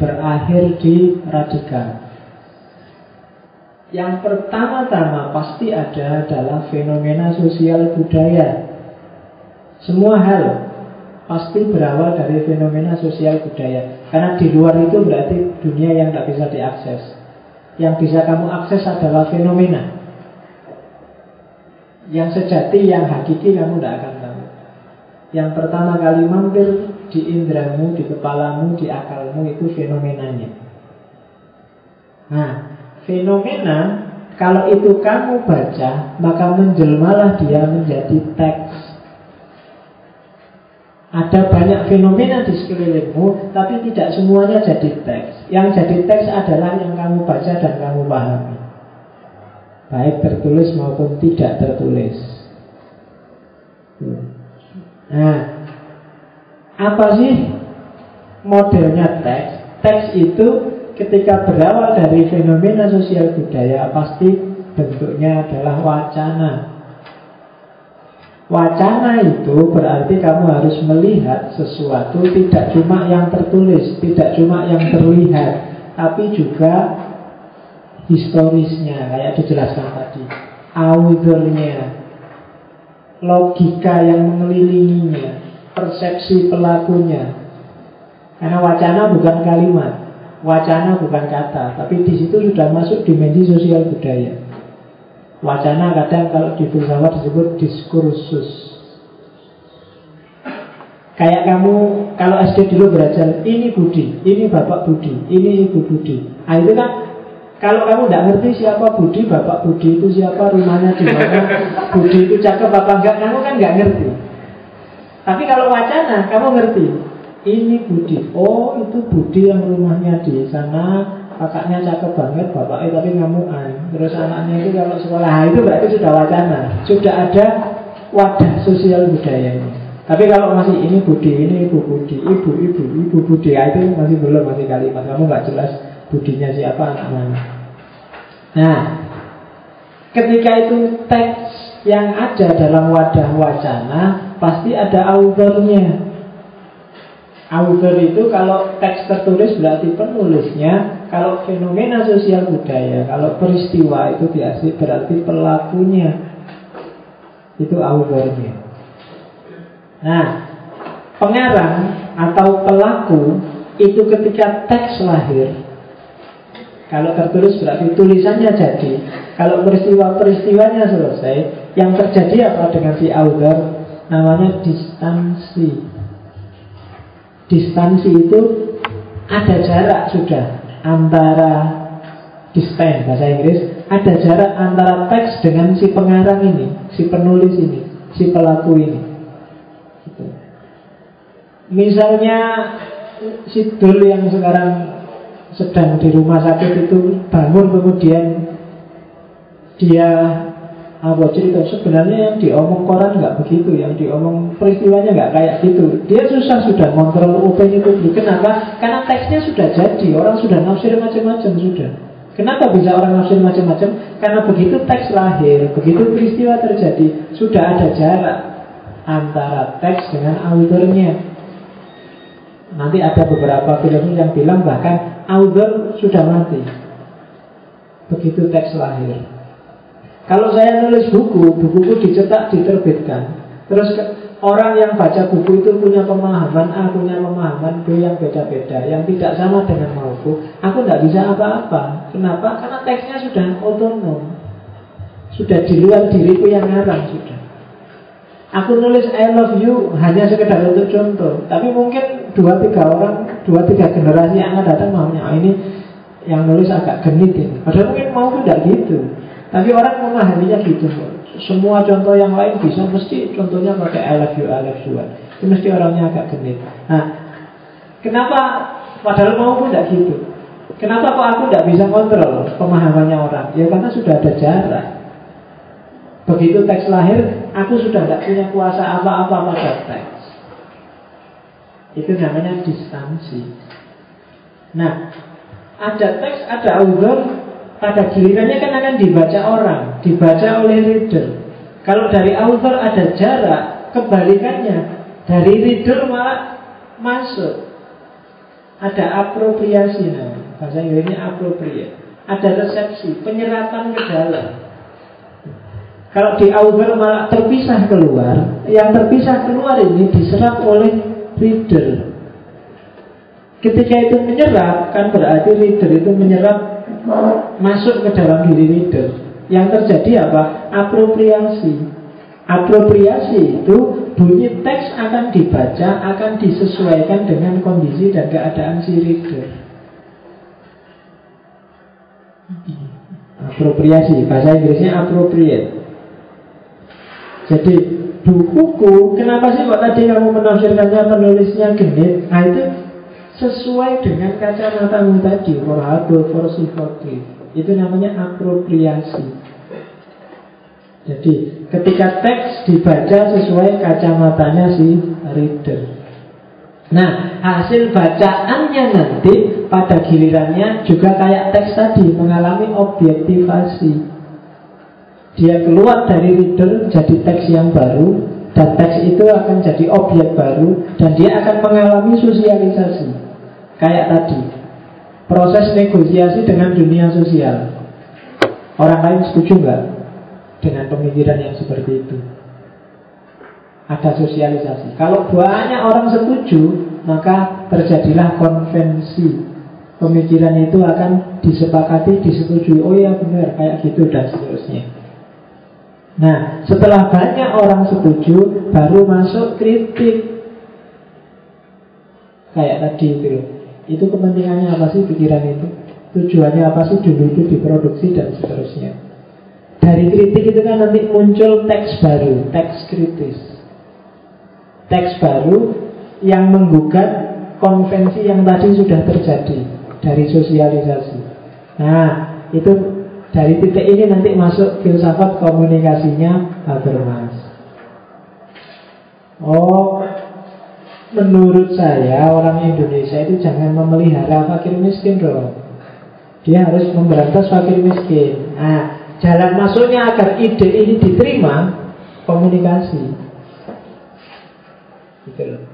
berakhir di radikal. Yang pertama-tama pasti ada adalah fenomena sosial budaya. Semua hal pasti berawal dari fenomena sosial budaya. Karena di luar itu berarti dunia yang tidak bisa diakses. Yang bisa kamu akses adalah fenomena. Yang sejati, yang hakiki kamu tidak akan tahu. Yang pertama kali mampir di indramu, di kepalamu, di akalmu itu fenomenanya. Nah, fenomena kalau itu kamu baca, maka menjelmalah dia menjadi teks ada banyak fenomena di sekelilingmu, tapi tidak semuanya jadi teks. Yang jadi teks adalah yang kamu baca dan kamu pahami. Baik tertulis maupun tidak tertulis. Nah, apa sih modelnya teks? Teks itu ketika berawal dari fenomena sosial budaya pasti bentuknya adalah wacana Wacana itu berarti kamu harus melihat sesuatu tidak cuma yang tertulis, tidak cuma yang terlihat, tapi juga historisnya, kayak dijelaskan tadi, authornya, logika yang mengelilinginya, persepsi pelakunya. Karena wacana bukan kalimat, wacana bukan kata, tapi di situ sudah masuk dimensi sosial budaya. Wacana kadang kalau di filsafat disebut diskursus Kayak kamu kalau SD dulu belajar ini Budi, ini Bapak Budi, ini Ibu Budi. Nah itu kan kalau kamu tidak ngerti siapa Budi, Bapak Budi itu siapa, rumahnya di mana, Budi itu cakep apa enggak, kamu kan nggak ngerti. Tapi kalau wacana, kamu ngerti. Ini Budi, oh itu Budi yang rumahnya di sana, kakaknya cakep banget, bapaknya tapi ngamuan. Terus anaknya itu kalau sekolah, nah, itu berarti sudah wacana. Sudah ada wadah sosial budaya ini. Tapi kalau masih ini budi, ini ibu budi, ibu, ibu, ibu budi, ya itu masih belum, masih kalimat. Kamu nggak jelas budinya siapa, anak mana. Nah, ketika itu teks yang ada dalam wadah wacana, pasti ada autornya. Author itu kalau teks tertulis berarti penulisnya Kalau fenomena sosial budaya Kalau peristiwa itu diasih berarti pelakunya. Itu authornya. Nah Pengarang atau pelaku Itu ketika teks lahir Kalau tertulis berarti tulisannya jadi. Kalau peristiwa-peristiwanya selesai Yang terjadi apa dengan si author? Namanya distansi Distansi itu ada jarak sudah antara distance bahasa Inggris ada jarak antara teks dengan si pengarang ini, si penulis ini, si pelaku ini. Gitu. Misalnya si Dul yang sekarang sedang di rumah sakit itu bangun kemudian dia apa cerita? Sebenarnya yang diomong koran nggak begitu yang diomong peristiwanya nggak kayak gitu. Dia susah sudah kontrol opini itu kenapa? Karena teksnya sudah jadi orang sudah nafsir macam-macam sudah. Kenapa bisa orang nafsir macam-macam? Karena begitu teks lahir begitu peristiwa terjadi sudah ada jarak antara teks dengan autornya nanti ada beberapa film yang bilang bahkan author sudah mati. Begitu teks lahir kalau saya nulis buku, bukuku dicetak, diterbitkan Terus ke, orang yang baca buku itu punya pemahaman A, punya pemahaman B yang beda-beda, yang tidak sama dengan mauku. Aku tidak bisa apa-apa. Kenapa? Karena teksnya sudah otonom. Sudah di luar diriku yang ngarang sudah. Aku nulis I love you hanya sekedar untuk contoh. Tapi mungkin dua tiga orang, dua tiga generasi yang akan datang maunya oh, ini yang nulis agak genit ini. Padahal mungkin mau tidak gitu. Tapi orang memahaminya gitu. Semua contoh yang lain bisa mesti contohnya pakai I love you, I love you. Itu mesti orangnya agak genit. Nah, kenapa padahal mau pun tidak gitu? Kenapa kok aku tidak bisa kontrol pemahamannya orang? Ya karena sudah ada jarak. Begitu teks lahir, aku sudah tidak punya kuasa apa-apa pada teks. Itu namanya distansi. Nah, ada teks, ada author, pada gilirannya kan akan dibaca orang, dibaca oleh reader. Kalau dari author ada jarak, kebalikannya dari reader malah masuk. Ada apropriasi namanya, bahasa Inggrisnya appropriate. Ada resepsi, penyerapan ke dalam. Kalau di author malah terpisah keluar, yang terpisah keluar ini diserap oleh reader. Ketika itu menyerap, kan berarti reader itu menyerap masuk ke dalam diri reader. Yang terjadi apa? Apropriasi. Apropriasi itu bunyi teks akan dibaca, akan disesuaikan dengan kondisi dan keadaan si reader. Apropriasi, bahasa Inggrisnya appropriate. Jadi bukuku, kenapa sih kok tadi kamu menafsirkannya penulisnya genit? Nah itu sesuai dengan kacamata tadi for harbor, for itu namanya apropriasi. Jadi ketika teks dibaca sesuai kacamatanya si reader. Nah hasil bacaannya nanti pada gilirannya juga kayak teks tadi mengalami objektivasi. Dia keluar dari reader jadi teks yang baru dan teks itu akan jadi objek baru dan dia akan mengalami sosialisasi Kayak tadi. Proses negosiasi dengan dunia sosial. Orang lain setuju nggak Dengan pemikiran yang seperti itu? Ada sosialisasi. Kalau banyak orang setuju Maka terjadilah konvensi. Pemikiran itu akan disepakati, disetujui. Oh ya benar, kayak gitu dan seterusnya. Nah, setelah banyak orang setuju Baru masuk kritik. Kayak tadi itu itu kepentingannya apa sih pikiran itu? Tujuannya apa sih dulu itu diproduksi dan seterusnya. Dari kritik itu kan nanti muncul teks baru, teks kritis. Teks baru yang menggugat konvensi yang tadi sudah terjadi dari sosialisasi. Nah, itu dari titik ini nanti masuk filsafat komunikasinya Habermas. Oh, Menurut saya orang Indonesia itu jangan memelihara fakir miskin dong Dia harus memberantas fakir miskin. Nah, jalan masuknya agar ide ini diterima Komunikasi. Gitu loh.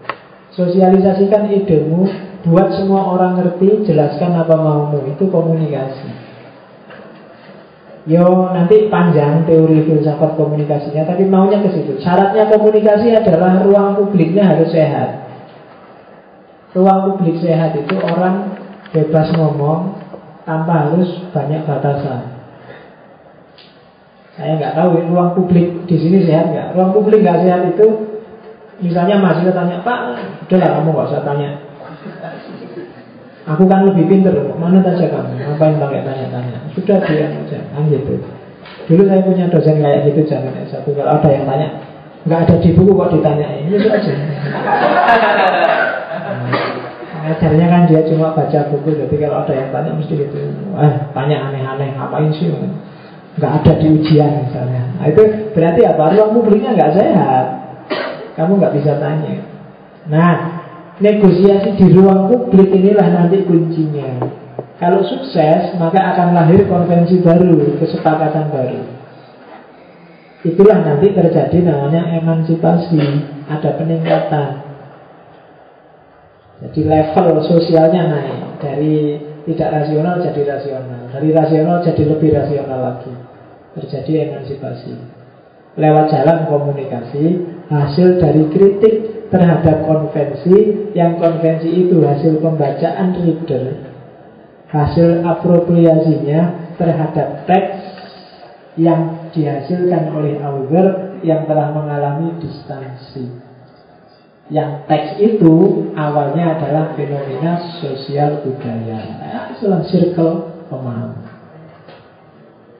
Sosialisasikan idemu Buat semua orang ngerti Jelaskan apa maumu. Itu komunikasi. Yo nanti panjang teori filsafat komunikasinya Tapi maunya ke situ. Syaratnya komunikasi adalah ruang publiknya harus sehat Ruang publik sehat itu orang bebas ngomong tanpa harus banyak batasan. Saya nggak tahu ruang publik di sini sehat nggak. Ruang publik nggak sehat itu, misalnya masih tanya Pak, udahlah kamu nggak usah tanya. Aku kan lebih pinter, mana saja kamu, ngapain pakai tanya-tanya. Sudah diam aja, kan gitu. Dulu saya punya dosen kayak gitu jangan satu kalau ada yang tanya, nggak ada di buku kok ditanya ini aja. Ngajarnya kan dia cuma baca buku Jadi kalau ada yang tanya mesti gitu. Eh tanya aneh-aneh Ngapain sih? Nggak ada di ujian misalnya. Nah, Itu berarti apa? Ruang publiknya nggak sehat. Kamu nggak bisa tanya. Nah negosiasi di ruang publik inilah nanti kuncinya. Kalau sukses Maka akan lahir konvensi baru Kesepakatan baru. Itulah nanti terjadi namanya emansipasi. Ada peningkatan jadi level sosialnya naik. Dari tidak rasional jadi rasional. Dari rasional jadi lebih rasional lagi. Terjadi emansipasi. Lewat jalan komunikasi, hasil dari kritik terhadap konvensi, yang konvensi itu hasil pembacaan reader, hasil apropriasinya terhadap teks yang dihasilkan oleh author yang telah mengalami distansi. Yang teks itu awalnya adalah fenomena sosial budaya. Nah, itulah circle pemahaman.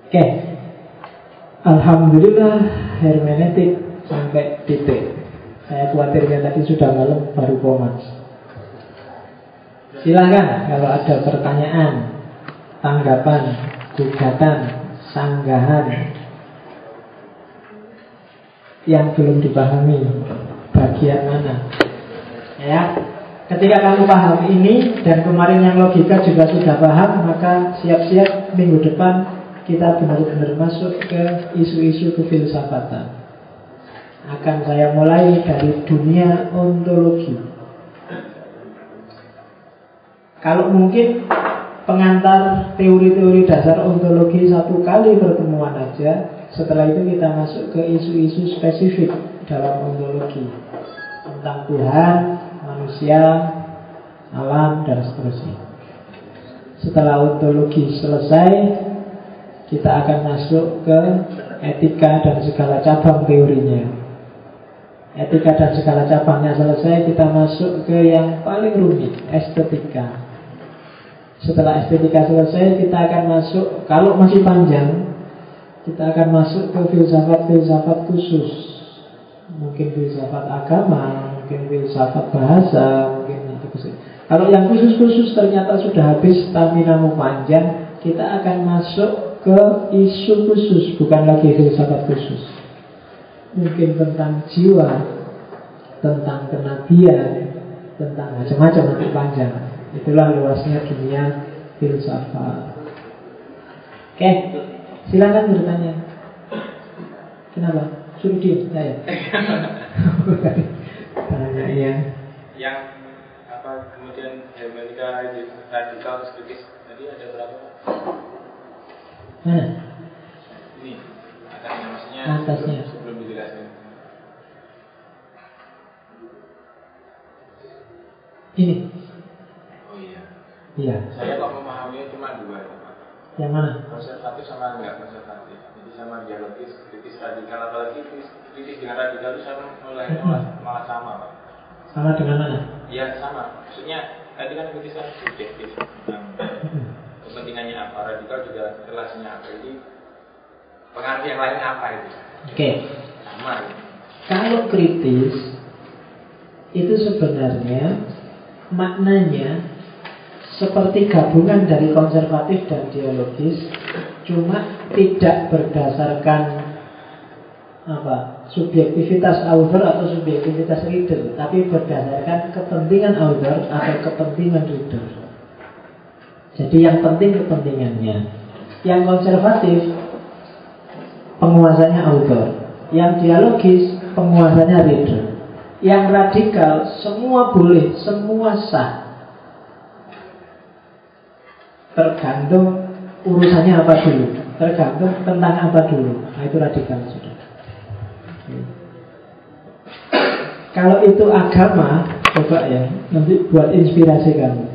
Oke. Alhamdulillah hermeneutik sampai titik. Saya khawatirnya tadi sudah malam baru komat. Silakan kalau ada pertanyaan, tanggapan, gugatan, sanggahan yang belum dipahami bagian mana. Ya, ketika kamu paham ini dan kemarin yang logika juga sudah paham, maka siap-siap minggu depan kita benar-benar masuk ke isu-isu kefilsafatan. Akan saya mulai dari dunia ontologi. Kalau mungkin pengantar teori-teori dasar ontologi satu kali pertemuan aja, setelah itu kita masuk ke isu-isu spesifik dalam ontologi tentang Tuhan, manusia, alam, dan seterusnya. Setelah ontologi selesai, kita akan masuk ke etika dan segala cabang teorinya. Etika dan segala cabangnya selesai, kita masuk ke yang paling rumit, estetika. Setelah estetika selesai, kita akan masuk, kalau masih panjang, kita akan masuk ke filsafat-filsafat khusus mungkin filsafat agama, mungkin filsafat bahasa, mungkin itu khusus. Kalau yang khusus-khusus ternyata sudah habis stamina panjang, kita akan masuk ke isu khusus, bukan lagi filsafat khusus. Mungkin tentang jiwa, tentang kenabian, tentang macam-macam nanti panjang. Itulah luasnya dunia filsafat. Oke, silakan bertanya. Kenapa? Suruh diam saya. Tanya ya. Yang apa kemudian hermeneutika radikal kritis tadi ada berapa? Mana? Ini atasnya maksudnya atasnya sebelum dijelaskan. Ini. Oh iya. Iya. Saya kok memahaminya cuma dua ya. Yang mana? Konservatif sama enggak konservatif. Jadi sama dialogis kritis radikal apalagi kritis dengan radikal itu sama mulai malah, malah sama pak. Sama dengan mana? Iya sama. Maksudnya tadi kan kritis kan subjektif. Tentang kepentingannya apa? Radikal juga relasinya apa? Jadi pengaruh yang lain apa itu? Oke. Okay. sama. Gitu. kalau kritis itu sebenarnya maknanya seperti gabungan dari konservatif dan dialogis cuma tidak berdasarkan apa subjektivitas author atau subjektivitas reader tapi berdasarkan kepentingan author atau kepentingan reader jadi yang penting kepentingannya. Yang konservatif penguasanya author yang dialogis penguasanya reader yang radikal semua boleh semua sah tergantung urusannya apa dulu. Tergantung tentang apa dulu. Nah itu radikal sudah. Kalau itu agama coba ya nanti buat inspirasi kamu.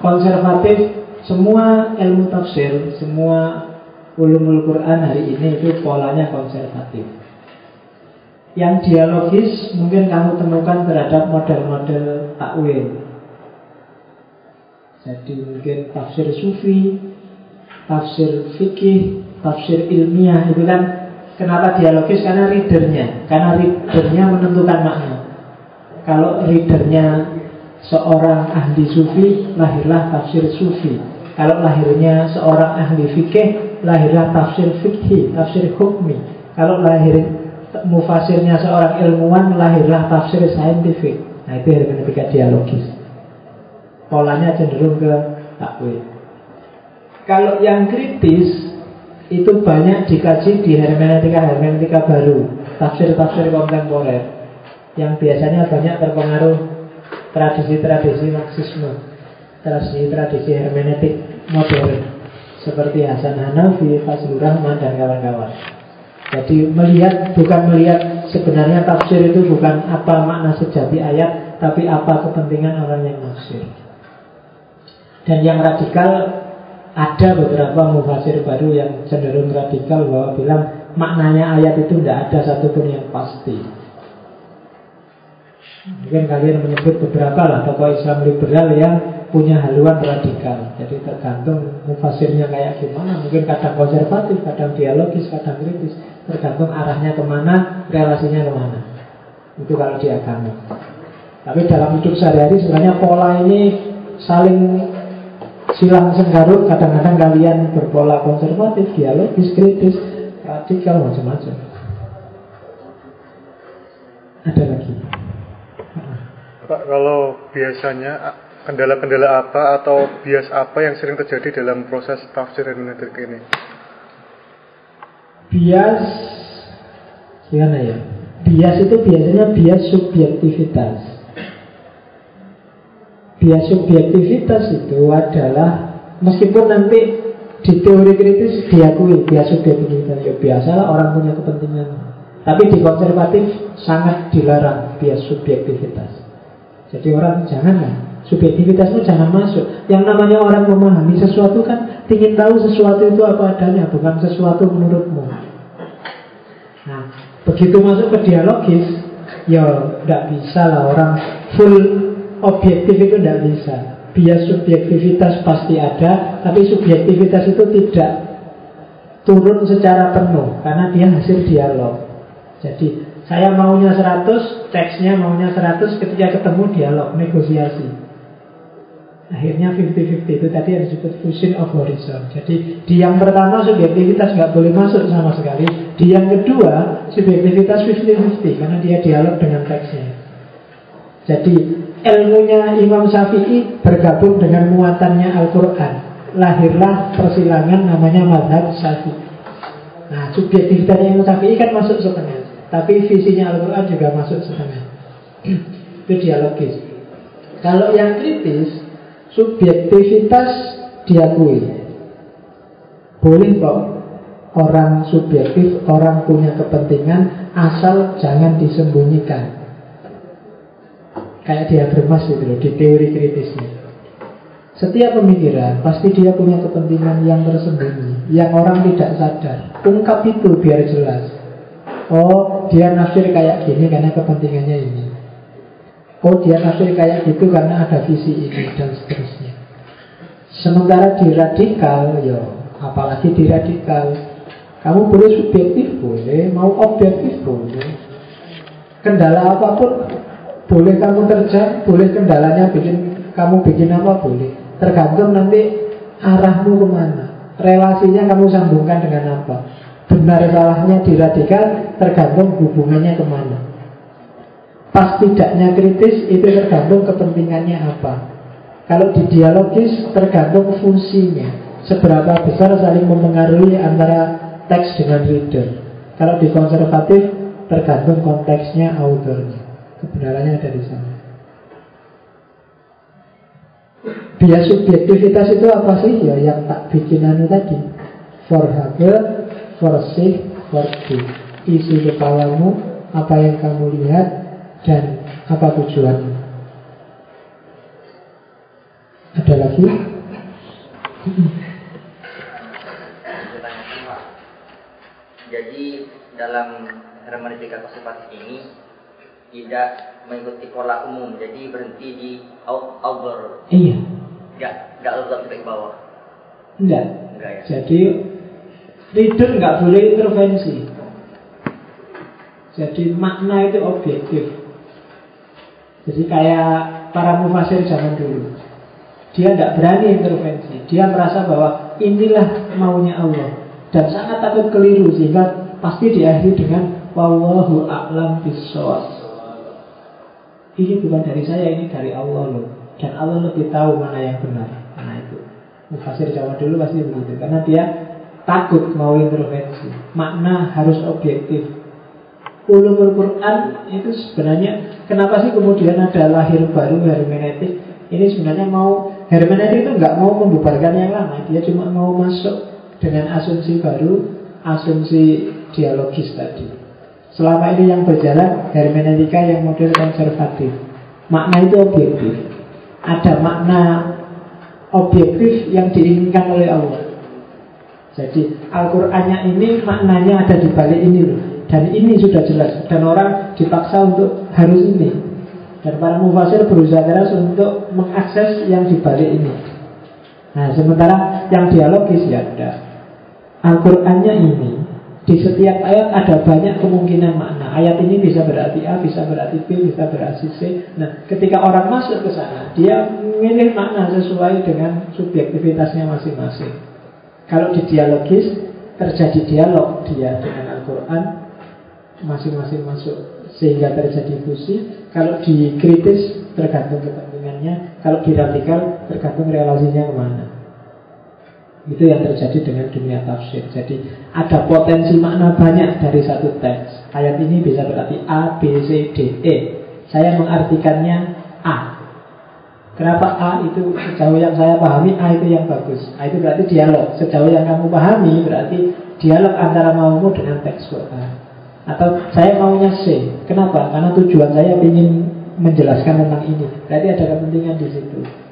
Konservatif semua ilmu tafsir semua ulumul Quran hari ini itu polanya konservatif. Yang dialogis mungkin kamu temukan terhadap model-model takwil jadi mungkin tafsir sufi tafsir fikih, tafsir ilmiah itu kan kenapa dialogis karena readernya, karena readernya menentukan makna. Kalau readernya seorang ahli sufi, lahirlah tafsir sufi. Kalau lahirnya seorang ahli fikih, lahirlah tafsir fikih, tafsir hukmi. Kalau lahir mufasirnya seorang ilmuwan, lahirlah tafsir saintifik. Nah itu hermeneutika dialogis. Polanya cenderung ke takwil. Kalau yang kritis itu banyak dikaji di hermeneutika-hermeneutika baru, tafsir-tafsir kontemporer yang biasanya banyak terpengaruh tradisi-tradisi Marxisme, tradisi-tradisi hermeneutik modern seperti Hasan Hanafi, Fazlur Rahman dan kawan-kawan. Jadi melihat bukan melihat sebenarnya tafsir itu bukan apa makna sejati ayat, tapi apa kepentingan orang yang nafsir. Dan yang radikal ada beberapa mufasir baru yang cenderung radikal bahwa bilang maknanya ayat itu tidak ada satupun yang pasti. Mungkin kalian menyebut beberapa lah tokoh Islam liberal yang punya haluan radikal. Jadi tergantung mufasirnya kayak gimana. Mungkin kadang konservatif, kadang dialogis, kadang kritis. Tergantung arahnya ke mana, relasinya ke mana. Itu kalau di agama. Tapi dalam hidup sehari-hari sebenarnya pola ini saling silang senggarut. Kadang-kadang kalian berpola konservatif, dialogis, kritis, radikal, macam-macam. Ada lagi. Pak, kalau biasanya kendala-kendala apa atau bias apa yang sering terjadi dalam proses tafsir hermeneutik ini? Bias gimana ya? Bias itu biasanya bias subjektivitas. Bias subjektivitas itu adalah meskipun nanti di teori kritis diakui bias subjektivitas ya biasalah orang punya kepentingan. Tapi di konservatif sangat dilarang bias subjektivitas. Jadi orang janganlah Subjektivitas itu jangan masuk Yang namanya orang memahami sesuatu kan ingin tahu sesuatu itu apa adanya Bukan sesuatu menurutmu Nah, begitu masuk ke dialogis Ya, tidak bisa lah orang full objektif itu tidak bisa. Bias subjektivitas pasti ada Tapi subjektivitas itu tidak turun secara penuh Karena dia hasil dialog. Jadi saya maunya 100, teksnya maunya 100 Ketika ketemu dialog, negosiasi. Akhirnya 50-50 itu tadi yang disebut fusion of horizon. Jadi di yang pertama subjektivitas nggak boleh masuk sama sekali Di yang kedua subjektivitas 50-50 Karena dia dialog dengan teksnya. Jadi ilmunya Imam Syafi'i bergabung dengan muatannya Al-Quran Lahirlah persilangan namanya Madhab Syafi'i Nah subjektivitasnya Imam Syafi'i kan masuk setengah Tapi visinya Al-Quran juga masuk setengah Itu dialogis Kalau yang kritis subjektivitas diakui. Boleh kok orang subjektif, orang punya kepentingan asal jangan disembunyikan. Kayak dia bermas itu loh di teori kritisnya. Setiap pemikiran pasti dia punya kepentingan yang tersembunyi, yang orang tidak sadar. Ungkap itu biar jelas. Oh, dia nafsir kayak gini karena kepentingannya ini. Oh dia nafsir kayak gitu karena ada visi ini dan seterusnya Sementara di radikal ya apalagi di radikal Kamu boleh subjektif boleh Mau objektif boleh Kendala apa pun Boleh kamu kerja Boleh kendalanya bikin kamu bikin apa boleh. Tergantung nanti arahmu ke mana Relasinya kamu sambungkan dengan apa. Benar salahnya di radikal Tergantung hubungannya ke mana. Pas tidaknya kritis itu tergantung kepentingannya apa. Kalau di dialogis tergantung fungsinya. Seberapa besar saling mempengaruhi antara teks dengan reader. Kalau di konservatif tergantung konteksnya autornya Kebenarannya ada di sana Bias subjektivitas itu apa sih? Ya yang tak bikin anu tadi For Hegel, for Sich, for do Isi kepalamu, apa yang kamu lihat dan apa tujuannya. Ada lagi? Jadi dalam hermeneutika konservatif ini tidak mengikuti pola umum, jadi berhenti di out outdoor. Iya. Enggak, enggak lurus sampai ke bawah. Enggak. Enggak ya. Jadi reader nggak boleh intervensi. Jadi makna itu objektif. Jadi kayak para mufasir zaman dulu Dia tidak berani intervensi Dia merasa bahwa inilah maunya Allah Dan sangat takut keliru Sehingga pasti diakhiri dengan Wallahu a'lam bisawab Ini bukan dari saya, ini dari Allah loh. Dan Allah lebih tahu mana yang benar. Nah itu? Mufasir zaman dulu pasti begitu Karena dia takut mau intervensi Makna harus objektif. Ulumul Quran itu sebenarnya kenapa sih kemudian ada lahir baru hermeneutik? Ini sebenarnya mau hermeneutik itu nggak mau membubarkan yang lama, dia cuma mau masuk dengan asumsi baru, asumsi dialogis tadi. Selama ini yang berjalan hermeneutika yang model konservatif. Makna itu objektif. Ada makna objektif yang diinginkan oleh Allah. Jadi Al-Qur'annya ini maknanya ada di balik ini loh. Dan ini sudah jelas Dan orang dipaksa untuk harus ini Dan para mufasir berusaha keras untuk mengakses yang di balik ini Nah sementara yang dialogis ya ada Al-Qur'annya ini di setiap ayat ada banyak kemungkinan makna. Ayat ini bisa berarti A, bisa berarti B, bisa berarti C. Nah, ketika orang masuk ke sana, dia memilih makna sesuai dengan subjektivitasnya masing-masing. Kalau di dialogis, terjadi dialog dia dengan Al-Quran, masing-masing masuk sehingga terjadi fusi. Kalau dikritis, tergantung kepentingannya. Kalau di radikal, tergantung relasinya ke mana. Itu yang terjadi dengan dunia tafsir. Jadi ada potensi makna banyak dari satu teks. Ayat ini bisa berarti A, B, C, D, E. Saya mengartikannya A. Kenapa A itu sejauh yang saya pahami A itu yang bagus. A itu berarti dialog. Sejauh yang kamu pahami berarti dialog antara maumu dengan teks Quran. Atau saya maunya C. Kenapa? Karena tujuan saya ingin menjelaskan tentang ini. Berarti ada kepentingan di situ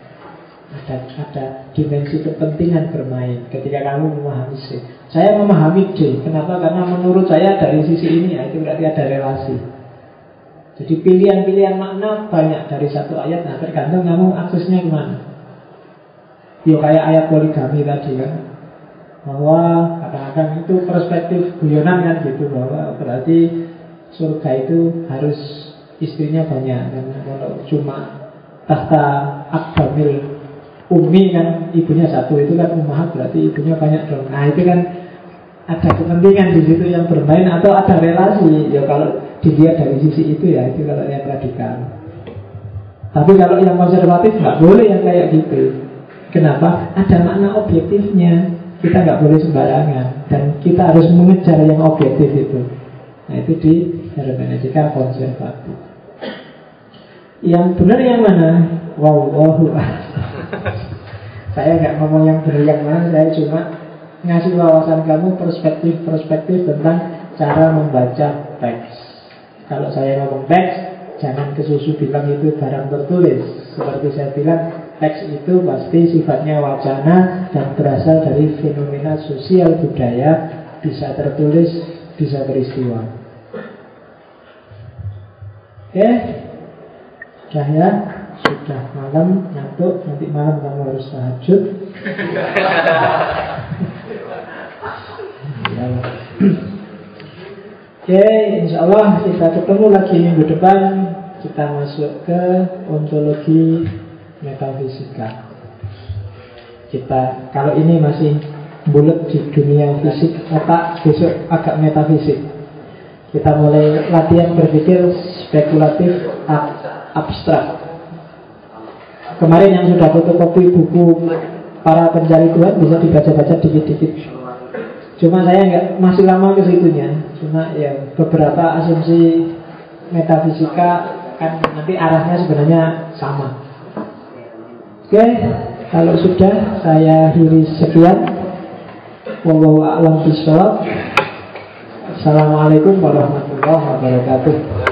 ada ada dimensi kepentingan bermain ketika kamu memahami C. Saya memahami D. Kenapa? Karena menurut saya dari sisi ini ya, itu berarti ada relasi. Jadi pilihan-pilihan makna banyak dari satu ayat. Nah tergantung kamu aksesnya ke mana. Yo kayak ayat poligami tadi kan bahwa kadang-kadang itu perspektif guyonan kan gitu bahwa berarti surga itu harus istrinya banyak dan kalau cuma tahta akdamil Umi kan ibunya satu itu kan ummahat berarti ibunya banyak dong. Nah itu kan ada kepentingan di situ yang bermain atau ada relasi. Ya kalau dilihat dari sisi itu ya itu kalau yang radikal. Tapi kalau yang konservatif nggak boleh yang kayak gitu. Kenapa? Ada makna objektifnya. Kita nggak boleh sembarangan dan kita harus mengejar yang objektif itu. Nah itu di hermeneutika konservatif. Yang benar yang mana? Wow, wow. saya nggak ngomong yang benar yang mana, saya cuma ngasih wawasan kamu perspektif-perspektif tentang cara membaca teks. Kalau saya ngomong teks, jangan kesusu bilang itu barang tertulis. Seperti saya bilang, teks itu pasti sifatnya wacana dan berasal dari fenomena sosial budaya, bisa tertulis, bisa peristiwa. Oke, okay? Sudah ya sudah malam ngantuk nanti malam kamu harus tahajud. Oke, insya Allah kita ketemu lagi minggu depan. Kita masuk ke ontologi metafisika. Kita, kalau ini masih bulat di dunia fisik Otak besok agak metafisik. Kita mulai latihan berpikir spekulatif ab abstrak Kemarin yang sudah fotokopi buku para pencari Tuhan bisa dibaca-baca dikit-dikit. Cuma saya nggak masih lama ke situnya. Cuma ya beberapa asumsi metafisika kan nanti arahnya sebenarnya sama. Oke, kalau sudah saya akhiri sekian. Wallahu a'lam bishawab. Assalamualaikum warahmatullahi wabarakatuh.